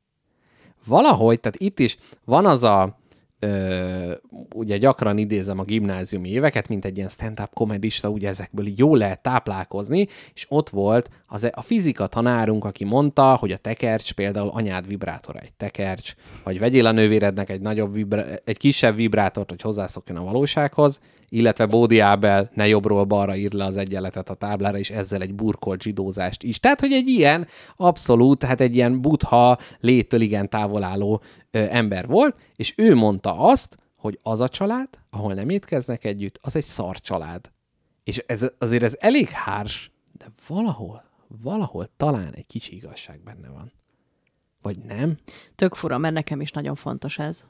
Speaker 2: Valahogy, tehát itt is van az a, ö, ugye gyakran idézem a gimnáziumi éveket, mint egy ilyen stand-up komedista, ugye ezekből így jól lehet táplálkozni, és ott volt az, a fizika tanárunk, aki mondta, hogy a tekercs például anyád vibrátora egy tekercs, vagy vegyél a nővérednek egy, nagyobb vibra- egy kisebb vibrátort, hogy hozzászokjon a valósághoz, illetve Bódi Ábel ne jobbról balra ír le az egyenletet a táblára, és ezzel egy burkolt zsidózást is. Tehát, hogy egy ilyen abszolút, hát egy ilyen butha léttől igen távol álló ö, ember volt, és ő mondta azt, hogy az a család, ahol nem étkeznek együtt, az egy szar család. És ez, azért ez elég hárs, de valahol, valahol talán egy kicsi igazság benne van. Vagy nem?
Speaker 3: Tök fura, mert nekem is nagyon fontos ez.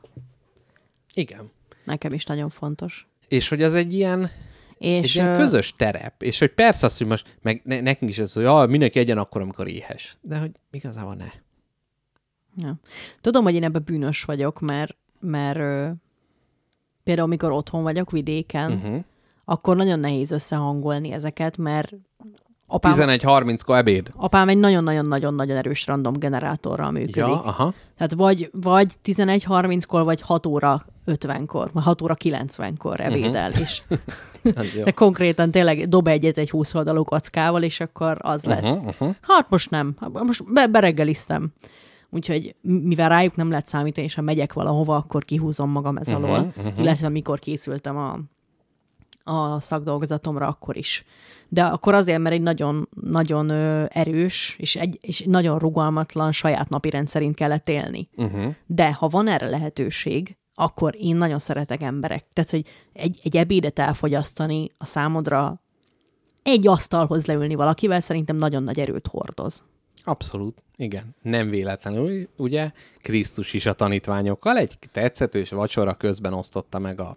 Speaker 2: Igen.
Speaker 3: Nekem is nagyon fontos.
Speaker 2: És hogy az egy ilyen,
Speaker 3: És,
Speaker 2: egy ilyen közös terep. És hogy persze az, hogy most, meg ne, nekünk is ez, hogy ja, mindenki egyen akkor, amikor éhes. De hogy igazából ne.
Speaker 3: Ja. Tudom, hogy én ebben bűnös vagyok, mert, mert ö, például amikor otthon vagyok vidéken, uh-huh. akkor nagyon nehéz összehangolni ezeket, mert apám,
Speaker 2: 11.30-kor ebéd.
Speaker 3: apám egy nagyon-nagyon-nagyon-nagyon erős random generátorral működik.
Speaker 2: Ja, aha.
Speaker 3: Tehát vagy, vagy 11.30-kor, vagy 6 óra 50-kor, vagy 6 óra 90-kor ebédel, uh-huh. de konkrétan tényleg dob egyet egy 20 oldalú kockával, és akkor az lesz.
Speaker 2: Uh-huh, uh-huh.
Speaker 3: Hát most nem, most be, bereggeliztem. Úgyhogy mivel rájuk nem lehet számítani, és ha megyek valahova, akkor kihúzom magam ez alól. Uh-huh, uh-huh. Illetve mikor készültem a, a szakdolgozatomra akkor is. De akkor azért, mert egy nagyon, nagyon erős és, egy, és nagyon rugalmatlan saját napi rendszerint kellett élni. Uh-huh. De ha van erre lehetőség, akkor én nagyon szeretek emberek. Tehát, hogy egy, egy ebédet elfogyasztani a számodra egy asztalhoz leülni valakivel szerintem nagyon nagy erőt hordoz.
Speaker 2: Abszolút, igen. Nem véletlenül, ugye, Krisztus is a tanítványokkal egy tetszetős vacsora közben osztotta meg a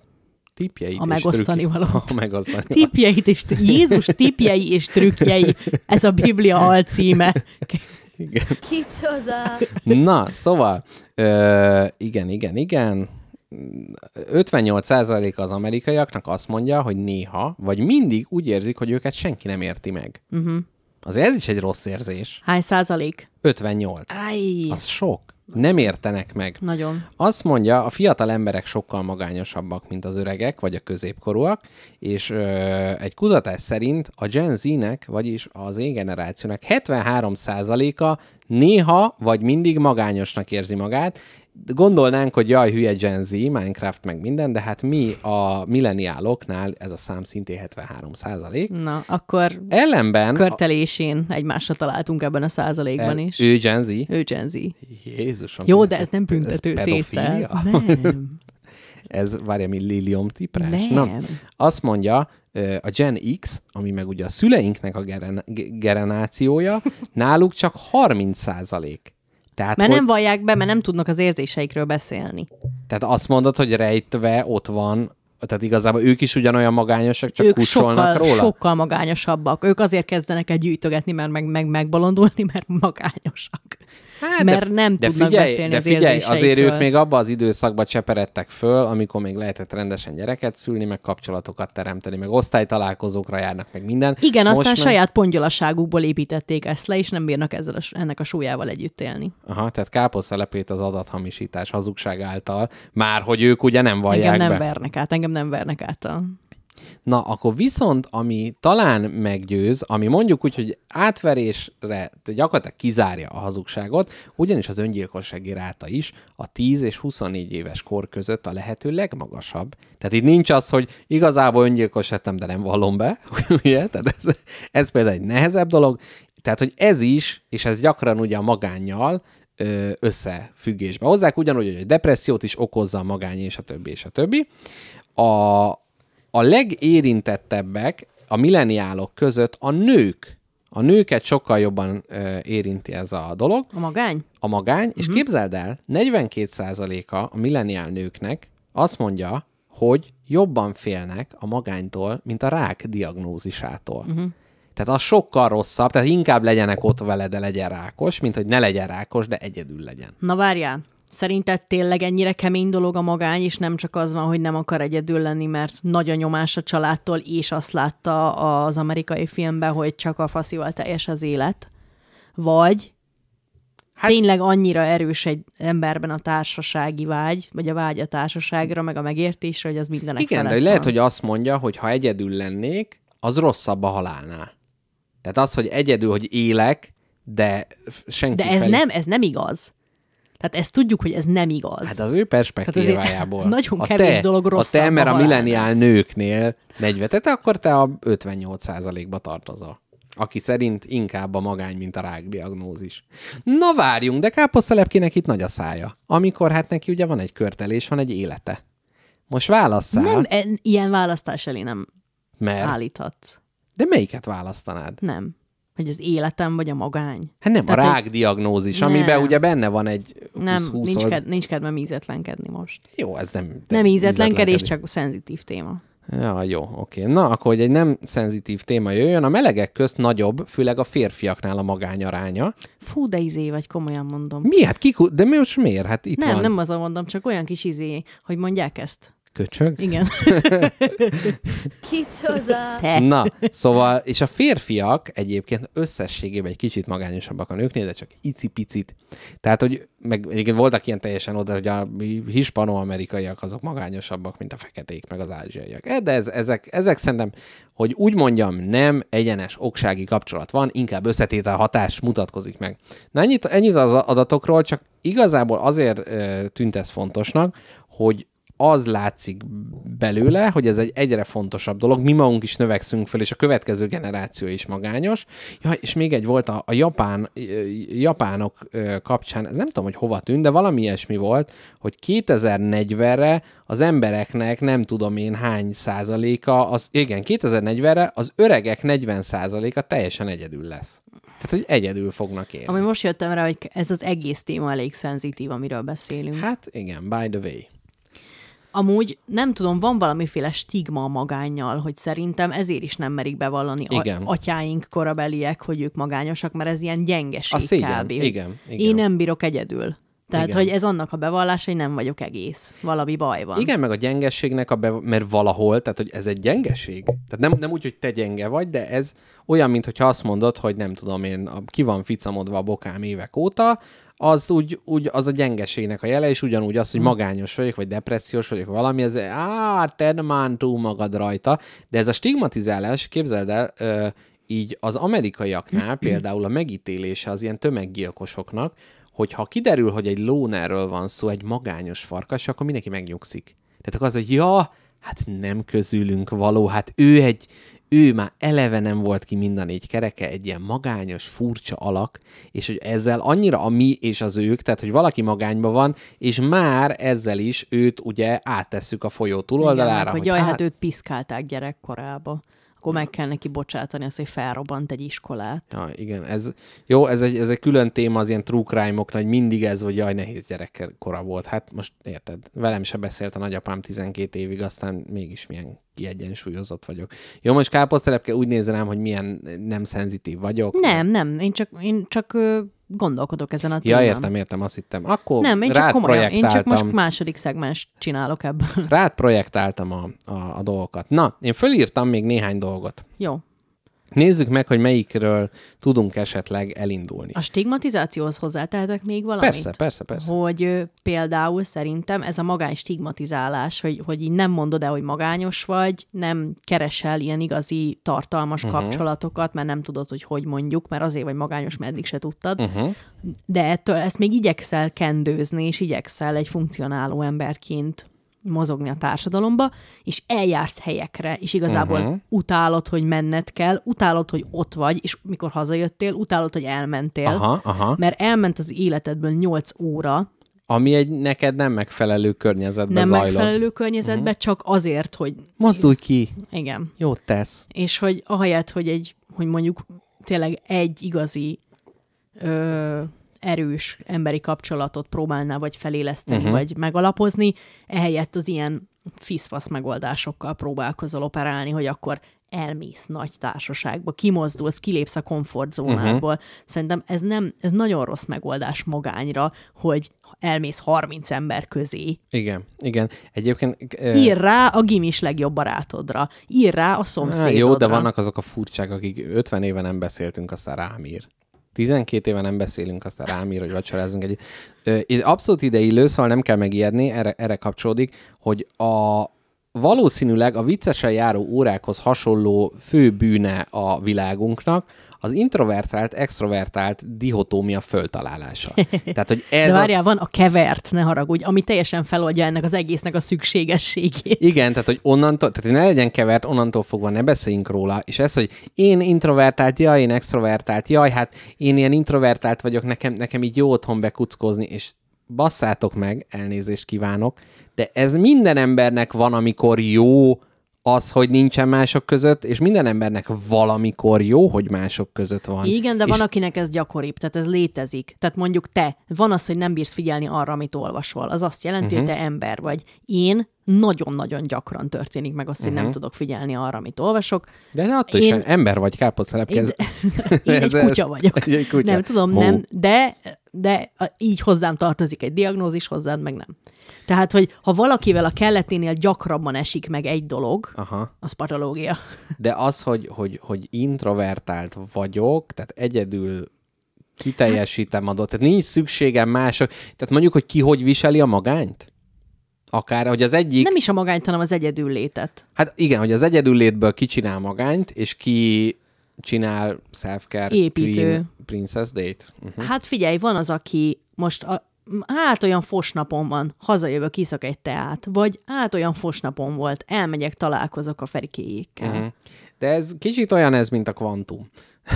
Speaker 2: tipjeit
Speaker 3: A
Speaker 2: és
Speaker 3: megosztani valót.
Speaker 2: A megosztani.
Speaker 3: Tipjeit és Jézus tipjei és trükkjei. Ez a Biblia alcíme.
Speaker 4: Kicsoda!
Speaker 2: Na, szóval, ö, igen, igen, igen. 58% az amerikaiaknak azt mondja, hogy néha, vagy mindig úgy érzik, hogy őket senki nem érti meg. Uh-huh. Azért ez is egy rossz érzés.
Speaker 3: Hány százalék?
Speaker 2: 58.
Speaker 3: Áj,
Speaker 2: Az sok. Nem értenek meg.
Speaker 3: nagyon.
Speaker 2: Azt mondja, a fiatal emberek sokkal magányosabbak, mint az öregek, vagy a középkorúak, és ö, egy kutatás szerint a Gen Z-nek, vagyis az én generációnak 73%-a néha vagy mindig magányosnak érzi magát. Gondolnánk, hogy jaj, hülye Gen Z, Minecraft meg minden, de hát mi a milleniáloknál ez a szám szintén 73%.
Speaker 3: Na, akkor
Speaker 2: Ellenben
Speaker 3: körtelésén egymásra találtunk ebben a százalékban is.
Speaker 2: ő Gen Z.
Speaker 3: Ő Gen Z.
Speaker 2: Jézusom.
Speaker 3: Jó, de ez nem büntető
Speaker 2: ez
Speaker 3: tétel. Nem.
Speaker 2: Ez, várja, mi lilium tiprás?
Speaker 3: Nem.
Speaker 2: Na, azt mondja, a Gen X, ami meg ugye a szüleinknek a generációja, náluk csak 30 százalék. Tehát,
Speaker 3: Mert
Speaker 2: hogy,
Speaker 3: nem vallják be, mert nem tudnak az érzéseikről beszélni.
Speaker 2: tehát azt mondod, hogy rejtve ott van, tehát igazából ők is ugyanolyan magányosak, csak
Speaker 3: ők sokkal,
Speaker 2: róla?
Speaker 3: sokkal magányosabbak. Ők azért kezdenek el gyűjtögetni, mert meg, meg megbolondulni, mert magányosak.
Speaker 2: Hát,
Speaker 3: mert nem
Speaker 2: de
Speaker 3: tudnak
Speaker 2: figyelj,
Speaker 3: beszélni
Speaker 2: de
Speaker 3: az
Speaker 2: figyelj, azért ők még abban az időszakban cseperedtek föl, amikor még lehetett rendesen gyereket szülni, meg kapcsolatokat teremteni, meg osztálytalálkozókra járnak, meg minden.
Speaker 3: Igen,
Speaker 2: Most
Speaker 3: aztán
Speaker 2: meg-
Speaker 3: saját pongyolaságukból építették ezt le, és nem bírnak ezzel a, ennek a súlyával együtt élni.
Speaker 2: Aha, tehát káposztelepét az adathamisítás hazugság által, már hogy ők ugye nem vallják
Speaker 3: Engem nem
Speaker 2: be.
Speaker 3: vernek át, engem nem vernek át.
Speaker 2: Na, akkor viszont, ami talán meggyőz, ami mondjuk úgy, hogy átverésre gyakorlatilag kizárja a hazugságot, ugyanis az öngyilkossági ráta is a 10 és 24 éves kor között a lehető legmagasabb. Tehát itt nincs az, hogy igazából öngyilkos lettem, de nem vallom be, ugye? Tehát ez, ez például egy nehezebb dolog. Tehát, hogy ez is, és ez gyakran ugye a magánnyal összefüggésbe hozzák, ugyanúgy, hogy a depressziót is okozza a magány, és a többi, és a többi. A, a legérintettebbek a milleniálok között a nők. A nőket sokkal jobban ö, érinti ez a dolog,
Speaker 3: a magány?
Speaker 2: a magány, és képzeld el, 42%-a a milleniál nőknek azt mondja, hogy jobban félnek a magánytól, mint a rák diagnózisától. Uh-huh. Tehát az sokkal rosszabb, tehát inkább legyenek ott vele, de legyen rákos, mint hogy ne legyen rákos, de egyedül legyen.
Speaker 3: Na várjál, szerinted tényleg ennyire kemény dolog a magány, és nem csak az van, hogy nem akar egyedül lenni, mert nagy a nyomás a családtól, és azt látta az amerikai filmben, hogy csak a faszival teljes az élet? Vagy hát, tényleg annyira erős egy emberben a társasági vágy, vagy a vágy a társaságra, meg a megértésre, hogy az mindenek
Speaker 2: Igen, de lehet,
Speaker 3: van.
Speaker 2: hogy azt mondja, hogy ha egyedül lennék, az rosszabb a halálnál. Tehát az, hogy egyedül, hogy élek, de senki
Speaker 3: De ez
Speaker 2: felé...
Speaker 3: nem, ez nem igaz. Tehát ezt tudjuk, hogy ez nem igaz.
Speaker 2: Hát az ő perspektívájából.
Speaker 3: nagyon
Speaker 2: a
Speaker 3: kevés
Speaker 2: te,
Speaker 3: dolog
Speaker 2: A
Speaker 3: rosszabb
Speaker 2: te, mert
Speaker 3: a
Speaker 2: a milleniál nőknél 40, tehát akkor te a 58%-ba tartozol. Aki szerint inkább a magány, mint a rák diagnózis. Na várjunk, de káposztelepkének itt nagy a szája. Amikor hát neki ugye van egy körtelés, van egy élete. Most válasszál,
Speaker 3: nem, en- ilyen választás elé nem
Speaker 2: mert...
Speaker 3: állíthatsz.
Speaker 2: De melyiket választanád?
Speaker 3: Nem. Hogy az életem vagy a magány.
Speaker 2: Hát nem,
Speaker 3: Tehát,
Speaker 2: a rák diagnózis, amiben
Speaker 3: Nem.
Speaker 2: ugye benne van egy
Speaker 3: Nem,
Speaker 2: 20-20
Speaker 3: nincs, ked, nincs kedvem ízetlenkedni most.
Speaker 2: Jó, ez nem...
Speaker 3: Nem ízetlenkedés, csak szenzitív téma.
Speaker 2: Ja, jó, oké. Na, akkor, hogy egy nem szenzitív téma jöjjön, a melegek közt nagyobb, főleg a férfiaknál a magány aránya.
Speaker 3: Fú, de izé vagy, komolyan mondom.
Speaker 2: Mi? Hát kik, de mi most miért? Hát itt
Speaker 3: nem,
Speaker 2: van
Speaker 3: nem azon mondom, csak olyan kis izé, hogy mondják ezt.
Speaker 2: Köcsög.
Speaker 3: Igen.
Speaker 4: Kicsoda!
Speaker 3: Te.
Speaker 2: Na, szóval, és a férfiak egyébként összességében egy kicsit magányosabbak a nőknél, de csak icipicit. Tehát, hogy meg egyébként voltak ilyen teljesen oda, hogy a hispano-amerikaiak azok magányosabbak, mint a feketék, meg az ázsiaiak. E, De ez, ezek, ezek szerintem, hogy úgy mondjam, nem egyenes oksági kapcsolat van, inkább összetétel hatás mutatkozik meg. Na ennyit, ennyit az adatokról, csak igazából azért e, tűnt ez fontosnak, hogy az látszik belőle, hogy ez egy egyre fontosabb dolog, mi magunk is növekszünk föl, és a következő generáció is magányos. Ja, és még egy volt a, a japán, japánok kapcsán, ez nem tudom, hogy hova tűnt, de valami ilyesmi volt, hogy 2040-re az embereknek nem tudom én hány százaléka, az, igen, 2040-re az öregek 40 százaléka teljesen egyedül lesz. Tehát, hogy egyedül fognak élni.
Speaker 3: Ami most jöttem rá, hogy ez az egész téma elég szenzitív, amiről beszélünk.
Speaker 2: Hát igen, by the way.
Speaker 3: Amúgy nem tudom, van valamiféle stigma a magánnyal, hogy szerintem ezért is nem merik bevallani
Speaker 2: Igen.
Speaker 3: a, atyáink korabeliek, hogy ők magányosak, mert ez ilyen gyengeség
Speaker 2: A szégyen.
Speaker 3: kb.
Speaker 2: Igen, igen.
Speaker 3: Én nem bírok egyedül. Tehát,
Speaker 2: Igen.
Speaker 3: hogy ez annak a bevallása, hogy nem vagyok egész. Valami baj van.
Speaker 2: Igen, meg a gyengességnek, a be, mert valahol, tehát hogy ez egy gyengeség. Tehát nem, nem úgy, hogy te gyenge vagy, de ez olyan, mintha azt mondod, hogy nem tudom én, a- ki van ficamodva a bokám évek óta, az úgy, úgy az a gyengeségnek a jele, és ugyanúgy az, hogy magányos vagyok, vagy depressziós vagyok, vagy valami, ez á, te már túl magad rajta. De ez a stigmatizálás, képzeld el, ö, így az amerikaiaknál például a megítélése az ilyen tömeggyilkosoknak, hogy ha kiderül, hogy egy lónerről van szó, egy magányos farkas, akkor mindenki megnyugszik. Tehát akkor az, hogy ja, hát nem közülünk való, hát ő egy, ő már eleve nem volt ki mind a négy kereke, egy ilyen magányos, furcsa alak, és hogy ezzel annyira a mi és az ők, tehát hogy valaki magányban van, és már ezzel is őt ugye áttesszük a folyó
Speaker 3: Igen,
Speaker 2: túloldalára,
Speaker 3: meg, hogy jaj, hát őt piszkálták gyerekkorába. Akkor meg kell neki bocsátani azt, hogy felrobbant egy iskolát.
Speaker 2: Ja, igen, ez, jó, ez egy, ez egy külön téma az ilyen true crime-oknál, hogy mindig ez, hogy jaj, nehéz gyerekkora volt. Hát most érted, velem se beszélt a nagyapám 12 évig, aztán mégis milyen kiegyensúlyozott vagyok. Jó, most káposztelepke úgy néz rám, hogy milyen nem szenzitív vagyok.
Speaker 3: Nem, nem, én csak, én csak gondolkodok ezen a témán.
Speaker 2: Ja, értem, értem, azt hittem. Akkor
Speaker 3: Nem, én csak komolyan, én csak most második szegmens csinálok ebből.
Speaker 2: Rád projektáltam a, a, a dolgokat. Na, én fölírtam még néhány dolgot.
Speaker 3: Jó.
Speaker 2: Nézzük meg, hogy melyikről tudunk esetleg elindulni.
Speaker 3: A stigmatizációhoz hozzátehetek még valamit?
Speaker 2: Persze, persze, persze.
Speaker 3: Hogy ö, például szerintem ez a magány stigmatizálás, hogy, hogy így nem mondod el, hogy magányos vagy, nem keresel ilyen igazi tartalmas uh-huh. kapcsolatokat, mert nem tudod, hogy hogy mondjuk, mert azért vagy magányos, mert eddig se tudtad. Uh-huh. De ettől ezt még igyekszel kendőzni, és igyekszel egy funkcionáló emberként mozogni a társadalomba, és eljársz helyekre, és igazából uh-huh. utálod, hogy menned kell, utálod, hogy ott vagy, és mikor hazajöttél, utálod, hogy elmentél,
Speaker 2: Aha, aha.
Speaker 3: mert elment az életedből 8 óra,
Speaker 2: Ami egy neked nem megfelelő környezetben
Speaker 3: nem
Speaker 2: zajlott.
Speaker 3: megfelelő környezetbe, uh-huh. csak azért, hogy
Speaker 2: Mozdulj ki,
Speaker 3: igen,
Speaker 2: jót tesz.
Speaker 3: és hogy ahelyett, hogy egy, hogy mondjuk tényleg egy igazi ö, erős emberi kapcsolatot próbálnál vagy feléleszteni, uh-huh. vagy megalapozni, ehelyett az ilyen fiszfasz megoldásokkal próbálkozol operálni, hogy akkor elmész nagy társaságba, kimozdulsz, kilépsz a komfortzónádból. Uh-huh. Szerintem ez nem, ez nagyon rossz megoldás magányra, hogy elmész 30 ember közé,
Speaker 2: Igen, igen. Egyébként... ö,
Speaker 3: Ír rá a gimis legjobb barátodra. Ír rá a szomszédodra.
Speaker 2: jó, de vannak azok a furcsák, akik 50 éve nem beszéltünk, aztán rám ír. 12 éve nem beszélünk, aztán rám ír, hogy vacsorázunk egy. Ö, Abszolút ideillő, szóval nem kell megijedni, erre, erre kapcsolódik, hogy a valószínűleg a viccesen járó órákhoz hasonló fő bűne a világunknak az introvertált, extrovertált dihotómia föltalálása. Tehát, hogy ez
Speaker 3: De
Speaker 2: az...
Speaker 3: várjál, van a kevert, ne haragudj, ami teljesen feloldja ennek az egésznek a szükségességét.
Speaker 2: Igen, tehát hogy onnantól, tehát ne legyen kevert, onnantól fogva ne beszéljünk róla, és ez, hogy én introvertált, jaj, én extrovertált, jaj, hát én ilyen introvertált vagyok, nekem, nekem így jó otthon bekuckozni, és basszátok meg, elnézést kívánok, de ez minden embernek van, amikor jó az, hogy nincsen mások között, és minden embernek valamikor jó, hogy mások között van.
Speaker 3: Igen, de
Speaker 2: és
Speaker 3: van, akinek ez gyakoribb, tehát ez létezik. Tehát mondjuk te, van az, hogy nem bírsz figyelni arra, amit olvasol. Az azt jelenti, uh-huh. hogy te ember vagy. Én nagyon-nagyon gyakran történik meg az, hogy uh-huh. nem tudok figyelni arra, amit olvasok.
Speaker 2: De attól
Speaker 3: Én-
Speaker 2: is ember vagy, káposztelepke.
Speaker 3: Én, én egy kutya vagyok.
Speaker 2: Egy kutya.
Speaker 3: Nem tudom,
Speaker 2: Hó.
Speaker 3: nem, de, de így hozzám tartozik egy diagnózis, hozzád meg nem. Tehát, hogy ha valakivel a kelleténél gyakrabban esik meg egy dolog,
Speaker 2: Aha.
Speaker 3: az patológia.
Speaker 2: De az, hogy, hogy, hogy introvertált vagyok, tehát egyedül kiteljesítem adott, tehát nincs szükségem mások, tehát mondjuk, hogy ki hogy viseli a magányt? Akár, hogy az egyik,
Speaker 3: Nem is a magányt, hanem az egyedül létet.
Speaker 2: hát igen, hogy az egyedüllétből ki csinál magányt, és ki csinál self-care
Speaker 3: Építő.
Speaker 2: queen princess date. Uh-huh.
Speaker 3: Hát figyelj, van az, aki most a, hát olyan fosnapon van, hazajövök, iszak egy teát, vagy hát olyan fosnapon volt, elmegyek, találkozok a ferikéjékkel.
Speaker 2: Mhm. De ez kicsit olyan ez, mint a kvantum.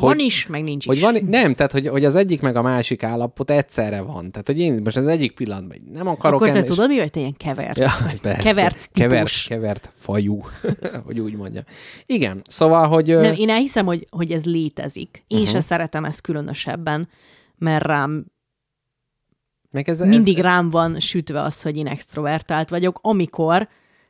Speaker 3: Van is, meg nincs
Speaker 2: Hogy
Speaker 3: is.
Speaker 2: van, nem, tehát hogy, hogy az egyik meg a másik állapot egyszerre van. Tehát, hogy én most az egyik pillanatban nem akarok
Speaker 3: Akkor te
Speaker 2: enni, és-
Speaker 3: tudod, mi vagy? Te ilyen kevert.
Speaker 2: Ja, persze.
Speaker 3: Kevert
Speaker 2: kevert,
Speaker 3: típus.
Speaker 2: kevert fajú, hogy úgy mondja. Igen, szóval, hogy...
Speaker 3: Nem, én elhiszem, hogy, hogy ez létezik. Én
Speaker 2: Mhm.
Speaker 3: uh-huh. se szeretem ezt különösebben, mert rám
Speaker 2: meg ez,
Speaker 3: mindig
Speaker 2: ez,
Speaker 3: rám van sütve az, hogy én extrovertált vagyok, amikor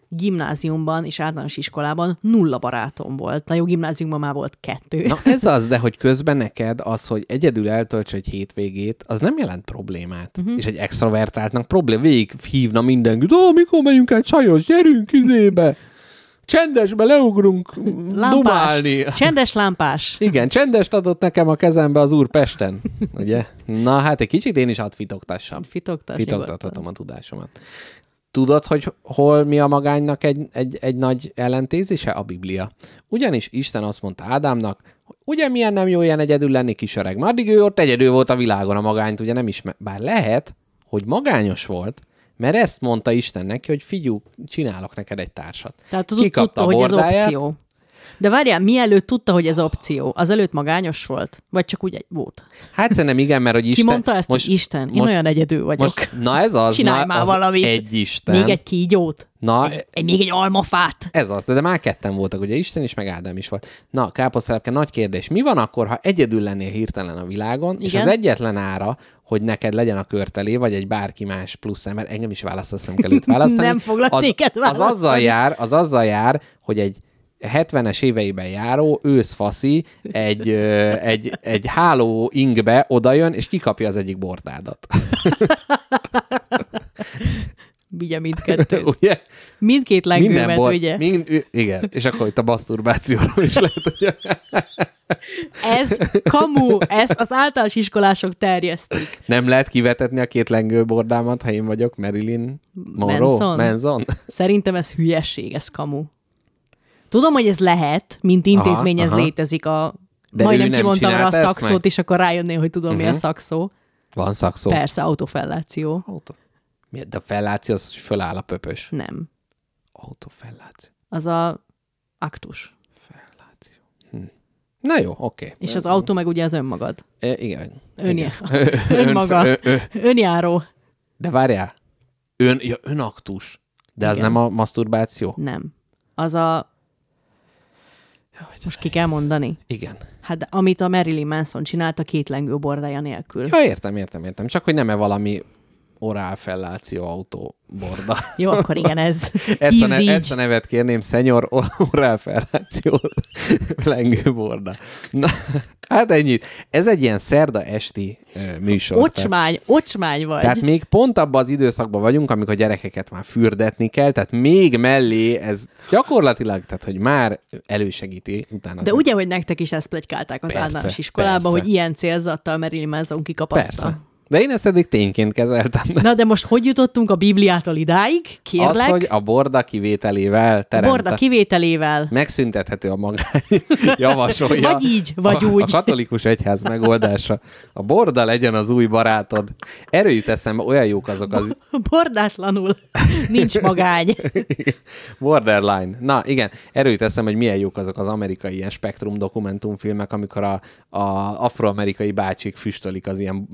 Speaker 3: gimnáziumban és általános iskolában nulla barátom volt. Na jó, gimnáziumban már volt kettő.
Speaker 2: Na ez az, de hogy közben neked az, hogy egyedül eltölts egy hétvégét, az nem jelent problémát. Uh-huh. És egy extrovertáltnak problém, végig hívna mindenkit, ó, mikor megyünk el csajos, gyerünk izébe, csendesbe leugrunk dumálni.
Speaker 3: Csendes lámpás.
Speaker 2: Igen, csendest adott nekem a kezembe az úr Pesten, ugye? Na hát egy kicsit én is átfitoktassam.
Speaker 3: Fitoktas, nyugodtan.
Speaker 2: Fitoktathatom a tudásomat. Tudod, hogy hol mi a magánynak egy, egy, egy nagy ellentézése? A Biblia. Ugyanis Isten azt mondta Ádámnak, hogy ugye milyen nem jó ilyen egyedül lenni kis öreg. Már addig ő ott egyedül volt a világon, a magányt ugye nem ismer. Bár lehet, hogy magányos volt, mert ezt mondta Isten neki, hogy figyú, csinálok neked egy társat.
Speaker 3: Tehát tudta,
Speaker 2: a
Speaker 3: hogy ez
Speaker 2: bordáját.
Speaker 3: opció. De várjál, mielőtt tudta, hogy ez opció, azelőtt magányos volt? Vagy csak úgy egy volt?
Speaker 2: Hát szerintem igen, mert hogy
Speaker 3: Ki
Speaker 2: Isten...
Speaker 3: mondta ezt, most, Isten, én olyan egyedül vagyok.
Speaker 2: Most, na ez az,
Speaker 3: Csinálj
Speaker 2: na,
Speaker 3: már
Speaker 2: az
Speaker 3: valamit.
Speaker 2: egy Isten.
Speaker 3: Még egy kígyót?
Speaker 2: Na,
Speaker 3: Egy, még egy almafát?
Speaker 2: Ez az, de már ketten voltak, ugye Isten is, meg Ádám is volt. Na, káposztelepke, nagy kérdés. Mi van akkor, ha egyedül lennél hirtelen a világon, és
Speaker 3: Igen.
Speaker 2: az egyetlen ára, hogy neked legyen a körtelé, vagy egy bárki más plusz ember, engem is választasszam kell őt választani.
Speaker 3: Nem foglak
Speaker 2: az,
Speaker 3: téged
Speaker 2: az azzal
Speaker 3: választani.
Speaker 2: jár, az azzal jár, hogy egy 70-es éveiben járó őszfaszi egy, egy, egy háló ingbe odajön, és kikapja az egyik bordádat.
Speaker 3: Vigye mindkettő.
Speaker 2: Ugye?
Speaker 3: Mindkét lengőmet,
Speaker 2: bor-
Speaker 3: ugye?
Speaker 2: Mind, igen, és akkor itt a maszturbációról is lehet, hogy
Speaker 3: Ez kamu, ezt az általános iskolások terjesztik.
Speaker 2: Nem lehet kivetetni a két lengőbordámat, ha én vagyok Marilyn Monroe?
Speaker 3: Manson?
Speaker 2: Manson?
Speaker 3: Szerintem ez hülyesség, ez kamu. Tudom, hogy ez lehet, mint intézmény,
Speaker 2: Aha,
Speaker 3: ez
Speaker 2: aha.
Speaker 3: létezik a...
Speaker 2: De
Speaker 3: Majdnem kimondtam rá a szakszót,
Speaker 2: meg?
Speaker 3: és akkor rájönnél, hogy tudom, mi a
Speaker 2: Mhm.
Speaker 3: szakszó.
Speaker 2: Van szakszó.
Speaker 3: Persze, autofelláció.
Speaker 2: Autó. Mi? De a felláció az, hogy föláll a pöpös.
Speaker 3: Nem.
Speaker 2: Autofelláció.
Speaker 3: Az a aktus.
Speaker 2: Felláció. Hm. Na jó, oké.
Speaker 3: És az autó meg ugye az önmagad.
Speaker 2: E, igen.
Speaker 3: Önje.
Speaker 2: igen.
Speaker 3: Önmaga.
Speaker 2: Ön, ö,
Speaker 3: Önjáró.
Speaker 2: de várjál. Ön, ja, önaktus. De az
Speaker 3: Igen.
Speaker 2: nem a maszturbáció?
Speaker 3: Nem. Az a... Most ki kell mondani?
Speaker 2: Igen.
Speaker 3: Hát amit a Marilyn Manson csinált a két lengő bordája nélkül.
Speaker 2: Ja, értem, értem, értem. Csak hogy nem-e valami orál felláció autó borda.
Speaker 3: Jó, akkor igen, ez.
Speaker 2: Ezt a, ne, ezt a nevet kérném, szenyor felláció lengőborda. Na, hát ennyit. Ez egy ilyen szerda esti műsor. tehát-
Speaker 3: Ocsmány, ocsmány vagy.
Speaker 2: Tehát még pont abban az időszakban vagyunk, amikor a gyerekeket már fürdetni kell, tehát még mellé ez gyakorlatilag, tehát hogy már elősegíti utána.
Speaker 3: De ugye, hogy nektek is ezt plegykálták az
Speaker 2: Persze,
Speaker 3: általános iskolában,
Speaker 2: persze.
Speaker 3: hogy ilyen célzattal Marilyn Manson kikapatta.
Speaker 2: Persze. De én ezt eddig tényként kezeltem.
Speaker 3: Na de most hogy jutottunk a Bibliától idáig? Kérlek,
Speaker 2: Az, hogy a borda kivételével
Speaker 3: a
Speaker 2: teremte.
Speaker 3: borda kivételével.
Speaker 2: Megszüntethető a magány, javasolja.
Speaker 3: Vagy így, vagy
Speaker 2: a,
Speaker 3: úgy.
Speaker 2: A katolikus egyház megoldása. A borda legyen az új barátod. Erről jut eszembe, olyan jók azok az
Speaker 3: Bordátlanul. Nincs magány.
Speaker 2: Borderline. Na igen, erről jut eszembe, hogy milyen jók azok az amerikai ilyen spektrum dokumentumfilmek, amikor a, a afroamerikai bácsik füstölik az ilyen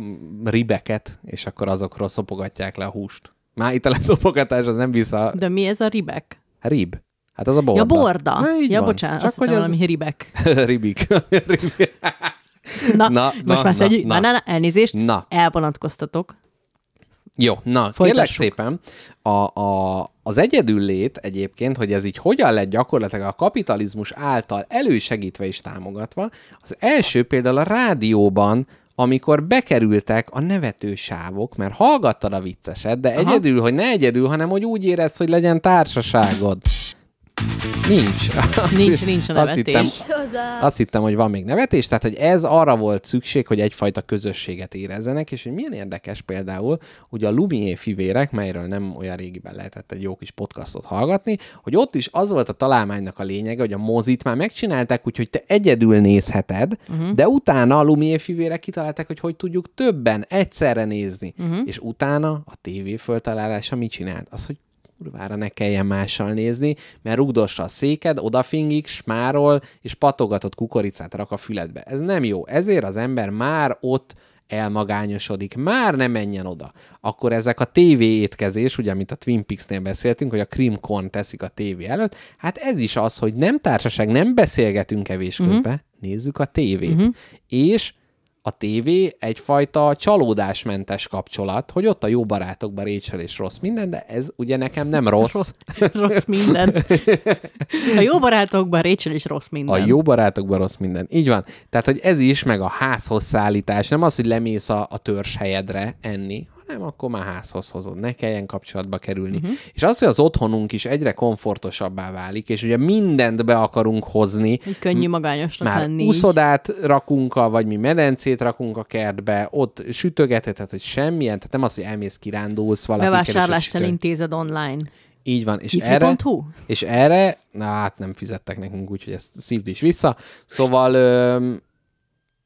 Speaker 2: ribeket, és akkor azokról szopogatják le a húst. Már itt a leszopogatás az nem vissza.
Speaker 3: De mi ez a ribek?
Speaker 2: Rib. Hát az a borda.
Speaker 3: Ja, borda.
Speaker 2: Na,
Speaker 3: ja,
Speaker 2: van.
Speaker 3: bocsánat,
Speaker 2: Csak
Speaker 3: azt
Speaker 2: hogy
Speaker 3: hittem
Speaker 2: az...
Speaker 3: valami ribek.
Speaker 2: Ribik.
Speaker 3: Na,
Speaker 2: Na,
Speaker 3: most
Speaker 2: na,
Speaker 3: már szedjük.
Speaker 2: na.
Speaker 3: Na, na, elnézést.
Speaker 2: Na.
Speaker 3: Elvonatkoztatok.
Speaker 2: Jó, na, kérlek szépen, a, a, az egyedül lét egyébként, hogy ez így hogyan lett gyakorlatilag a kapitalizmus által elősegítve és támogatva, az első például a rádióban, amikor bekerültek a nevetősávok, mert hallgattad a vicceset, de
Speaker 3: Aha.
Speaker 2: egyedül, hogy ne egyedül, hanem hogy úgy érezd, hogy legyen társaságod. Nincs. Azt
Speaker 3: Nincs, nincs a
Speaker 2: azt hittem,
Speaker 3: nevetés.
Speaker 5: Csoda.
Speaker 2: azt hittem, hogy van még nevetés, tehát hogy ez arra volt szükség, hogy egyfajta közösséget érezzenek, és hogy milyen érdekes például, hogy a Lumié fivérek, melyről nem olyan régiben lehetett egy jó kis podcastot hallgatni, hogy ott is az volt a találmánynak a lényege, hogy a mozit már megcsinálták, úgyhogy te egyedül nézheted, uh-huh. de utána a Lumié fivérek kitalálták, hogy hogy tudjuk többen egyszerre nézni, uh-huh. és utána a tévé föltalálása mit csinált? Az, hogy kurvára ne kelljen mással nézni, mert rugdossa a széked, odafingik, smárol, és patogatott kukoricát rak a füledbe. Ez nem jó. Ezért az ember már ott elmagányosodik, már ne menjen oda. Akkor ezek a TV étkezés, ugye, amit a Twin Peaks-nél beszéltünk, hogy a cream corn teszik a tévé előtt, hát ez is az, hogy nem társaság, nem beszélgetünk evés közben, uh-huh. nézzük a tévét. Uh-huh. És a tévé egyfajta csalódásmentes kapcsolat, hogy ott a jó barátokban Rachel és rossz minden, de ez ugye nekem nem rossz.
Speaker 3: Rossz, minden. A jó barátokban Rachel is rossz minden.
Speaker 2: A jó barátokban rossz minden. Így van. Tehát, hogy ez is, meg a házhoz szállítás, nem az, hogy lemész a, a törzs helyedre enni, hanem akkor már házhoz hozod, ne kelljen kapcsolatba kerülni. Uh-huh. És az, hogy az otthonunk is egyre komfortosabbá válik, és ugye mindent be akarunk hozni,
Speaker 3: Hogy könnyű magányosnak
Speaker 2: már
Speaker 3: lenni. így.
Speaker 2: úszodát rakunk, a, vagy mi medencét rakunk a kertbe, ott sütögetheted, hogy semmilyen, tehát nem az, hogy elmész kirándulsz valakikkel. és
Speaker 3: Bevásárlást elintézed online.
Speaker 2: Így van, és erre, és erre, na hát nem fizettek nekünk, úgyhogy ezt szívd is vissza. Szóval, öm,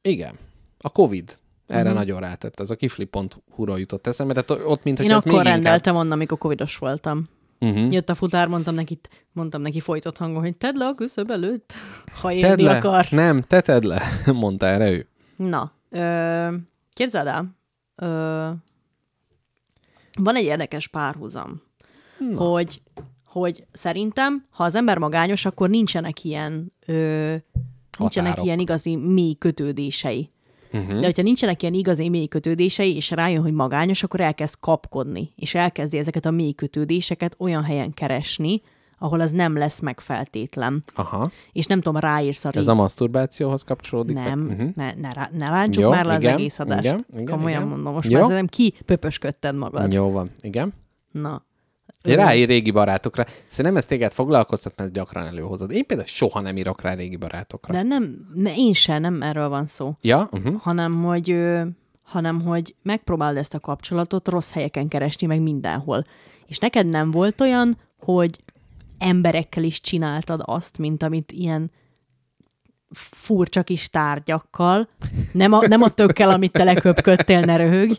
Speaker 2: igen, a Covid erre uh-huh. nagyon rátett. Ez a kifli.hu-ról jutott eszembe, tehát ott, mint hogy
Speaker 3: Én
Speaker 2: ez
Speaker 3: akkor
Speaker 2: még
Speaker 3: rendeltem onnan, amikor covidos voltam.
Speaker 2: Inkább... Uh-huh.
Speaker 3: Jött a futár, mondtam neki, mondtam neki folytott hangon, hogy tedd le a küszöb előtt, ha
Speaker 2: Tedd le.
Speaker 3: akarsz.
Speaker 2: Nem, te tedd le, mondta erre ő.
Speaker 3: Na, ö, képzeld el, ö, van egy érdekes párhuzam, Na. hogy, hogy szerintem, ha az ember magányos, akkor nincsenek ilyen, ö, nincsenek
Speaker 2: Határok.
Speaker 3: ilyen igazi mély kötődései. Uh-huh. De hogyha nincsenek ilyen igazi mély kötődései, és rájön, hogy magányos, akkor elkezd kapkodni, és elkezdi ezeket a mély kötődéseket olyan helyen keresni, ahol az nem lesz meg feltétlen.
Speaker 2: Aha.
Speaker 3: És nem tudom, ráírsz a
Speaker 2: Ez a maszturbációhoz kapcsolódik?
Speaker 3: nem,
Speaker 2: Vagy? Uh-huh.
Speaker 3: ne, ne, rá- ne ráncsuk
Speaker 2: Jó,
Speaker 3: már le az
Speaker 2: igen,
Speaker 3: egész adást.
Speaker 2: igen, igen,
Speaker 3: Komolyan
Speaker 2: igen.
Speaker 3: mondom, most
Speaker 2: Jó.
Speaker 3: már szerintem ki pöpösködted magad.
Speaker 2: Jó van, igen.
Speaker 3: Na.
Speaker 2: Én ráír régi barátokra. Szerintem ez téged foglalkoztat, mert ezt gyakran előhozod. Én például soha nem írok rá régi barátokra.
Speaker 3: De nem, ne, én sem, nem erről van szó,
Speaker 2: Ja? Uh-huh.
Speaker 3: hanem hogy, hanem hogy megpróbáld ezt a kapcsolatot rossz helyeken keresni, meg mindenhol. És neked nem volt olyan, hogy emberekkel is csináltad azt, mint amit ilyen furcsa kis tárgyakkal, nem a, nem a tökkel, amit te leköpködtél, ne röhögj,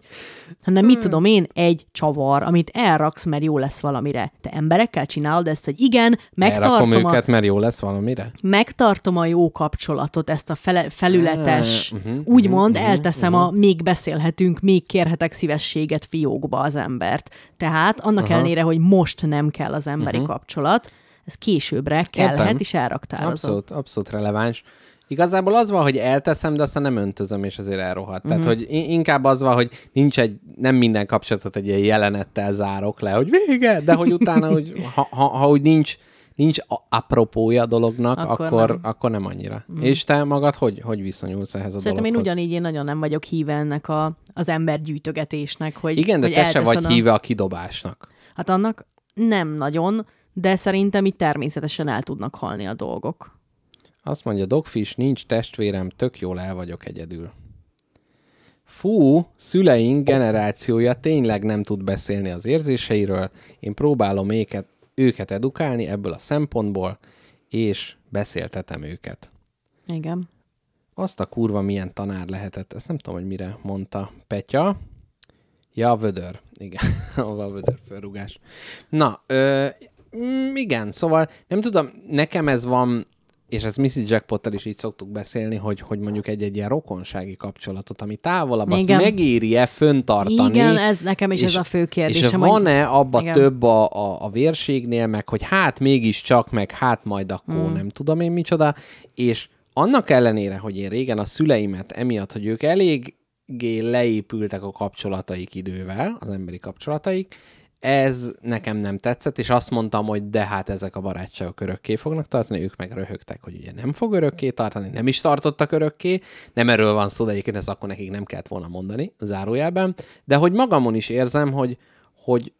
Speaker 3: hanem mit tudom én, egy csavar, amit elraksz, mert jó lesz valamire. Te emberekkel csinálod ezt, hogy igen,
Speaker 2: Elrakom
Speaker 3: megtartom a,
Speaker 2: őket, mert jó lesz valamire?
Speaker 3: megtartom a jó kapcsolatot, ezt a fele, felületes,
Speaker 2: Ah, uh-huh,
Speaker 3: úgymond elteszem a még beszélhetünk, még kérhetek szívességet fiókba az embert. Tehát annak ellenére, hogy most nem kell az emberi kapcsolat, ez későbbre kellhet,
Speaker 2: Értem.
Speaker 3: és elraktározom.
Speaker 2: Abszolút, abszolút releváns. Igazából az van, hogy elteszem, de aztán nem öntözöm, és azért elrohadt. Uh-huh. Tehát, hogy i- inkább az van, hogy nincs egy, nem minden kapcsolatot egy ilyen jelenettel zárok le, hogy vége, de hogy utána, hogy ha, ha, ha úgy nincs, nincs a- apropója a dolognak,
Speaker 3: Akkor
Speaker 2: akkor,
Speaker 3: nem.
Speaker 2: akkor nem annyira. Uh-huh. És te magad hogy, hogy viszonyulsz ehhez a
Speaker 3: Szerintem én
Speaker 2: dologhoz?
Speaker 3: ugyanígy én nagyon nem vagyok híve ennek a, az embergyűjtögetésnek, hogy
Speaker 2: Igen, de
Speaker 3: hogy
Speaker 2: te se vagy
Speaker 3: a-
Speaker 2: híve a kidobásnak.
Speaker 3: Hát annak nem nagyon, de szerintem itt természetesen el tudnak halni a dolgok.
Speaker 2: Azt mondja, Dogfish, nincs testvérem, tök jól el vagyok egyedül. Fú, szüleink generációja tényleg nem tud beszélni az érzéseiről. Én próbálom őket, őket edukálni ebből a szempontból, és beszéltetem őket.
Speaker 3: Igen.
Speaker 2: Azt a kurva milyen tanár lehetett, ezt nem tudom, hogy mire mondta Petya. Ja, vödör. Igen, a vödör fölrugás. Na, ö, mm, igen, szóval nem tudom, nekem ez van, és ezt Mrs. Jackpottal is így szoktuk beszélni, hogy, hogy mondjuk egy-egy ilyen rokonsági kapcsolatot, ami távolabb, azt
Speaker 3: Igen.
Speaker 2: megéri-e föntartani.
Speaker 3: Igen, ez nekem is ez a fő
Speaker 2: És
Speaker 3: kérdésem, hogy-
Speaker 2: van-e abba
Speaker 3: Igen.
Speaker 2: több a, a, a vérségnél, meg hogy hát mégiscsak, meg hát majd akkor mm. nem tudom én micsoda, és annak ellenére, hogy én régen a szüleimet emiatt, hogy ők eléggé leépültek a kapcsolataik idővel, az emberi kapcsolataik, ez nekem nem tetszett, és azt mondtam, hogy de hát ezek a barátságok örökké fognak tartani, ők meg röhögtek, hogy ugye nem fog örökké tartani, nem is tartottak örökké, nem erről van szó, de egyébként ezt akkor nekik nem kellett volna mondani, zárójelben, de hogy magamon is érzem, hogy, hogy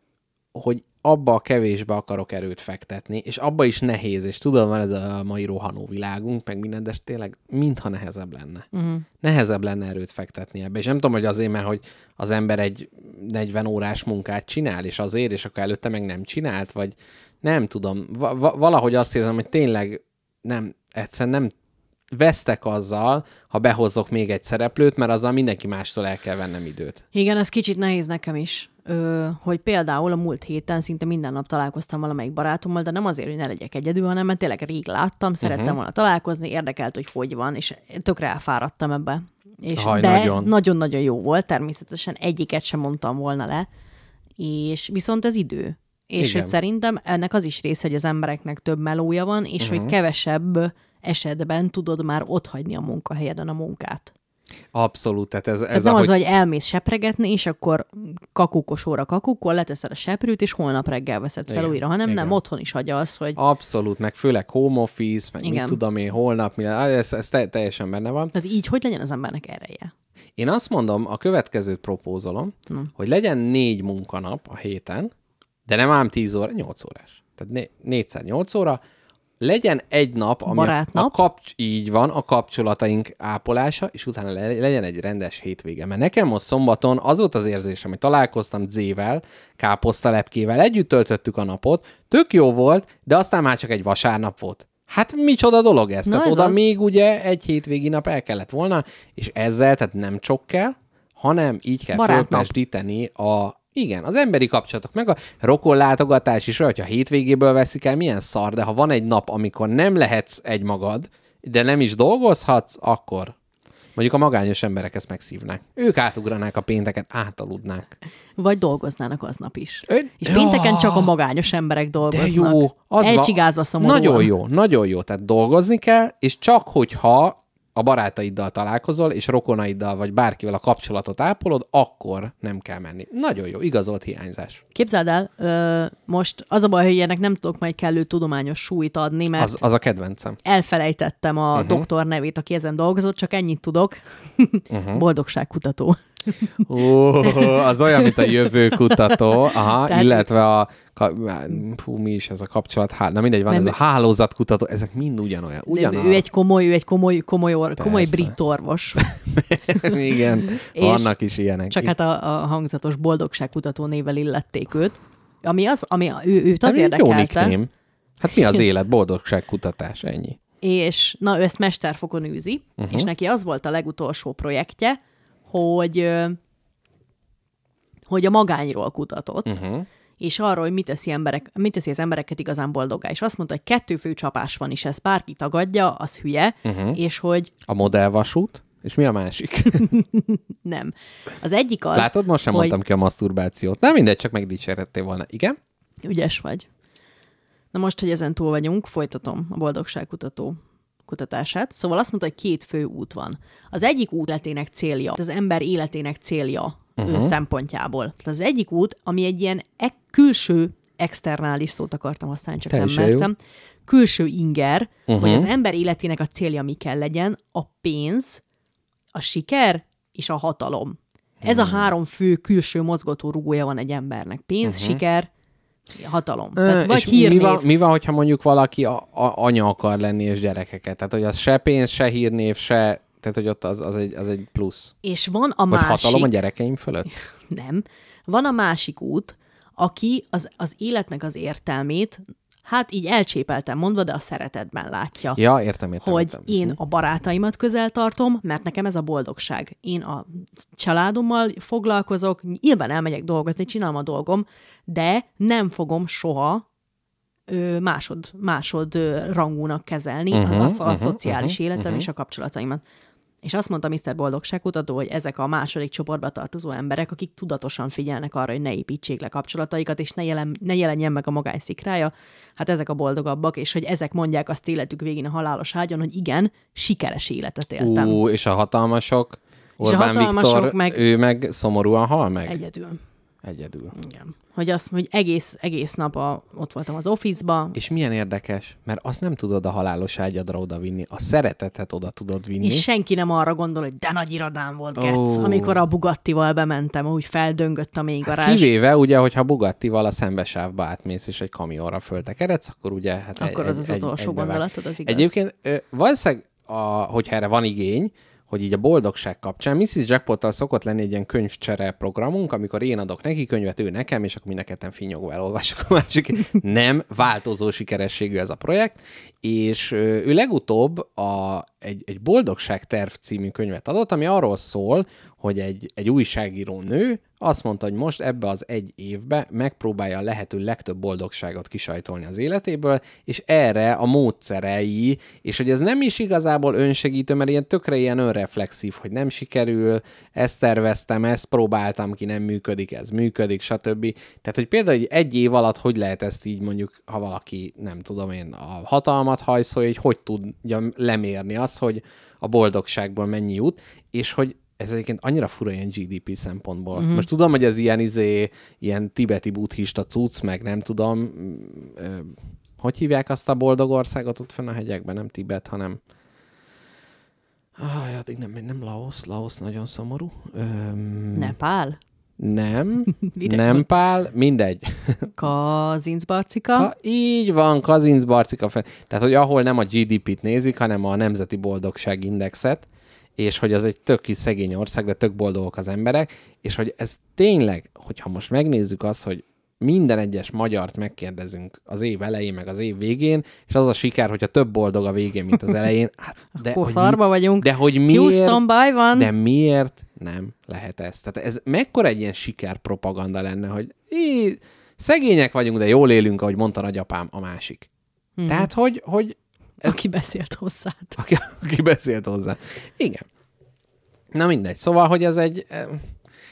Speaker 2: hogy abba a kevésbe akarok erőt fektetni, és abba is nehéz, és tudom, van ez a mai rohanó világunk, meg minden, de tényleg mintha nehezebb lenne. Uh-huh. Nehezebb lenne erőt fektetni ebbe. És nem tudom, hogy azért, mert hogy az ember egy 40 órás munkát csinál, és azért, és akkor előtte meg nem csinált, vagy nem tudom. Va- va- valahogy azt érzem, hogy tényleg nem, egyszerűen nem vesztek azzal, ha behozok még egy szereplőt, mert azzal mindenki mástól el kell vennem időt.
Speaker 3: Igen, ez kicsit nehéz nekem is, hogy például a múlt héten szinte minden nap találkoztam valamelyik barátommal, de nem azért, hogy ne legyek egyedül, hanem mert tényleg rég láttam, szerettem uh-huh. volna találkozni, érdekelt, hogy hogy van, és tökre elfáradtam ebbe. És
Speaker 2: Haj,
Speaker 3: de
Speaker 2: nagyon.
Speaker 3: nagyon-nagyon jó volt, természetesen egyiket sem mondtam volna le, és viszont ez idő. És
Speaker 2: Igen.
Speaker 3: hogy szerintem ennek az is része, hogy az embereknek több melója van, és uh-huh. hogy kevesebb esetben tudod már otthagyni a munkahelyeden a munkát.
Speaker 2: Abszolút, tehát ez,
Speaker 3: Ez nem
Speaker 2: ahogy...
Speaker 3: az, hogy elmész sepregetni, és akkor kakukos óra kakukol, leteszed a seprűt, és holnap reggel veszed fel
Speaker 2: Igen,
Speaker 3: újra, hanem nem,
Speaker 2: igen.
Speaker 3: otthon is hagyja az, hogy
Speaker 2: Abszolút, meg főleg home office, meg
Speaker 3: Igen.
Speaker 2: mit tudom én, holnap, mi, ez, ez te, teljesen benne van.
Speaker 3: tehát így hogy legyen az embernek ereje.
Speaker 2: Én azt mondom, a következőt propózolom, hmm. hogy legyen négy munkanap a héten, de nem ám 10 óra, 8 órás. Tehát né- négyszer 8 óra, legyen egy nap, ami a, a
Speaker 3: Barátnap.
Speaker 2: kapcs- így van, a kapcsolataink ápolása, és utána le- legyen egy rendes hétvége. Mert nekem most szombaton az volt az érzésem, hogy találkoztam Z-vel, káposztalepkével, együtt töltöttük a napot, tök jó volt, de aztán már csak egy vasárnap volt. Hát micsoda dolog ez?
Speaker 3: Na,
Speaker 2: tehát
Speaker 3: ez
Speaker 2: oda
Speaker 3: az.
Speaker 2: még ugye egy hétvégi nap el kellett volna, és ezzel, tehát nem csak kell, hanem így kell
Speaker 3: Barátnap.
Speaker 2: fölpesdíteni a igen, az emberi kapcsolatok, meg a rokonlátogatás is olyan, hogyha hétvégéből veszik el, milyen szar, de ha van egy nap, amikor nem lehetsz egy magad, de nem is dolgozhatsz, akkor mondjuk a magányos emberek ezt megszívnák. Ők átugranák a pénteket, átaludnák.
Speaker 3: Vagy dolgoznának aznap is.
Speaker 2: Ön-
Speaker 3: És
Speaker 2: Ja.
Speaker 3: pénteken csak a magányos emberek
Speaker 2: De
Speaker 3: dolgoznak.
Speaker 2: jó, az
Speaker 3: Elcsigázva szomorúan.
Speaker 2: Nagyon jó, nagyon jó. Tehát dolgozni kell, és csak hogyha a barátaiddal találkozol, és rokonaiddal, vagy bárkivel a kapcsolatot ápolod, akkor nem kell menni. Nagyon jó, igazolt hiányzás.
Speaker 3: Képzeld el, ö, most az a baj, hogy ennek nem tudok majd kellő tudományos súlyt adni, mert
Speaker 2: Az, az a kedvencem.
Speaker 3: elfelejtettem a uh-huh. doktor nevét, aki ezen dolgozott, csak ennyit tudok. Uh-huh. Boldogságkutató.
Speaker 2: Ó, az olyan, mint a jövőkutató, aha,
Speaker 3: Tehát-
Speaker 2: illetve a, hú, mi is ez a kapcsolat, há, na mindegy, van
Speaker 3: Nem,
Speaker 2: ez a hálózatkutató, ezek mind ugyanolyan. Ugyanaz.
Speaker 3: ő egy komoly, ő egy komoly, komoly, or, komoly brit orvos.
Speaker 2: Igen, vannak is ilyenek.
Speaker 3: Csak hát a, a hangzatos boldogságkutató névvel illették őt. Ami az, ami ő, őt az
Speaker 2: Hát jó
Speaker 3: érdekelte,
Speaker 2: nickname. Hát mi az élet? Boldogságkutatás, ennyi.
Speaker 3: és na, ő ezt mesterfokon űzi, uh-huh. és neki az volt a legutolsó projektje, hogy, hogy a magányról kutatott, uh-huh. és arról, hogy mit teszi, emberek, mit teszi az embereket igazán boldoggá. És azt mondta, hogy kettő fő csapás van, és ezt bárki tagadja, az hülye, uh-huh. és hogy
Speaker 2: A modellvasút, és mi a másik?
Speaker 3: nem. Az egyik az,
Speaker 2: Látod, most sem
Speaker 3: hogy
Speaker 2: mondtam ki a maszturbációt. Nem mindegy, csak megdicsérettél volna. Igen?
Speaker 3: ügyes vagy. Na most, hogy ezen túl vagyunk, folytatom a boldogságkutató kutatását. Szóval azt mondta, hogy két fő út van. Az egyik út életének célja, az ember életének célja uh-huh. szempontjából. Tehát az egyik út, ami egy ilyen e- külső externális szót akartam használni, csak
Speaker 2: Teljesen
Speaker 3: nem
Speaker 2: jó.
Speaker 3: mertem. Külső inger, uh-huh. hogy az ember életének a célja mi kell legyen, a pénz, a siker és a hatalom. Ez a három fő külső mozgató rugója van egy embernek. Pénz, uh-huh. siker, hatalom. Tehát vagy
Speaker 2: és mi
Speaker 3: hírnév.
Speaker 2: van, mi van, hogyha mondjuk valaki a, a, anya akar lenni és gyerekeket? Tehát, hogy az se pénz, se hírnév, se... Tehát, hogy ott az, az, egy, az egy plusz.
Speaker 3: És van a
Speaker 2: Hogy
Speaker 3: másik...
Speaker 2: hatalom a gyerekeim fölött?
Speaker 3: Nem. Van a másik út, aki az, az életnek az értelmét, hát így elcsépeltem mondva, de a szeretetben látja.
Speaker 2: Ja, értem, értem.
Speaker 3: hogy
Speaker 2: értem.
Speaker 3: én a barátaimat közel tartom, mert nekem ez a boldogság. Én a családommal foglalkozok, nyilván elmegyek dolgozni, csinálom a dolgom, de nem fogom soha másod, másod rangúnak kezelni
Speaker 2: Mhm,
Speaker 3: uh-huh, a, a
Speaker 2: mhm,
Speaker 3: szociális
Speaker 2: mhm,
Speaker 3: életem
Speaker 2: mhm.
Speaker 3: és a kapcsolataimat. És azt mondta Mr. Boldogságkutató, hogy ezek a második csoportba tartozó emberek, akik tudatosan figyelnek arra, hogy ne építsék le kapcsolataikat, és ne, jelen, ne jelenjen meg a magány szikrája, hát ezek a boldogabbak, és hogy ezek mondják azt életük végén a halálos ágyon, hogy igen, sikeres életet éltem.
Speaker 2: Ú, és a hatalmasok?
Speaker 3: És a
Speaker 2: Orbán
Speaker 3: hatalmasok
Speaker 2: Viktor,
Speaker 3: meg-
Speaker 2: ő meg szomorúan hal meg?
Speaker 3: Egyedül.
Speaker 2: Egyedül.
Speaker 3: Igen. Hogy azt, hogy egész, egész nap a, ott voltam az office-ba,
Speaker 2: És milyen érdekes, mert azt nem tudod a halálos ágyadra oda vinni, a szeretetet oda tudod vinni.
Speaker 3: és senki nem arra gondol, hogy de nagy irodám volt, Getsz,
Speaker 2: Ó.
Speaker 3: amikor a Bugattival bementem, úgy feldöngött a mély
Speaker 2: Hát
Speaker 3: garázs.
Speaker 2: kivéve ugye, hogyha Bugattival a szembesávba átmész, és egy kamionra föltekeredsz, akkor ugye... Hát
Speaker 3: Akkor az az utolsó
Speaker 2: egybevág.
Speaker 3: gondolatod, az igaz.
Speaker 2: Egyébként valószínűleg, a, hogyha erre van igény, hogy így a boldogság kapcsán, Mrs. Jackpottal szokott lenni egy ilyen könyvcsere programunk, amikor én adok neki könyvet, ő nekem, és akkor mi neketten finyogva elolvassuk a másik. Nem változó sikerességű ez a projekt, és ő legutóbb a, egy, egy Boldogság terv című könyvet adott, ami arról szól, hogy egy, egy újságíró nő azt mondta, hogy most ebbe az egy évbe megpróbálja a lehető legtöbb boldogságot kisajtolni az életéből, és erre a módszerei, és hogy ez nem is igazából önsegítő, mert ilyen tökre ilyen önreflexív, hogy nem sikerül, ezt terveztem, ezt próbáltam ki, nem működik, ez működik, stb. Tehát, hogy például egy, év alatt hogy lehet ezt így mondjuk, ha valaki, nem tudom én, a hatalmat hajszolja, hogy hogy tudja lemérni azt, hogy a boldogságból mennyi jut, és hogy ez egyébként annyira fura ilyen GDP szempontból. Mm-hmm. Most tudom, hogy ez ilyen izé, ilyen tibeti buddhista cucc, meg nem tudom, ö, hogy hívják azt a boldog országot ott fenn a hegyekben, nem Tibet, hanem Ah, addig nem, nem Laos, Laos nagyon szomorú. Öm,
Speaker 3: Nepál?
Speaker 2: Nem, nem pál, mindegy.
Speaker 3: Kazincbarcika?
Speaker 2: Ka- így van, Kazinc Barcika fel. Tehát, hogy ahol nem a GDP-t nézik, hanem a Nemzeti Boldogság Indexet, és hogy az egy tök kis szegény ország, de tök boldogok az emberek, és hogy ez tényleg, hogyha most megnézzük azt, hogy minden egyes magyart megkérdezünk az év elején, meg az év végén, és az a siker, hogyha több boldog a végén, mint az elején. Hát, de
Speaker 3: Akkor
Speaker 2: hogy
Speaker 3: szarba vagyunk.
Speaker 2: De hogy miért,
Speaker 3: Houston, baj van.
Speaker 2: de miért nem lehet ez? Tehát ez mekkora egy ilyen sikerpropaganda lenne, hogy í, szegények vagyunk, de jól élünk, ahogy mondta nagyapám a másik. Hmm. Tehát, hogy, hogy
Speaker 3: Aki beszélt hozzád.
Speaker 2: aki, aki beszélt hozzá. Igen. Na mindegy. Szóval, hogy ez egy...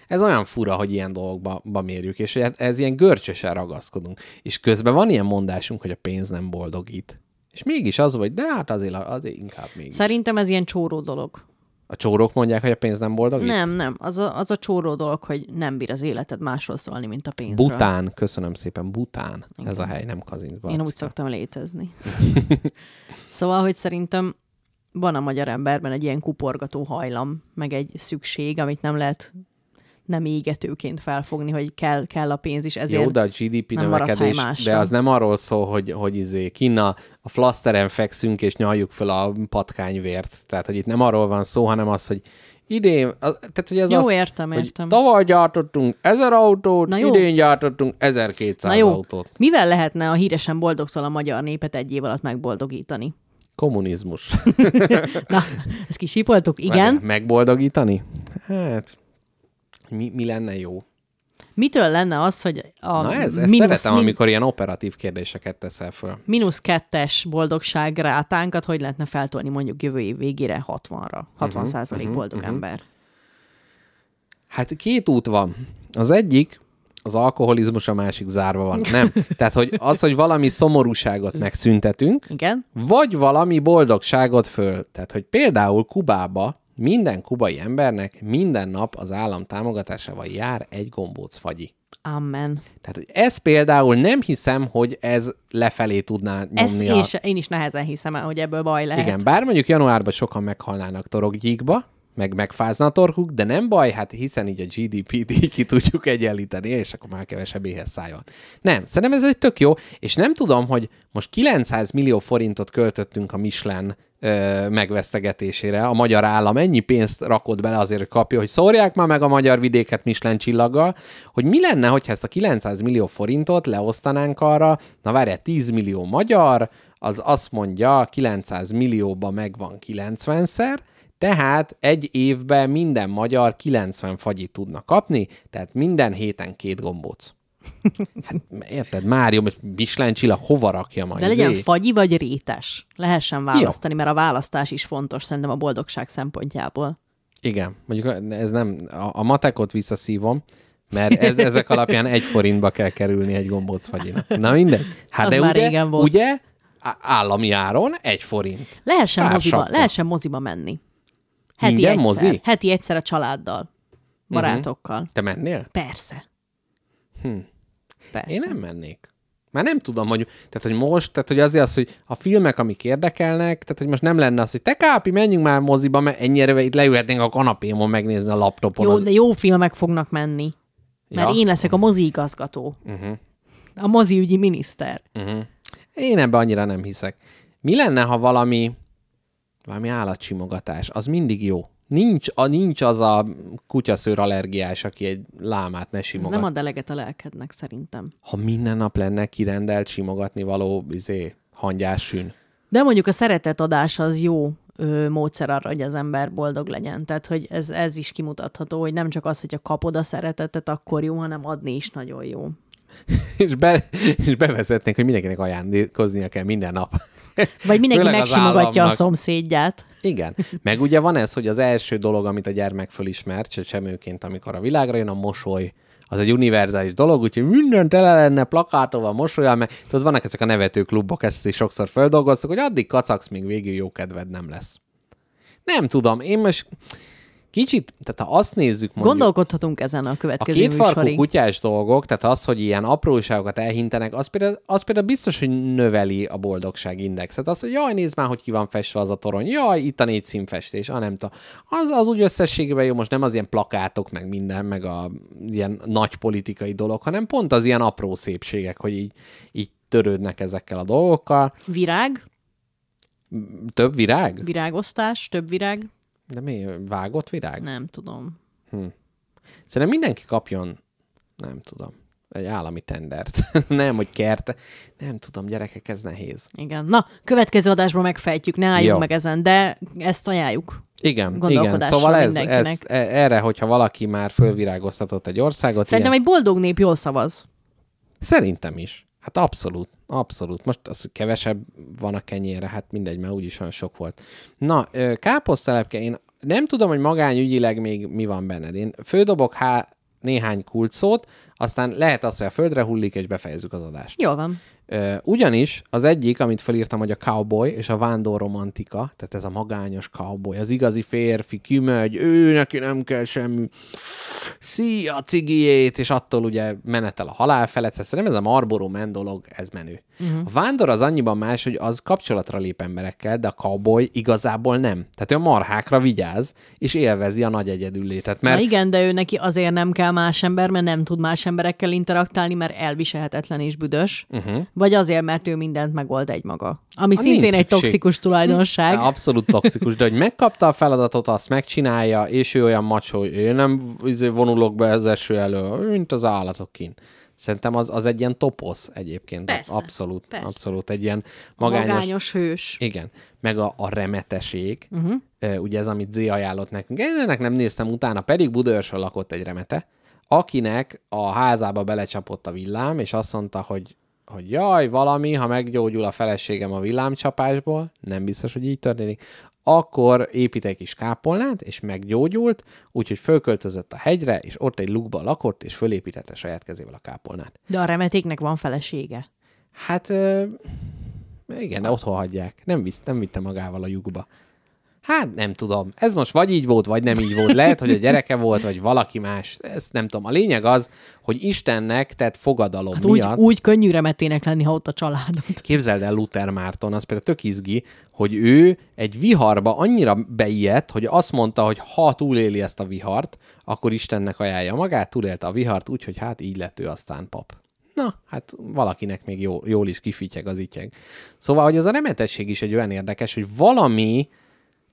Speaker 2: Ez olyan fura, hogy ilyen dolgokba ba mérjük, és ez, ez ilyen görcsösen ragaszkodunk. És közben van ilyen mondásunk, hogy a pénz nem boldogít. És mégis az, hogy de hát azért, azért inkább mégis.
Speaker 3: Szerintem ez ilyen csóró dolog.
Speaker 2: A csórók mondják, hogy a pénz nem boldogít?
Speaker 3: Nem, nem. Az a, az a csóró dolog, hogy nem bír az életed másról szólni, mint a pénzről.
Speaker 2: Bután, köszönöm szépen, Bután. Ez a hely, nem Kazincbarcika.
Speaker 3: Én úgy szoktam létezni. szóval, hogy szerintem van a magyar emberben egy ilyen kuporgató hajlam, meg egy szükség, amit nem lehet nem égetőként felfogni, hogy kell, kell a pénz is, ezért
Speaker 2: Jó, de a GDP
Speaker 3: nem
Speaker 2: növekedés, de az nem arról szól, hogy, hogy izé, kinna a flaszteren fekszünk és nyaljuk fel a patkányvért. Tehát, hogy itt nem arról van szó, hanem az, hogy idén, az, tehát, hogy ez
Speaker 3: Jó,
Speaker 2: az,
Speaker 3: értem,
Speaker 2: hogy
Speaker 3: értem.
Speaker 2: tavaly gyártottunk ezer autót,
Speaker 3: Na jó.
Speaker 2: idén gyártottunk 1200
Speaker 3: Na jó,
Speaker 2: autót.
Speaker 3: mivel lehetne a híresen boldogtól a magyar népet egy év alatt megboldogítani?
Speaker 2: Kommunizmus.
Speaker 3: Na, ezt kisípoltuk, igen.
Speaker 2: Várjál, Megboldogítani? Hát, mi, mi lenne jó?
Speaker 3: Mitől lenne az, hogy a
Speaker 2: Na ez, ezt
Speaker 3: mínusz,
Speaker 2: szeretem,
Speaker 3: min-
Speaker 2: amikor ilyen operatív kérdéseket teszel föl.
Speaker 3: mínusz kettes boldogság rátánkat hogy lehetne feltolni mondjuk jövő év végére 60-ra? 60 százalék
Speaker 2: Mhm,
Speaker 3: boldog ember.
Speaker 2: Hát két út van. Az egyik, az alkoholizmus, a másik zárva van. Nem. Tehát, hogy az, hogy valami szomorúságot megszüntetünk,
Speaker 3: Igen?
Speaker 2: vagy valami boldogságot föl. Tehát, hogy például Kubába minden kubai embernek minden nap az állam támogatásával jár egy gombóc fagyi.
Speaker 3: Amen.
Speaker 2: Tehát, hogy ez például nem hiszem, hogy ez lefelé tudná
Speaker 3: Ezt
Speaker 2: nyomni
Speaker 3: én,
Speaker 2: a...
Speaker 3: is, én is nehezen hiszem el, hogy ebből baj lehet.
Speaker 2: Igen, bár mondjuk januárban sokan meghalnának torokgyíkba, meg megfázna a torkuk, de nem baj, hát hiszen így a GDP-t ki tudjuk egyenlíteni, és akkor már kevesebb éhes szájon. Nem, szerintem ez egy tök jó, és nem tudom, hogy most 900 millió forintot költöttünk a Michelin ö, megvesztegetésére, a magyar állam ennyi pénzt rakott bele azért, hogy kapja, hogy szórják már meg a magyar vidéket Michelin csillaggal, hogy mi lenne, hogyha ezt a 900 millió forintot leosztanánk arra, na várjál, 10 millió magyar, az azt mondja, 900 millióba megvan 90-szer, tehát egy évben minden magyar 90 fagyit tudna kapni, tehát minden héten két gombóc. Hát érted, Mário, Michelin csillag hova rakja majd?
Speaker 3: De legyen
Speaker 2: Zé?
Speaker 3: fagyi vagy rétes. Lehessen választani, mert a választás is fontos szerintem a boldogság szempontjából.
Speaker 2: Igen, mondjuk ez nem, a, a matekot visszaszívom, mert ez, ezek alapján egy forintba kell kerülni egy gombóc fagyinak. Na mindegy. Hát
Speaker 3: Az
Speaker 2: de
Speaker 3: már
Speaker 2: ugye,
Speaker 3: régen volt.
Speaker 2: ugye állami áron egy forint.
Speaker 3: Lehessen
Speaker 2: Pár
Speaker 3: moziba, lehessen moziba menni. Heti
Speaker 2: Ingyen
Speaker 3: egyszer.
Speaker 2: mozi? Mhm.
Speaker 3: Heti egyszer a családdal. Barátokkal.
Speaker 2: Te mennél?
Speaker 3: Persze. Persze.
Speaker 2: Én nem mennék. Már nem tudom, hogy, tehát, hogy most, tehát, hogy azért az, hogy a filmek, amik érdekelnek, tehát, hogy most nem lenne az, hogy te kápi, menjünk már moziba, mert ennyire itt leülhetnénk a kanapémon megnézni a laptopon.
Speaker 3: Jó,
Speaker 2: az...
Speaker 3: de jó filmek fognak menni. Mert
Speaker 2: Ja.
Speaker 3: én leszek a mozi igazgató. Uh-huh. A moziügyi miniszter.
Speaker 2: Én ebbe annyira nem hiszek. Mi lenne, ha valami, valami állatsimogatás? Az mindig jó. Nincs, a, nincs az a kutyaszőr allergiás, aki egy lámát ne
Speaker 3: Ez
Speaker 2: simogat.
Speaker 3: nem ad eleget a lelkednek szerintem.
Speaker 2: Ha minden nap lenne kirendelt simogatni való izé, hangyásűn.
Speaker 3: De mondjuk a szeretetadás az jó ö, módszer arra, hogy az ember boldog legyen. Tehát, hogy ez, ez is kimutatható, hogy nem csak az, hogy a kapod a szeretetet, akkor jó, hanem adni is nagyon jó.
Speaker 2: és, be, és bevezetnénk, hogy mindenkinek ajándékoznia kell minden nap.
Speaker 3: Vagy mindenki megsimogatja a szomszédját.
Speaker 2: Igen. Meg ugye van ez, hogy az első dolog, amit a gyermek fölismer, csecsemőként, amikor a világra jön, a mosoly. Az egy univerzális dolog, úgyhogy minden tele lenne plakátolva, mosolyal, meg tudod, vannak ezek a nevető klubok, ezt is sokszor feldolgoztuk, hogy addig kacagsz, míg végül jó kedved nem lesz. Nem tudom, én most kicsit, tehát ha azt nézzük mondjuk,
Speaker 3: Gondolkodhatunk ezen a
Speaker 2: a
Speaker 3: következő
Speaker 2: két farkú kutyás dolgok, tehát az, hogy ilyen apróságokat elhintenek, az például, az például biztos, hogy növeli a boldogság indexet. Az, hogy jaj, nézd már, hogy ki van festve az a torony, jaj, itt a négy színfestés, ah, nem tudom. Az, az úgy összességében jó, most nem az ilyen plakátok, meg minden, meg a ilyen nagy politikai dolog, hanem pont az ilyen apró szépségek, hogy így, így törődnek ezekkel a dolgokkal.
Speaker 3: Virág,
Speaker 2: Több virág?
Speaker 3: virágosztás, több virág,
Speaker 2: De mi? Vágott virág?
Speaker 3: nem tudom.
Speaker 2: Szerintem mindenki kapjon, nem tudom, egy állami tendert. nem, hogy kert. Nem tudom, gyerekek, ez nehéz.
Speaker 3: Igen. Na, következő adásban megfejtjük, ne álljunk
Speaker 2: Jó.
Speaker 3: meg ezen, de ezt ajánljuk.
Speaker 2: Igen, igen. Szóval ez, ez, e- erre, hogyha valaki már fölvirágoztatott egy országot,
Speaker 3: Szerintem
Speaker 2: ilyen,
Speaker 3: egy boldog nép jól szavaz.
Speaker 2: szerintem is. Hát abszolút, abszolút. Most az, kevesebb van a kenyére, hát mindegy, mert úgyis olyan sok volt. Na, káposztelepke, én nem tudom, hogy magányügyileg még mi van benned. Én fődobok há néhány kulcsszót, aztán lehet az, hogy a földre hullik, és befejezzük az adást.
Speaker 3: Jól van.
Speaker 2: Ugyanis az egyik, amit felírtam, hogy a cowboy és a vándor romantika, tehát ez a magányos cowboy, az igazi férfi kimegy, ő neki nem kell semmi, szia cigijét, és attól ugye menetel a halál felett. Szerintem ez a Marlboro Man dolog, ez menő. Uh-huh. A vándor az annyiban más, hogy az kapcsolatra lép emberekkel, de a cowboy igazából nem. Tehát ő a marhákra vigyáz, és élvezi a nagy egyedüllétet.
Speaker 3: Mert... Na igen, de ő neki azért nem kell más ember, mert nem tud más emberekkel interaktálni, mert elviselhetetlen és büdös. Uh-huh. Vagy azért, mert ő mindent megold egy maga. Ami
Speaker 2: Ah,
Speaker 3: szintén egy toxikus tulajdonság.
Speaker 2: Abszolút toxikus, de hogy megkapta a feladatot, azt megcsinálja, és ő olyan macsó, hogy én nem izé, vonulok be az eső elő, mint az állatok kint. Szerintem az, az egy ilyen toposz egyébként.
Speaker 3: Persze,
Speaker 2: abszolút,
Speaker 3: persze.
Speaker 2: abszolút egy ilyen
Speaker 3: Magányos,
Speaker 2: magányos...
Speaker 3: magányos hős.
Speaker 2: Igen, meg a, a remeteség, uh-huh. ugye ez, amit Zé ajánlott nekünk. Én ennek nem néztem utána, pedig Budaörsön lakott egy remete, akinek a házába belecsapott a villám, és azt mondta, hogy hogy jaj, valami, ha meggyógyul a feleségem a villámcsapásból, nem biztos, hogy így történik, akkor épít egy kis kápolnát, és meggyógyult, úgyhogy fölköltözött a hegyre, és ott egy lukba lakott, és fölépítette saját kezével a kápolnát.
Speaker 3: De a remetéknek van felesége.
Speaker 2: Hát igen, de otthon hagyják. Nem, visz, nem vitte magával a lyukba. Hát nem tudom. Ez most vagy így volt, vagy nem így volt. Lehet, hogy a gyereke volt, vagy valaki más. Ezt nem tudom. A lényeg az, hogy Istennek tett fogadalom
Speaker 3: Hát úgy,
Speaker 2: miatt...
Speaker 3: úgy könnyű remetének lenni, ha ott a családod.
Speaker 2: Képzeld el Luther Márton, az például tök izgi, hogy ő egy viharba annyira beijedt, hogy azt mondta, hogy ha túléli ezt a vihart, akkor Istennek ajánlja magát, túlélte a vihart, úgyhogy hát így lett ő aztán pap. Na, hát valakinek még jó, jól is kifityeg az ityeg. Szóval, hogy ez a remetesség is egy olyan érdekes, hogy valami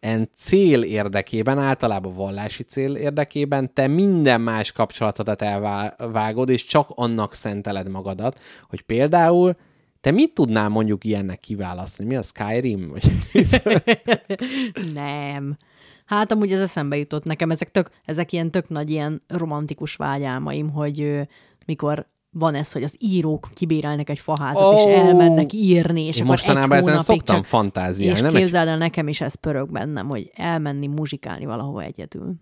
Speaker 2: en cél érdekében, általában vallási cél érdekében te minden más kapcsolatodat elvágod, és csak annak szenteled magadat, hogy például te mit tudnál mondjuk ilyennek kiválasztani? Mi a Skyrim? Vagy...
Speaker 3: Nem. Hát amúgy ez eszembe jutott nekem. Ezek, tök, ezek ilyen tök nagy ilyen romantikus vágyálmaim, hogy ö, mikor van ez, hogy az írók kibérelnek egy faházat, oh, és elmennek írni, és
Speaker 2: Én
Speaker 3: akkor
Speaker 2: mostanában
Speaker 3: egy
Speaker 2: ezen szoktam
Speaker 3: csak...
Speaker 2: fantáziálni,
Speaker 3: És
Speaker 2: nem
Speaker 3: képzeld el, nekem is ez pörög bennem, hogy elmenni muzsikálni valahova egyedül.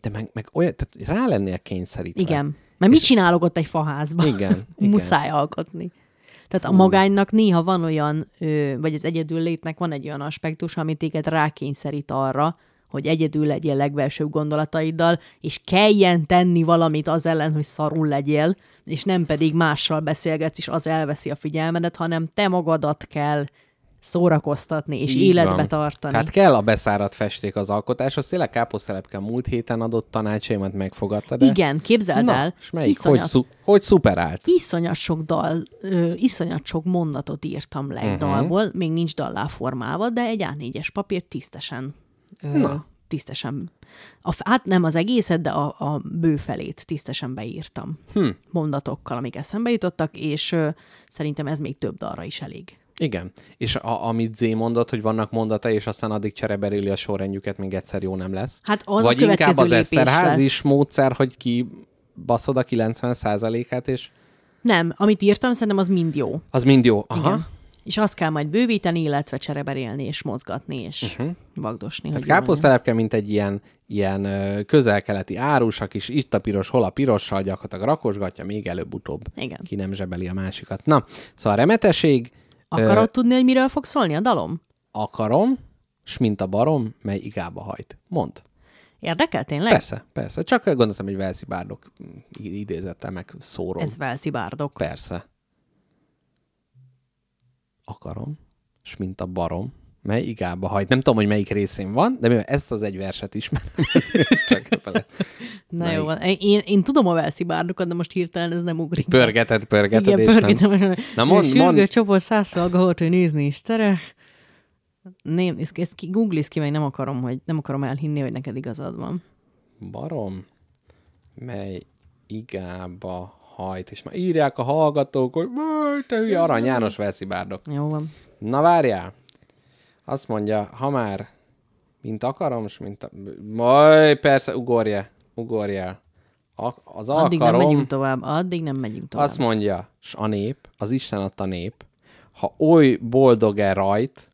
Speaker 2: De meg, meg olyan, tehát rá lennél kényszerítve.
Speaker 3: Igen. Mert mit csinálok ott egy faházban?
Speaker 2: Igen, igen.
Speaker 3: Muszáj alkotni. Tehát a magánynak néha van olyan, vagy az egyedül létnek van egy olyan aspektus, ami téged rákényszerít arra, hogy egyedül legyél legbelsőbb gondolataiddal, és kelljen tenni valamit az ellen, hogy szarul legyél, és nem pedig mással beszélgetsz, és az elveszi a figyelmedet, hanem te magadat kell szórakoztatni, és
Speaker 2: Így
Speaker 3: életbe
Speaker 2: van.
Speaker 3: tartani.
Speaker 2: Tehát kell a beszáradt festék az alkotáshoz. Tényleg káposztelepke múlt héten adott tanácsaimat megfogadta, de...
Speaker 3: Igen, képzeld
Speaker 2: Na,
Speaker 3: el,
Speaker 2: és melyik?
Speaker 3: iszonyat,
Speaker 2: Hogy, szu- hogy szuperált?
Speaker 3: iszonyat sok dal, ö, iszonyat sok mondatot írtam le egy
Speaker 2: Mhm.
Speaker 3: uh-huh. dalból, még nincs dallá formálva, de egy A4-es papír tisztesen,
Speaker 2: Na.
Speaker 3: tisztesen, a, hát nem az egészet, de a, a bőfelét tisztesen beírtam hm. mondatokkal, amik eszembe jutottak, és ö, szerintem ez még több dalra is elég.
Speaker 2: Igen. És a, amit Zé mondott, hogy vannak mondatai, és aztán addig csereberéli a sorrendjüket, még egyszer jó nem lesz.
Speaker 3: Hát az a
Speaker 2: Vagy inkább
Speaker 3: következő
Speaker 2: az Eszterházis módszer, hogy ki baszod a 90%-át, és
Speaker 3: Nem, amit írtam, szerintem az mind jó.
Speaker 2: az mind jó. Aha.
Speaker 3: Igen. És azt kell majd bővíteni, illetve csereberélni, és mozgatni, és uh-huh. vagdosni.
Speaker 2: Tehát káposztelepke, mint egy ilyen, ilyen közel-keleti árus, aki is itt a piros, hol a pirossal gyakorlatilag rakosgatja, még előbb-utóbb
Speaker 3: Igen.
Speaker 2: ki nem zsebeli a másikat. Na, szóval a remeteség,
Speaker 3: Akarod ö... tudni, hogy miről fog szólni a dalom?
Speaker 2: akarom, s mint a barom, mely igába hajt. Mond.
Speaker 3: Érdekel tényleg?
Speaker 2: Persze, persze. Csak gondoltam, hogy Velszi Bárdok idézettel meg szórom.
Speaker 3: Ez Velszi Bárdok.
Speaker 2: Persze. Akarom, s mint a barom, mely igába hajt. Nem tudom, hogy melyik részén van, de mivel ezt az egy verset ismerem, csak bele
Speaker 3: Na jó van. Én, én tudom a Velszi Bárdokat, de most hirtelen ez nem ugrik.
Speaker 2: pörgeted, pörgeted,
Speaker 3: Igen,
Speaker 2: és
Speaker 3: pörgetem.
Speaker 2: nem...
Speaker 3: és
Speaker 2: Na mond, mond.
Speaker 3: csoport százszolgahót, hogy nézni is tere. Nem, ezt, ezt ki, googliz ki, meg nem akarom, hogy nem akarom elhinni, hogy neked igazad van.
Speaker 2: Barom, mely igába hajt. És már írják a hallgatók, hogy "Baj, te hülye Arany János Velszi Bárdok.
Speaker 3: Jó van.
Speaker 2: Na várjál. Azt mondja, ha már mint akarom, s mint a... Majd persze, ugorja, ugorja. A, az
Speaker 3: Addig nem megyünk tovább. Addig nem megyünk tovább.
Speaker 2: azt mondja, s a nép, az Isten adta nép, ha oly boldog-e rajt,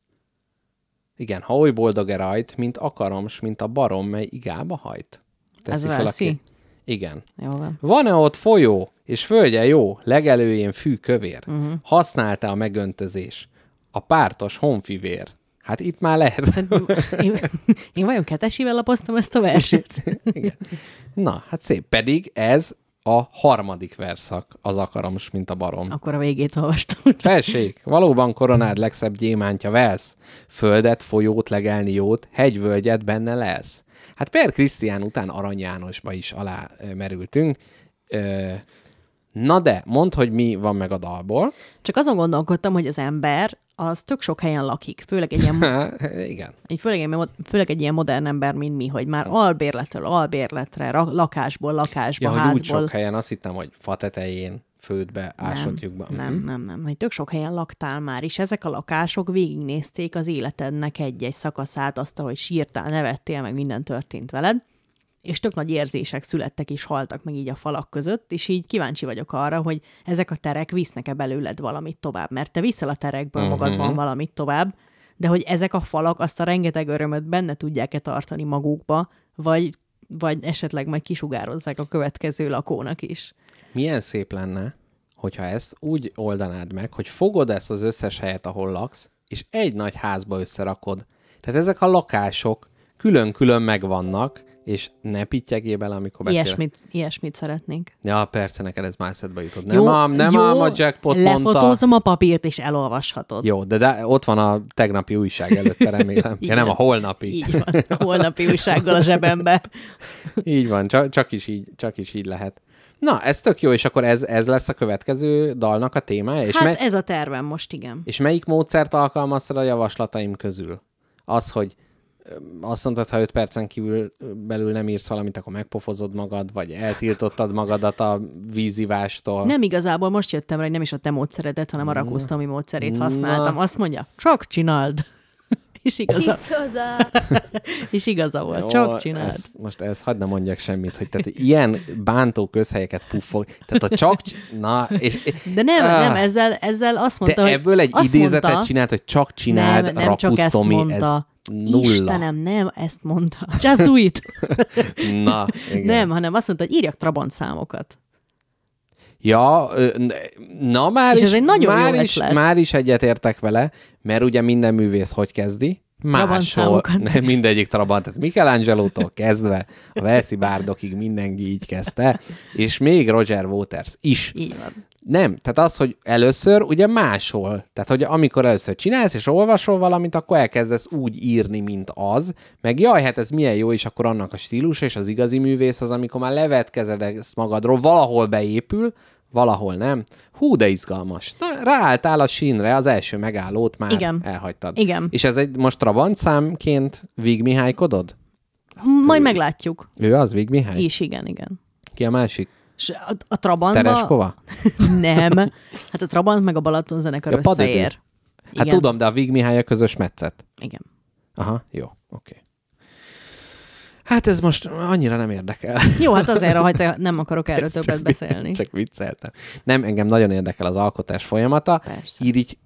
Speaker 2: igen, ha oly boldog-e rajt, mint akarom, s mint a barom, mely igába hajt.
Speaker 3: Ez
Speaker 2: fel a
Speaker 3: Velszi?
Speaker 2: ké- Igen.
Speaker 3: Jó van.
Speaker 2: Van-e ott folyó, és földje jó, legelőjén fű kövér? Uh-huh. Használta a megöntözés, a pártos honfivér. Hát itt már lehet.
Speaker 3: Én, én vajon kettesivel lapoztam ezt a verset?
Speaker 2: Igen. Na, hát szép. Pedig ez a harmadik verszak, az akarom, s mint a barom.
Speaker 3: Akkor a végét olvastam.
Speaker 2: Felség, valóban koronád legszebb gyémántja velsz, földet, folyót, legelni jót, hegyvölgyet benne lesz. Hát Per Krisztián után Arany Jánosba is alá merültünk. Na de, mondd, hogy mi van meg a dalból.
Speaker 3: Csak azon gondolkodtam, hogy az ember az tök sok helyen lakik, főleg egy ilyen,
Speaker 2: igen.
Speaker 3: főleg, egy, főleg egy ilyen modern ember, mint mi, hogy már albérletről albérletre, lakásból lakásba,
Speaker 2: Ja, hogy
Speaker 3: házból.
Speaker 2: úgy sok helyen, azt hittem, hogy fa tetején, földbe, ásott lyukba.
Speaker 3: Nem, nem, nem. Hogy tök sok helyen laktál már, és ezek a lakások végignézték az életednek egy-egy szakaszát, azt, ahogy sírtál, nevettél, meg minden történt veled, és tök nagy érzések születtek és haltak meg így a falak között, és így kíváncsi vagyok arra, hogy ezek a terek visznek-e belőled valamit tovább, mert te viszel a terekből
Speaker 2: Mhm.
Speaker 3: uh-huh. magadban valamit tovább, de hogy ezek a falak azt a rengeteg örömöt benne tudják-e tartani magukba, vagy, vagy esetleg majd kisugározzák a következő lakónak is.
Speaker 2: Milyen szép lenne, hogyha ezt úgy oldanád meg, hogy fogod ezt az összes helyet, ahol laksz, és egy nagy házba összerakod. Tehát ezek a lakások külön-külön megvannak, és ne pittyegél bele, amikor beszélek.
Speaker 3: Ilyesmit, ilyesmit szeretnénk.
Speaker 2: Ja, persze, neked ez már eszedbe jutott. Nem, ám, nem ám a jackpot mondta.
Speaker 3: lefotózom a papírt, és elolvashatod.
Speaker 2: Jó, de, de ott van a tegnapi újság előtte, remélem. ja, nem a holnapi.
Speaker 3: Így van, a holnapi újsággal a zsebembe.
Speaker 2: Így van, csak, csak, is így, csak is így lehet. Na, ez tök jó, és akkor ez, ez lesz a következő dalnak a témája? És,
Speaker 3: Hát
Speaker 2: me-
Speaker 3: ez a tervem most, igen.
Speaker 2: és melyik módszert alkalmaztad a javaslataim közül? Az, hogy azt mondtad, ha 5 percen kívül belül nem írsz valamit, akkor megpofozod magad, vagy eltiltottad magadat a vízivástól.
Speaker 3: Nem igazából most jöttem rá, hogy nem is a te módszeredet, hanem a Rakusztomi módszerét használtam. Azt mondja, csak csináld. És igaza,
Speaker 4: Kicsoda!
Speaker 3: és igaza volt,
Speaker 2: Jó,
Speaker 3: csak csináld.
Speaker 2: Ez, most ez hagyd ne mondjak semmit, hogy tehát ilyen bántó közhelyeket puffog. Tehát a csak... Na, és...
Speaker 3: De nem,
Speaker 2: Ah.
Speaker 3: nem, ezzel, ezzel azt mondta, hogy...
Speaker 2: ebből egy
Speaker 3: azt
Speaker 2: idézetet
Speaker 3: mondta,
Speaker 2: csinált, hogy csak csináld,
Speaker 3: nem, nem csak ezt mondta.
Speaker 2: ez nulla.
Speaker 3: Istenem, nem ezt mondta. Just do it.
Speaker 2: Na, igen.
Speaker 3: nem, hanem azt mondta, hogy írjak Trabant számokat.
Speaker 2: Ja, na már
Speaker 3: És
Speaker 2: is,
Speaker 3: ez egy nagyon jó
Speaker 2: már is,
Speaker 3: ötlet.
Speaker 2: már is egyetértek vele, mert ugye minden művész hogy kezdi? máshol, nem, mindegyik Trabant, tehát Michelangelo-tól kezdve a Velszi bárdokig mindenki így kezdte, és még Roger Waters is.
Speaker 3: Így van.
Speaker 2: Nem, tehát az, hogy először ugye máshol, tehát hogy amikor először csinálsz és olvasol valamit, akkor elkezdesz úgy írni, mint az, meg jaj, hát ez milyen jó, és akkor annak a stílus és az igazi művész az, amikor már levetkezed ezt magadról, valahol beépül, valahol nem. Hú, de izgalmas. Na, ráálltál a sínre, az első megállót már
Speaker 3: Igen.
Speaker 2: elhagytad.
Speaker 3: Igen.
Speaker 2: És ez egy most Trabant számként Vig Mihálykodod?
Speaker 3: Majd meglátjuk.
Speaker 2: Ő az, Vig Mihály?
Speaker 3: És igen, igen.
Speaker 2: Ki a másik?
Speaker 3: És a, a Trabantba...
Speaker 2: Tereskova?
Speaker 3: Nem. Hát a Trabant meg a Balaton zenekar
Speaker 2: Ja, Padödő.
Speaker 3: összeér.
Speaker 2: Hát tudom, de a Vig Mihály a közös metszet.
Speaker 3: Igen.
Speaker 2: Aha, jó, oké. Hát ez most annyira nem érdekel.
Speaker 3: Jó, hát azért, hogy nem akarok erről többet beszélni.
Speaker 2: Csak vicceltem. Nem, engem nagyon érdekel az alkotás folyamata.
Speaker 3: Persze.
Speaker 2: Így így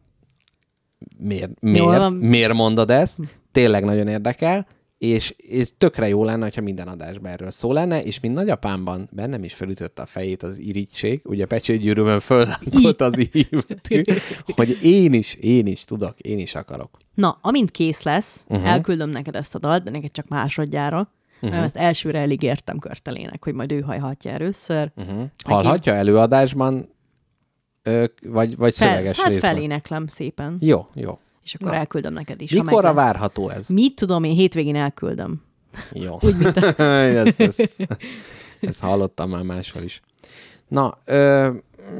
Speaker 2: miért, miért, miért mondod ezt? Tényleg nagyon érdekel, és, és tökre jó lenne, ha minden adásban erről szó lenne, és mint nagyapámban bennem is felütötte a fejét az irigység, ugye pecsétgyűrűben föllánkolt az ívetű, hogy én is, én is tudok, én is akarok.
Speaker 3: Na, amint kész lesz, uh-huh. elküldöm neked ezt a dalt, de neked csak másodjára. Uh-huh. Mert ezt elsőre elég értem körtelének, hogy majd ő hajhatja először. Uh-huh.
Speaker 2: Hallhatja előadásban, ö, vagy, vagy
Speaker 3: Fel,
Speaker 2: szöveges
Speaker 3: hát
Speaker 2: részben?
Speaker 3: feléneklem szépen.
Speaker 2: Jó, jó.
Speaker 3: És akkor elküldöm neked is.
Speaker 2: Mikorra várható ez?
Speaker 3: Mit tudom, én hétvégén elküldöm.
Speaker 2: Jó. Úgy, mint a... ezt, ezt, ezt, ezt hallottam már máshol is. Na, ö,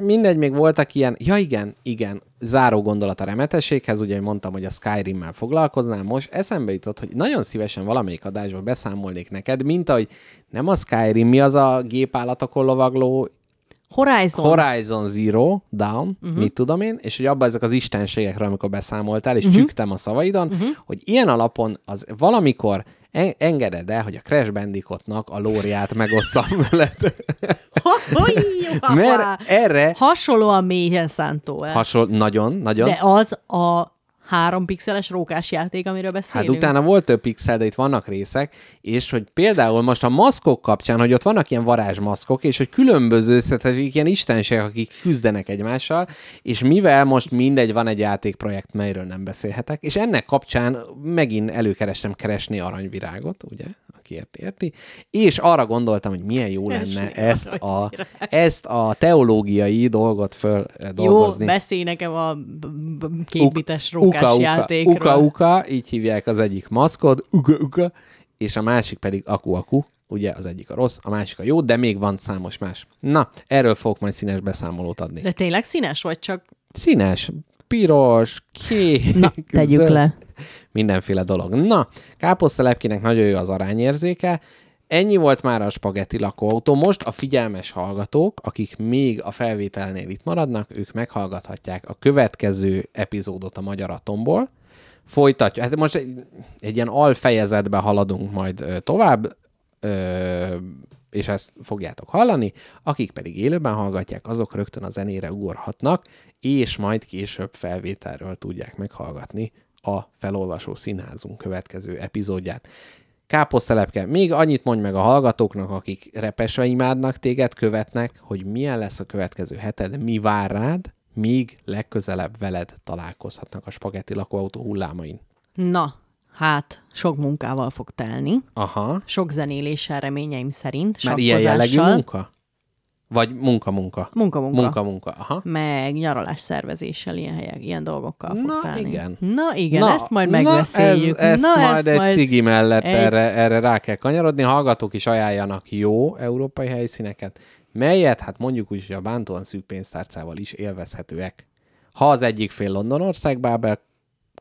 Speaker 2: mindegy, még voltak ilyen, ja igen, igen, záró gondolat a remetességhez, ugye mondtam, hogy a Skyrim-mel foglalkoznám, most eszembe jutott, hogy nagyon szívesen valamelyik adásban beszámolnék neked, mint ahogy nem a Skyrim, mi az a gépállatokon lovagló
Speaker 3: Horizon.
Speaker 2: Horizon Zero Down, uh-huh. mit tudom én, és hogy abban ezek az istenségekről, amikor beszámoltál, és uh-huh. csügtem a szavaidon, uh-huh. hogy ilyen alapon az valamikor en- engeded el, hogy a Crash Bandicootnak a lóriát megosszam veled. Mert erre
Speaker 3: Hasonlóan mélyen szántó el.
Speaker 2: hasonl, nagyon, nagyon.
Speaker 3: De az a három pixeles rókás játék, amiről
Speaker 2: Hát
Speaker 3: beszélünk.
Speaker 2: utána volt több pixel, de itt vannak részek, és hogy például most a maszkok kapcsán, hogy ott vannak ilyen varázsmaszkok, és hogy különböző tehát ilyen istenségek, akik küzdenek egymással, és mivel most mindegy, van egy játékprojekt, melyről nem beszélhetek, és ennek kapcsán megint előkerestem keresni aranyvirágot, ugye, aki érti, érti, és arra gondoltam, hogy milyen jó lenne
Speaker 3: Keresni
Speaker 2: ezt a, ezt a teológiai dolgot föl
Speaker 3: Jó,
Speaker 2: dolgozni.
Speaker 3: beszélj nekem a kétbites rókás
Speaker 2: uka, uka,
Speaker 3: játékról.
Speaker 2: Uka, uka, így hívják az egyik maszkod, uka, uka, és a másik pedig aku, aku, ugye az egyik a rossz, a másik a jó, de még van számos más. Na, erről fogok majd színes beszámolót adni.
Speaker 3: De tényleg színes vagy csak?
Speaker 2: Színes, piros, kék,
Speaker 3: Na, tegyük
Speaker 2: zöld,
Speaker 3: le.
Speaker 2: mindenféle dolog. Na, káposztelepkinek nagyon jó az arányérzéke, Ennyi volt már a spagetti lakóautó. Most a figyelmes hallgatók, akik még a felvételnél itt maradnak, ők meghallgathatják a következő epizódot a Magyar Atomból. Folytatja. Hát most egy, egy ilyen alfejezetbe haladunk majd tovább, ö, és ezt fogjátok hallani. Akik pedig élőben hallgatják, azok rögtön a zenére ugorhatnak, és majd később felvételről tudják meghallgatni a felolvasó színházunk következő epizódját. Káposztelepke, még annyit mondj meg a hallgatóknak, akik repesve imádnak téged, követnek, hogy milyen lesz a következő heted, mi vár rád, míg legközelebb veled találkozhatnak a spagetti lakóautó hullámain.
Speaker 3: Na, hát sok munkával fog telni.
Speaker 2: Aha.
Speaker 3: Sok zenéléssel reményeim szerint.
Speaker 2: Már ilyen jellegű munka? Vagy munka-munka?
Speaker 3: Munka-munka.
Speaker 2: Munka-munka, aha.
Speaker 3: Meg nyaralás szervezéssel, ilyen helyek, ilyen dolgokkal fog
Speaker 2: Na,
Speaker 3: telni.
Speaker 2: igen.
Speaker 3: Na igen, na, ezt majd megbeszéljük.
Speaker 2: Na, ez, ezt
Speaker 3: na,
Speaker 2: majd egy cigi mellett
Speaker 3: egy-
Speaker 2: erre, erre rá kell kanyarodni. Hallgatók is ajánljanak jó európai helyszíneket, melyet, hát mondjuk úgy, hogy a bántóan szűk pénztárcával is élvezhetőek. Ha az egyik fél Londonországba,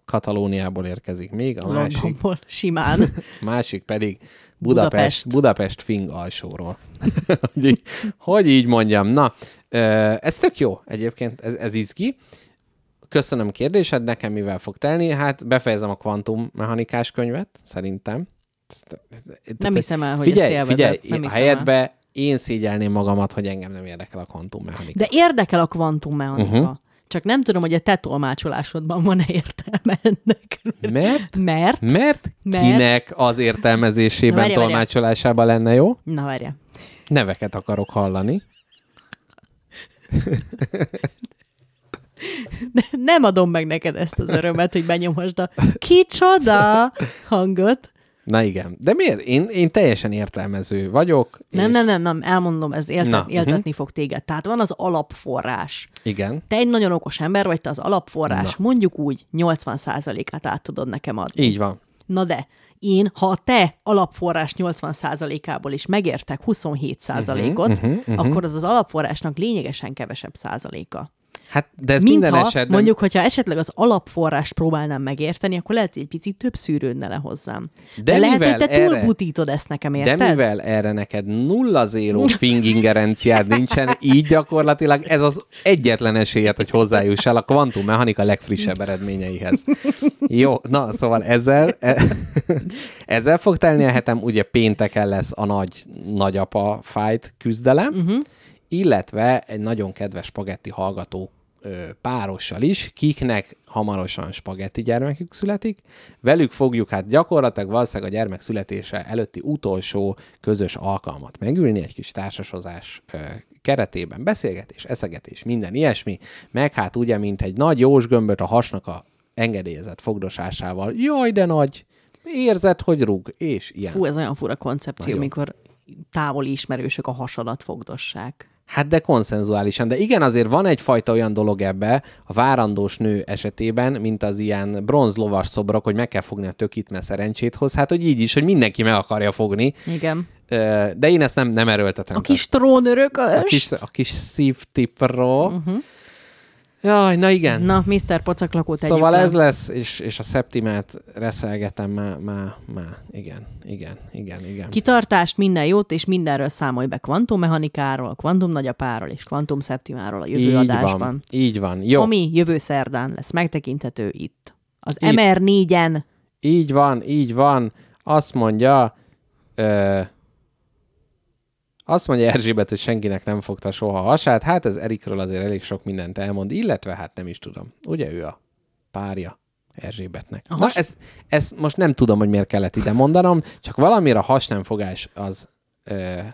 Speaker 2: Katalóniából érkezik még, a másik,
Speaker 3: Londonból, simán.
Speaker 2: másik pedig Budapest,
Speaker 3: Budapest.
Speaker 2: Budapest, Fing alsóról. hogy, így, hogy így mondjam. Na, ez tök jó egyébként, ez, ez izgi. Köszönöm kérdésed, nekem mivel fog telni? Hát befejezem a kvantummechanikás könyvet, szerintem.
Speaker 3: Nem hiszem el, hogy
Speaker 2: figyelj,
Speaker 3: ezt.
Speaker 2: Figyelj,
Speaker 3: Nem
Speaker 2: a
Speaker 3: hiszem
Speaker 2: helyedbe én szégyelném magamat, hogy engem nem érdekel a kvantummechanika.
Speaker 3: De érdekel a kvantummechanika.
Speaker 2: Mhm.
Speaker 3: Uh-huh. Csak nem tudom, hogy a te tolmácsolásodban van-e értelme ennek.
Speaker 2: Mert?
Speaker 3: Mert?
Speaker 2: Mert
Speaker 3: Mert?
Speaker 2: kinek az értelmezésében,
Speaker 3: Na, várja, várja.
Speaker 2: tolmácsolásában lenne jó?
Speaker 3: Na, várja.
Speaker 2: Neveket akarok hallani.
Speaker 3: Nem adom meg neked ezt az örömet, hogy benyomhasd a kicsoda hangot.
Speaker 2: Na igen. De miért? Én, én teljesen értelmező vagyok.
Speaker 3: Nem,
Speaker 2: és-
Speaker 3: nem, nem, nem, elmondom, ez élte,
Speaker 2: Na,
Speaker 3: éltetni fog téged. Tehát van az alapforrás.
Speaker 2: Igen.
Speaker 3: Te egy nagyon okos ember vagy, te az alapforrás, mondjuk úgy 80%-át át tudod nekem adni.
Speaker 2: Így van.
Speaker 3: Na de, én, ha a te alapforrás 80%-ából is megértek 27%-ot, uh-huh, uh-huh, uh-huh. akkor az az alapforrásnak lényegesen kevesebb százaléka.
Speaker 2: Hát, de ez
Speaker 3: Mint
Speaker 2: minden esetben...
Speaker 3: mondjuk, hogyha esetleg az alapforrást próbálnám megérteni, akkor lehet, hogy egy picit több szűrődne le hozzám. De,
Speaker 2: De
Speaker 3: lehet, hogy te
Speaker 2: erre-
Speaker 3: túlbutítod ezt nekem, érted?
Speaker 2: De mivel erre neked nulla zéró fingingerenciád nincsen, így gyakorlatilag ez az egyetlen esélyed, hogy hozzájussál a kvantummechanika legfrissebb eredményeihez. Jó, na szóval ezzel, e- ezzel fog telni a hetem, ugye pénteken lesz a nagy nagyapa fight küzdelem, uh-huh. Illetve egy nagyon kedves spagetti hallgató párossal is, kiknek hamarosan spagetti gyermekük születik. Velük fogjuk hát gyakorlatilag valószínűleg a gyermek születése előtti utolsó közös alkalmat megülni, egy kis társasozás keretében beszélgetés, eszegetés, minden ilyesmi, meg hát ugye, mint egy nagy jósgömböt a hasnak a engedélyezett fogdosásával. Jaj, de nagy! Érzed, hogy rúg, és ilyen.
Speaker 3: Fú, ez olyan fura koncepció,
Speaker 2: Nagyon.
Speaker 3: mikor távoli ismerősök a hasadat fogdossák.
Speaker 2: Hát de konszenzuálisan. De igen, azért van egyfajta olyan dolog ebbe a várandós nő esetében, mint az ilyen bronzlovas szobrok, hogy meg kell fogni a tökit, mert szerencsét hoz. Hát, hogy így is, hogy mindenki meg akarja fogni.
Speaker 3: Igen.
Speaker 2: De én ezt nem, nem erőltetem.
Speaker 3: A kis trónörökös.
Speaker 2: a kis, a kis szívtipro. Uh-huh. Jaj, na igen.
Speaker 3: Na, Mr. Pocaklakó, tegyük
Speaker 2: Szóval ez lesz, és, és a szeptimát reszelgetem már, már, már. Igen, igen, igen, igen.
Speaker 3: Kitartást, minden jót, és mindenről számolj be kvantummechanikáról, kvantum nagyapáról és kvantum szeptimáról a jövő
Speaker 2: így
Speaker 3: adásban.
Speaker 2: van, így van. Jó,
Speaker 3: Ami jövő szerdán lesz megtekinthető itt. Az
Speaker 2: Itt.
Speaker 3: MR4-en.
Speaker 2: így van, így van. Azt mondja, ö, azt mondja Erzsébet, hogy senkinek nem fogta soha a hasát. Hát ez Erikről azért elég sok mindent elmond, illetve hát nem is tudom. Ugye ő a párja Erzsébetnek.
Speaker 3: A
Speaker 2: Na,
Speaker 3: has-
Speaker 2: ezt, ezt most nem tudom, hogy miért kellett ide mondanom, csak valamire a has nem fogás az... Ö,
Speaker 3: Nem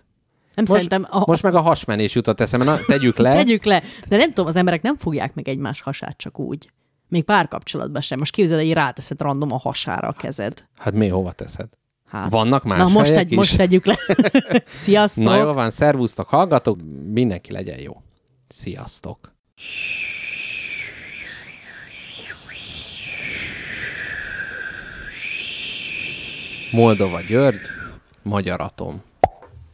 Speaker 2: most,
Speaker 3: szerintem a,
Speaker 2: most meg a hasmenés jutott eszembe. Na, tegyük le.
Speaker 3: Tegyük le. De nem tudom, az emberek nem fogják meg egymás hasát csak úgy. Még párkapcsolatban sem. Most képzeld, hogy ráteszed random a hasára a kezed.
Speaker 2: Hát mi hova teszed?
Speaker 3: Hát.
Speaker 2: Vannak más
Speaker 3: Na most, egy,
Speaker 2: is?
Speaker 3: most tegyük le. Sziasztok!
Speaker 2: Na jó van, szervusztok, hallgatok, mindenki legyen jó. Sziasztok! Moldova György, Magyar Atom.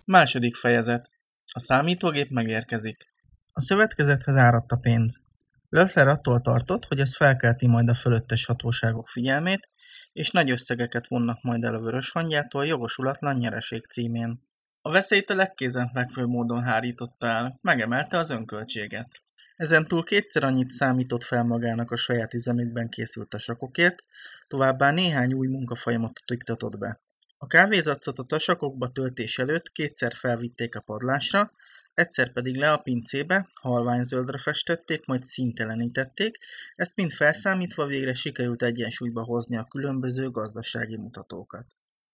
Speaker 7: Második fejezet. A számítógép megérkezik. A szövetkezethez áradt a pénz. Löffler attól tartott, hogy ez felkelti majd a fölöttes hatóságok figyelmét, és nagy összegeket vonnak majd el a vörös hangjától jogosulatlan nyereség címén. A veszélyt a legkézenfekvő módon hárította el, megemelte az önköltséget. Ezentúl kétszer annyit számított fel magának a saját üzemükben készült a sakokért, továbbá néhány új munkafolyamatot iktatott be. A kávézacot a tasakokba töltés előtt kétszer felvitték a padlásra, egyszer pedig le a pincébe, halványzöldre festették, majd színtelenítették, ezt mind felszámítva végre sikerült egyensúlyba hozni a különböző gazdasági mutatókat.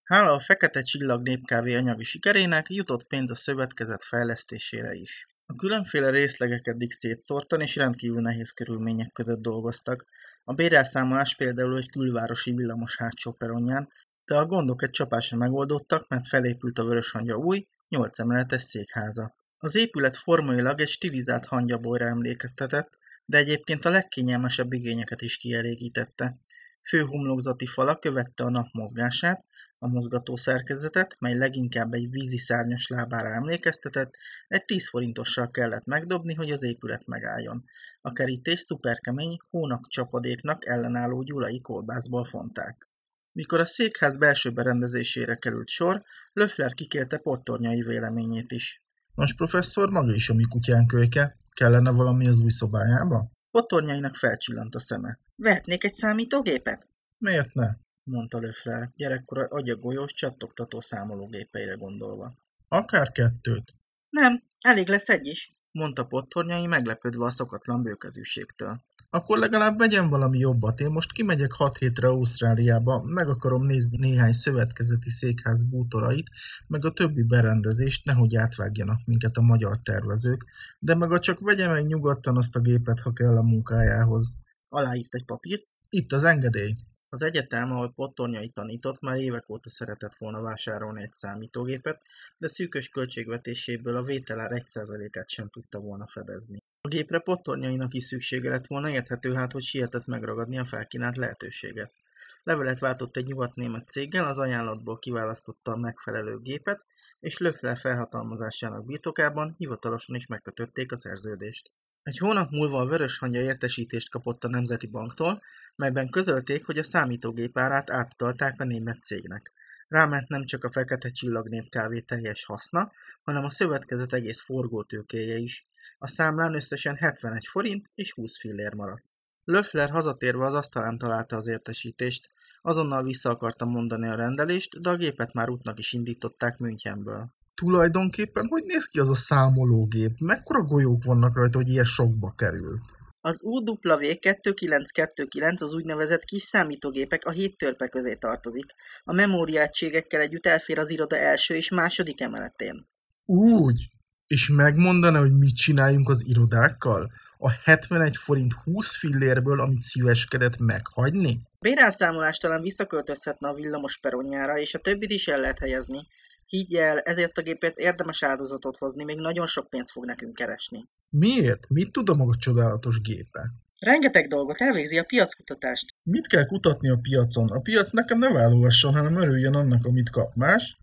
Speaker 7: Hála a Fekete Csillag népkávé anyagi sikerének jutott pénz a szövetkezet fejlesztésére is. A különféle részlegek eddig szétszórtan és rendkívül nehéz körülmények között dolgoztak. A bérelszámolás például egy külvárosi villamos hátsó peronján, de a gondok egy csapásra megoldódtak, mert felépült a Vöröshangya új, 8 emeletes székháza. Az épület formailag egy stilizált hangyabolyra emlékeztetett, de egyébként a legkényelmesebb igényeket is kielégítette. Fő homlokzati fala követte a nap mozgását, a mozgató szerkezetet, mely leginkább egy vízi szárnyas lábára emlékeztetett, egy 10 forintossal kellett megdobni, hogy az épület megálljon. A kerítés szuperkemény, hónak csapadéknak ellenálló gyulai kolbászból fonták. Mikor a székház belső berendezésére került sor, Löffler kikérte pottornyai véleményét is. Most professzor maga is a mi kutyán kölyke. Kellene valami az új szobájába? Pottornyainak felcsillant a szeme. Vehetnék egy számítógépet? Miért ne? mondta Löffler, gyerekkora agyagolyós, csattogtató számológépeire gondolva. Akár kettőt. Nem, elég lesz egy is, mondta pottornyai meglepődve a szokatlan bőkezűségtől.
Speaker 5: Akkor legalább vegyen valami jobbat. Én most kimegyek 6 hétre Ausztráliába, meg akarom nézni néhány szövetkezeti székház bútorait, meg a többi berendezést, nehogy átvágjanak minket a magyar tervezők, de meg a csak vegye meg nyugodtan azt a gépet, ha kell a munkájához. Aláírt egy papírt. Itt az engedély. Az egyetem, ahol Pottornyai tanított, már évek óta szeretett volna vásárolni egy számítógépet, de szűkös költségvetéséből a vételár 1%-át sem tudta volna fedezni. A gépre Pottornyainak is szüksége lett volna, érthető hát, hogy sietett megragadni a felkínált lehetőséget. Levelet váltott egy nyugat-német céggel, az ajánlatból kiválasztotta a megfelelő gépet, és Löffler felhatalmazásának birtokában hivatalosan is megkötötték a szerződést. Egy hónap múlva a Vöröshangya értesítést kapott a Nemzeti Banktól, melyben közölték, hogy a számítógép árát átutalták a német cégnek. Ráment nem csak a Fekete Csillag névkávé teljes haszna, hanem a szövetkezet egész forgótőkéje is. A számlán összesen 71 forint és 20 fillér maradt. Löffler hazatérve az asztalán találta az értesítést. Azonnal vissza akarta mondani a rendelést, de a gépet már útnak is indították Münchenből. Tulajdonképpen hogy néz ki az a számológép? Mekkora golyók vannak rajta, hogy ilyen sokba kerül?
Speaker 7: Az UW2929 az úgynevezett kis számítógépek a hét törpe közé tartozik. A memóriaegységekkel együtt elfér az iroda első és második emeletén.
Speaker 5: Úgy. És megmondaná, hogy mit csináljunk az irodákkal? A 71 forint 20 fillérből, amit szíveskedett meghagyni?
Speaker 7: Bérelszámolás talán visszaköltözhetne a villamos peronjára, és a többit is el lehet helyezni. Higgy el, ezért a gépet érdemes áldozatot hozni, még nagyon sok pénzt fog nekünk keresni.
Speaker 5: Miért? Mit tud a maga csodálatos gépe?
Speaker 7: Rengeteg dolgot elvégzi a piackutatást.
Speaker 5: Mit kell kutatni a piacon? A piac nekem ne válogasson, hanem örüljön annak, amit kap más.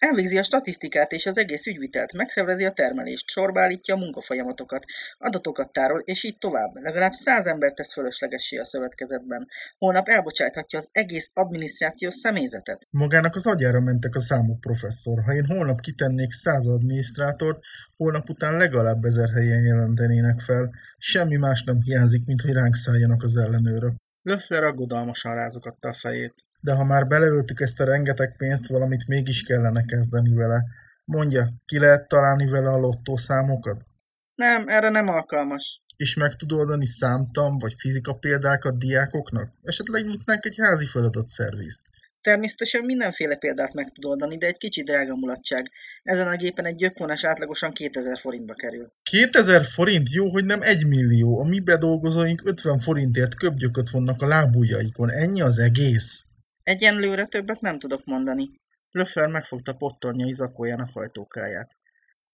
Speaker 7: Elvégzi a statisztikát és az egész ügyvitelt, megszervezi a termelést, sorba állítja a munkafolyamatokat, adatokat tárol, és így tovább. Legalább száz ember tesz fölöslegessé a szövetkezetben. Holnap elbocsáthatja az egész adminisztrációs személyzetet.
Speaker 5: Magának az agyára mentek a számok, professzor. Ha én holnap kitennék száz adminisztrátort, holnap után legalább ezer helyen jelentenének fel. Semmi más nem hiányzik, mint hogy ránk szálljanak az ellenőrök. Löffler aggodalmasan rázogatta a fejét. De ha már beleöltük ezt a rengeteg pénzt, valamit mégis kellene kezdeni vele. Mondja, ki lehet találni vele a lottószámokat?
Speaker 7: Nem, erre nem alkalmas.
Speaker 5: És meg tud oldani számtam vagy fizika példákat diákoknak? Esetleg nyitnánk egy házi feladatszervizt.
Speaker 7: Természetesen mindenféle példát meg tud oldani, de egy kicsit drága mulatság. Ezen a gépen egy gyökvonás átlagosan 2000 forintba kerül.
Speaker 5: 2000 forint? Jó, hogy nem 1 millió. A mi bedolgozóink 50 forintért köbgyököt vonnak a lábujjaikon. Ennyi az egész?
Speaker 7: Egyenlőre többet nem tudok mondani. Löffler megfogta pottornyai zakójának hajtókáját.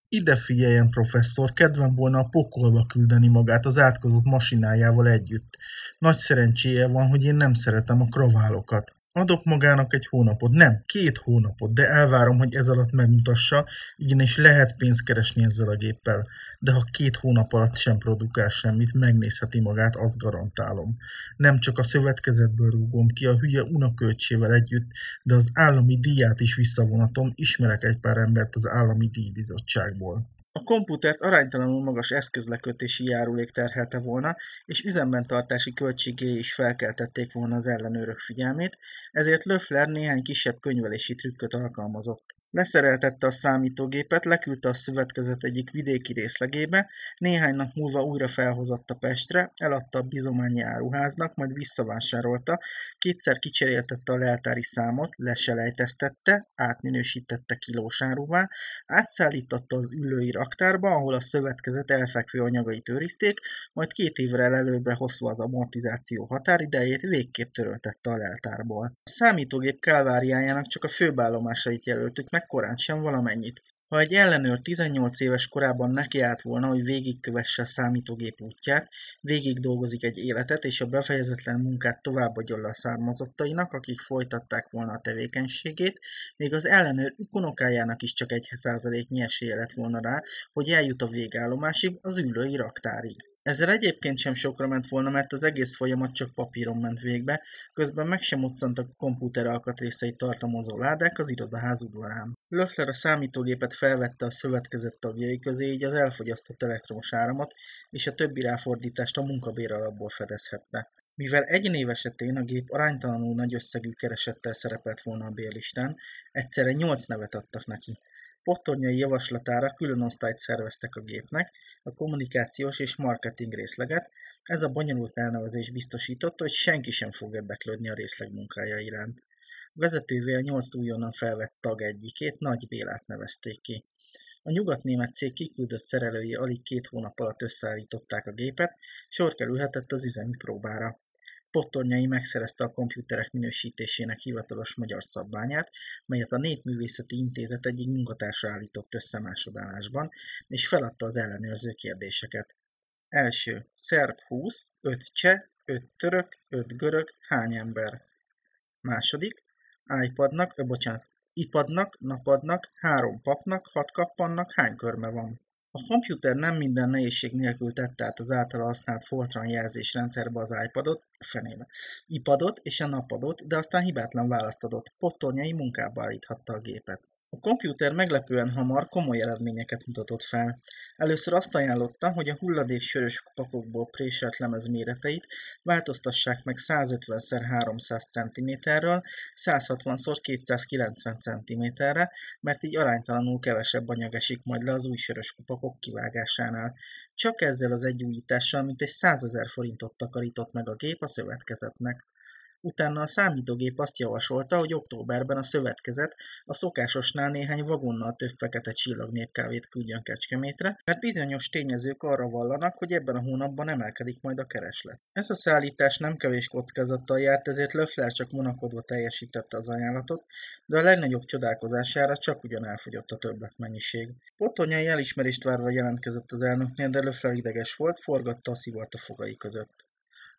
Speaker 5: Ide figyeljen, professzor, kedvem volna a pokolba küldeni magát az átkozott masinájával együtt. Nagy szerencséje van, hogy én nem szeretem a kraválokat. Adok magának egy hónapot, nem, két hónapot, de elvárom, hogy ez alatt megmutassa, ugyanis lehet pénzt keresni ezzel a géppel. De ha két hónap alatt sem produkál semmit, megnézheti magát, azt garantálom. Nem csak a szövetkezetből rúgom ki a hülye unaköltsével együtt, de az állami díját is visszavonatom, ismerek egy pár embert az állami díjbizottságból. A komputert aránytalanul magas eszközlekötési járulék terhelte volna, és üzemben tartási költségé is felkeltették volna az ellenőrök figyelmét, ezért Löffler néhány kisebb könyvelési trükköt alkalmazott. Leszereltette a számítógépet, leküldte a szövetkezet egyik vidéki részlegébe, néhány nap múlva újra felhozatta Pestre, eladta a bizományi áruháznak, majd visszavásárolta, kétszer kicseréltette a leltári számot, leselejteztette, átminősítette kilós áruvá, átszállította az ülői raktárba, ahol a szövetkezet elfekvő anyagait őrizték, majd két évre előbbre hozva az amortizáció határidejét végképp töröltette a leltárból. A számítógép kálváriájának csak a főbállomásait jelöltük meg korán sem valamennyit. Ha egy ellenőr 18 éves korában nekiállt volna, hogy végigkövesse a számítógép útját, végig dolgozik egy életet, és a befejezetlen munkát továbbadja a származottainak, akik folytatták volna a tevékenységét, még az ellenőr unokájának is csak egy százaléknyi esélye lett volna rá, hogy eljut a végállomásig, az ülői raktárig. Ezzel egyébként sem sokra ment volna, mert az egész folyamat csak papíron ment végbe, közben meg sem moccantak a komputer alkatrészeit tartalmazó ládák az irodaház udvarán. Löffler a számítógépet felvette a szövetkezett tagjai közé, így az elfogyasztott elektromos áramot és a többi ráfordítást a munkabér alapból fedezhette. Mivel egy név esetén a gép aránytalanul nagy összegű keresettel szerepelt volna a bérlistán, egyszerre nyolc nevet adtak neki.
Speaker 7: Pottornyai javaslatára külön osztályt szerveztek a gépnek, a kommunikációs és marketing részleget, ez a bonyolult elnevezés biztosította, hogy senki sem fog érdeklődni a részleg munkája iránt. Vezetővé a nyolc újonnan felvett tag egyikét, Nagy Bélát nevezték ki. A nyugatnémet cég kiküldött szerelői alig két hónap alatt összeállították a gépet, sor kerülhetett az üzemi próbára. Pottornyai megszerezte a komputerek minősítésének hivatalos magyar szabványát, melyet a Népművészeti Intézet egyik munkatársa állított össze másodállásban, és feladta az ellenőrző kérdéseket. Első. Szerb 20, 5 cseh, 5 török, 5 görög, hány ember? Második. iPadnak, ö, bocsánat, ipadnak, napadnak, három papnak, hat kappannak, hány körme van? A komputer nem minden nehézség nélkül tette át az általa használt Fortran jelzésrendszerbe az iPadot, fenébe, iPadot és a napadot, de aztán hibátlan választ adott, pottornyai munkába állíthatta a gépet. A komputer meglepően hamar komoly eredményeket mutatott fel. Először azt ajánlotta, hogy a hulladék sörös pakokból préselt lemez méreteit változtassák meg 150x300 cm-ről 160x290 cm-re, mert így aránytalanul kevesebb anyag esik majd le az új sörös kupakok kivágásánál. Csak ezzel az egy újítással mintegy 100 ezer forintot takarított meg a gép a szövetkezetnek. Utána a számítógép azt javasolta, hogy októberben a szövetkezet a szokásosnál néhány vagonnal több fekete csillag népkávét küldjön Kecskemétre, mert bizonyos tényezők arra vallanak, hogy ebben a hónapban emelkedik majd a kereslet. Ez a szállítás nem kevés kockázattal járt, ezért Löffler csak monakodva teljesítette az ajánlatot, de a legnagyobb csodálkozására csak ugyan elfogyott a többletmennyiség. Potonyai elismerést várva jelentkezett az elnöknél, de Löffler ideges volt, forgatta a szivart a fogai között.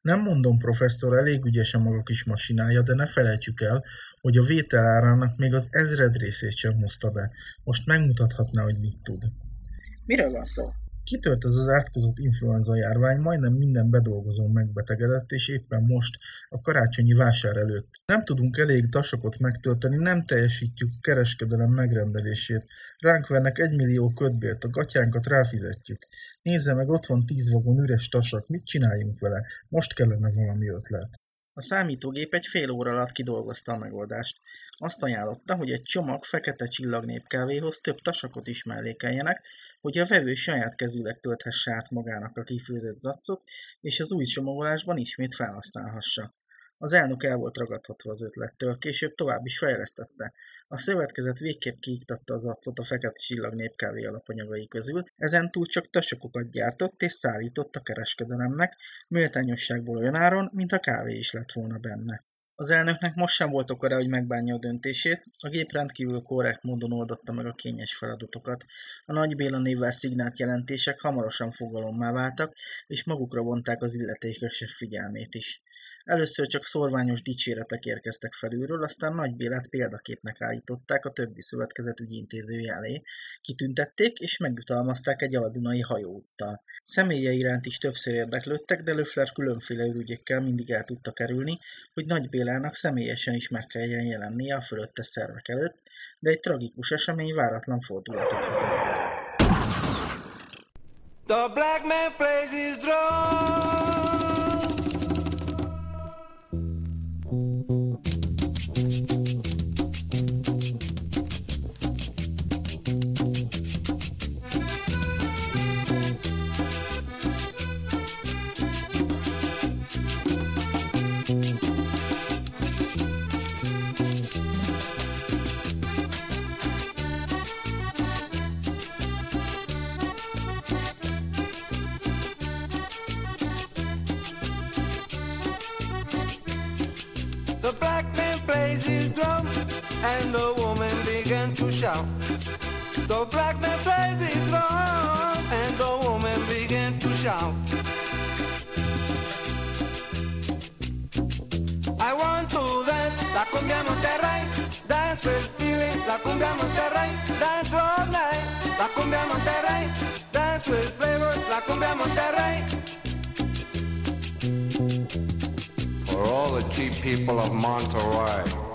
Speaker 5: Nem mondom, professzor, elég ügyes a maga kis masinája, de ne felejtsük el, hogy a vétel árának még az ezred részét sem hozta be. Most megmutathatná, hogy mit tud.
Speaker 7: Miről van szó?
Speaker 5: Kitört ez az átkozott influenza járvány, majdnem minden bedolgozó megbetegedett, és éppen most, a karácsonyi vásár előtt. Nem tudunk elég tasakot megtölteni, nem teljesítjük kereskedelem megrendelését. Ránk vernek egy millió kötbért, a gatyánkat ráfizetjük. Nézze meg, ott van tíz vagon üres tasak, mit csináljunk vele? Most kellene valami ötlet.
Speaker 7: A számítógép egy fél óra alatt kidolgozta a megoldást. Azt ajánlotta, hogy egy csomag fekete csillagnépkávéhoz több tasakot is mellékeljenek, hogy a vevő saját kezűleg tölthesse át magának a kifőzött zaccot, és az új csomagolásban ismét felhasználhassa. Az elnök el volt ragadhatva az ötlettől, később tovább is fejlesztette. A szövetkezet végképp kiiktatta az accot a fekete csillag népkávé alapanyagai közül, ezen túl csak tasokokat gyártott és szállított a kereskedelemnek, méltányosságból olyan áron, mint a kávé is lett volna benne. Az elnöknek most sem volt oka hogy megbánja a döntését, a gép rendkívül korrekt módon oldotta meg a kényes feladatokat. A Nagy Béla névvel szignált jelentések hamarosan fogalommá váltak, és magukra vonták az illetékesek figyelmét is. Először csak szorványos dicséretek érkeztek felülről, aztán Nagy Bélát példaképnek állították a többi szövetkezet ügyintézője elé, kitüntették és megjutalmazták egy aldunai hajóúttal. Személye iránt is többször érdeklődtek, de Löffler különféle ürügyekkel mindig el tudta kerülni, hogy Nagy Bélának személyesen is meg kelljen jelennie a fölötte szervek előtt, de egy tragikus esemény váratlan fordulatot hozott.
Speaker 6: The black man plays his drum. Drum, and the woman began to shout. The black man plays his drum, and the woman began to shout. I want to dance la cumbia Monterrey, dance with feeling, la cumbia Monterrey, dance all night, la cumbia Monterrey, dance with flavor, la cumbia Monterrey.
Speaker 8: For all the cheap people of Monterey.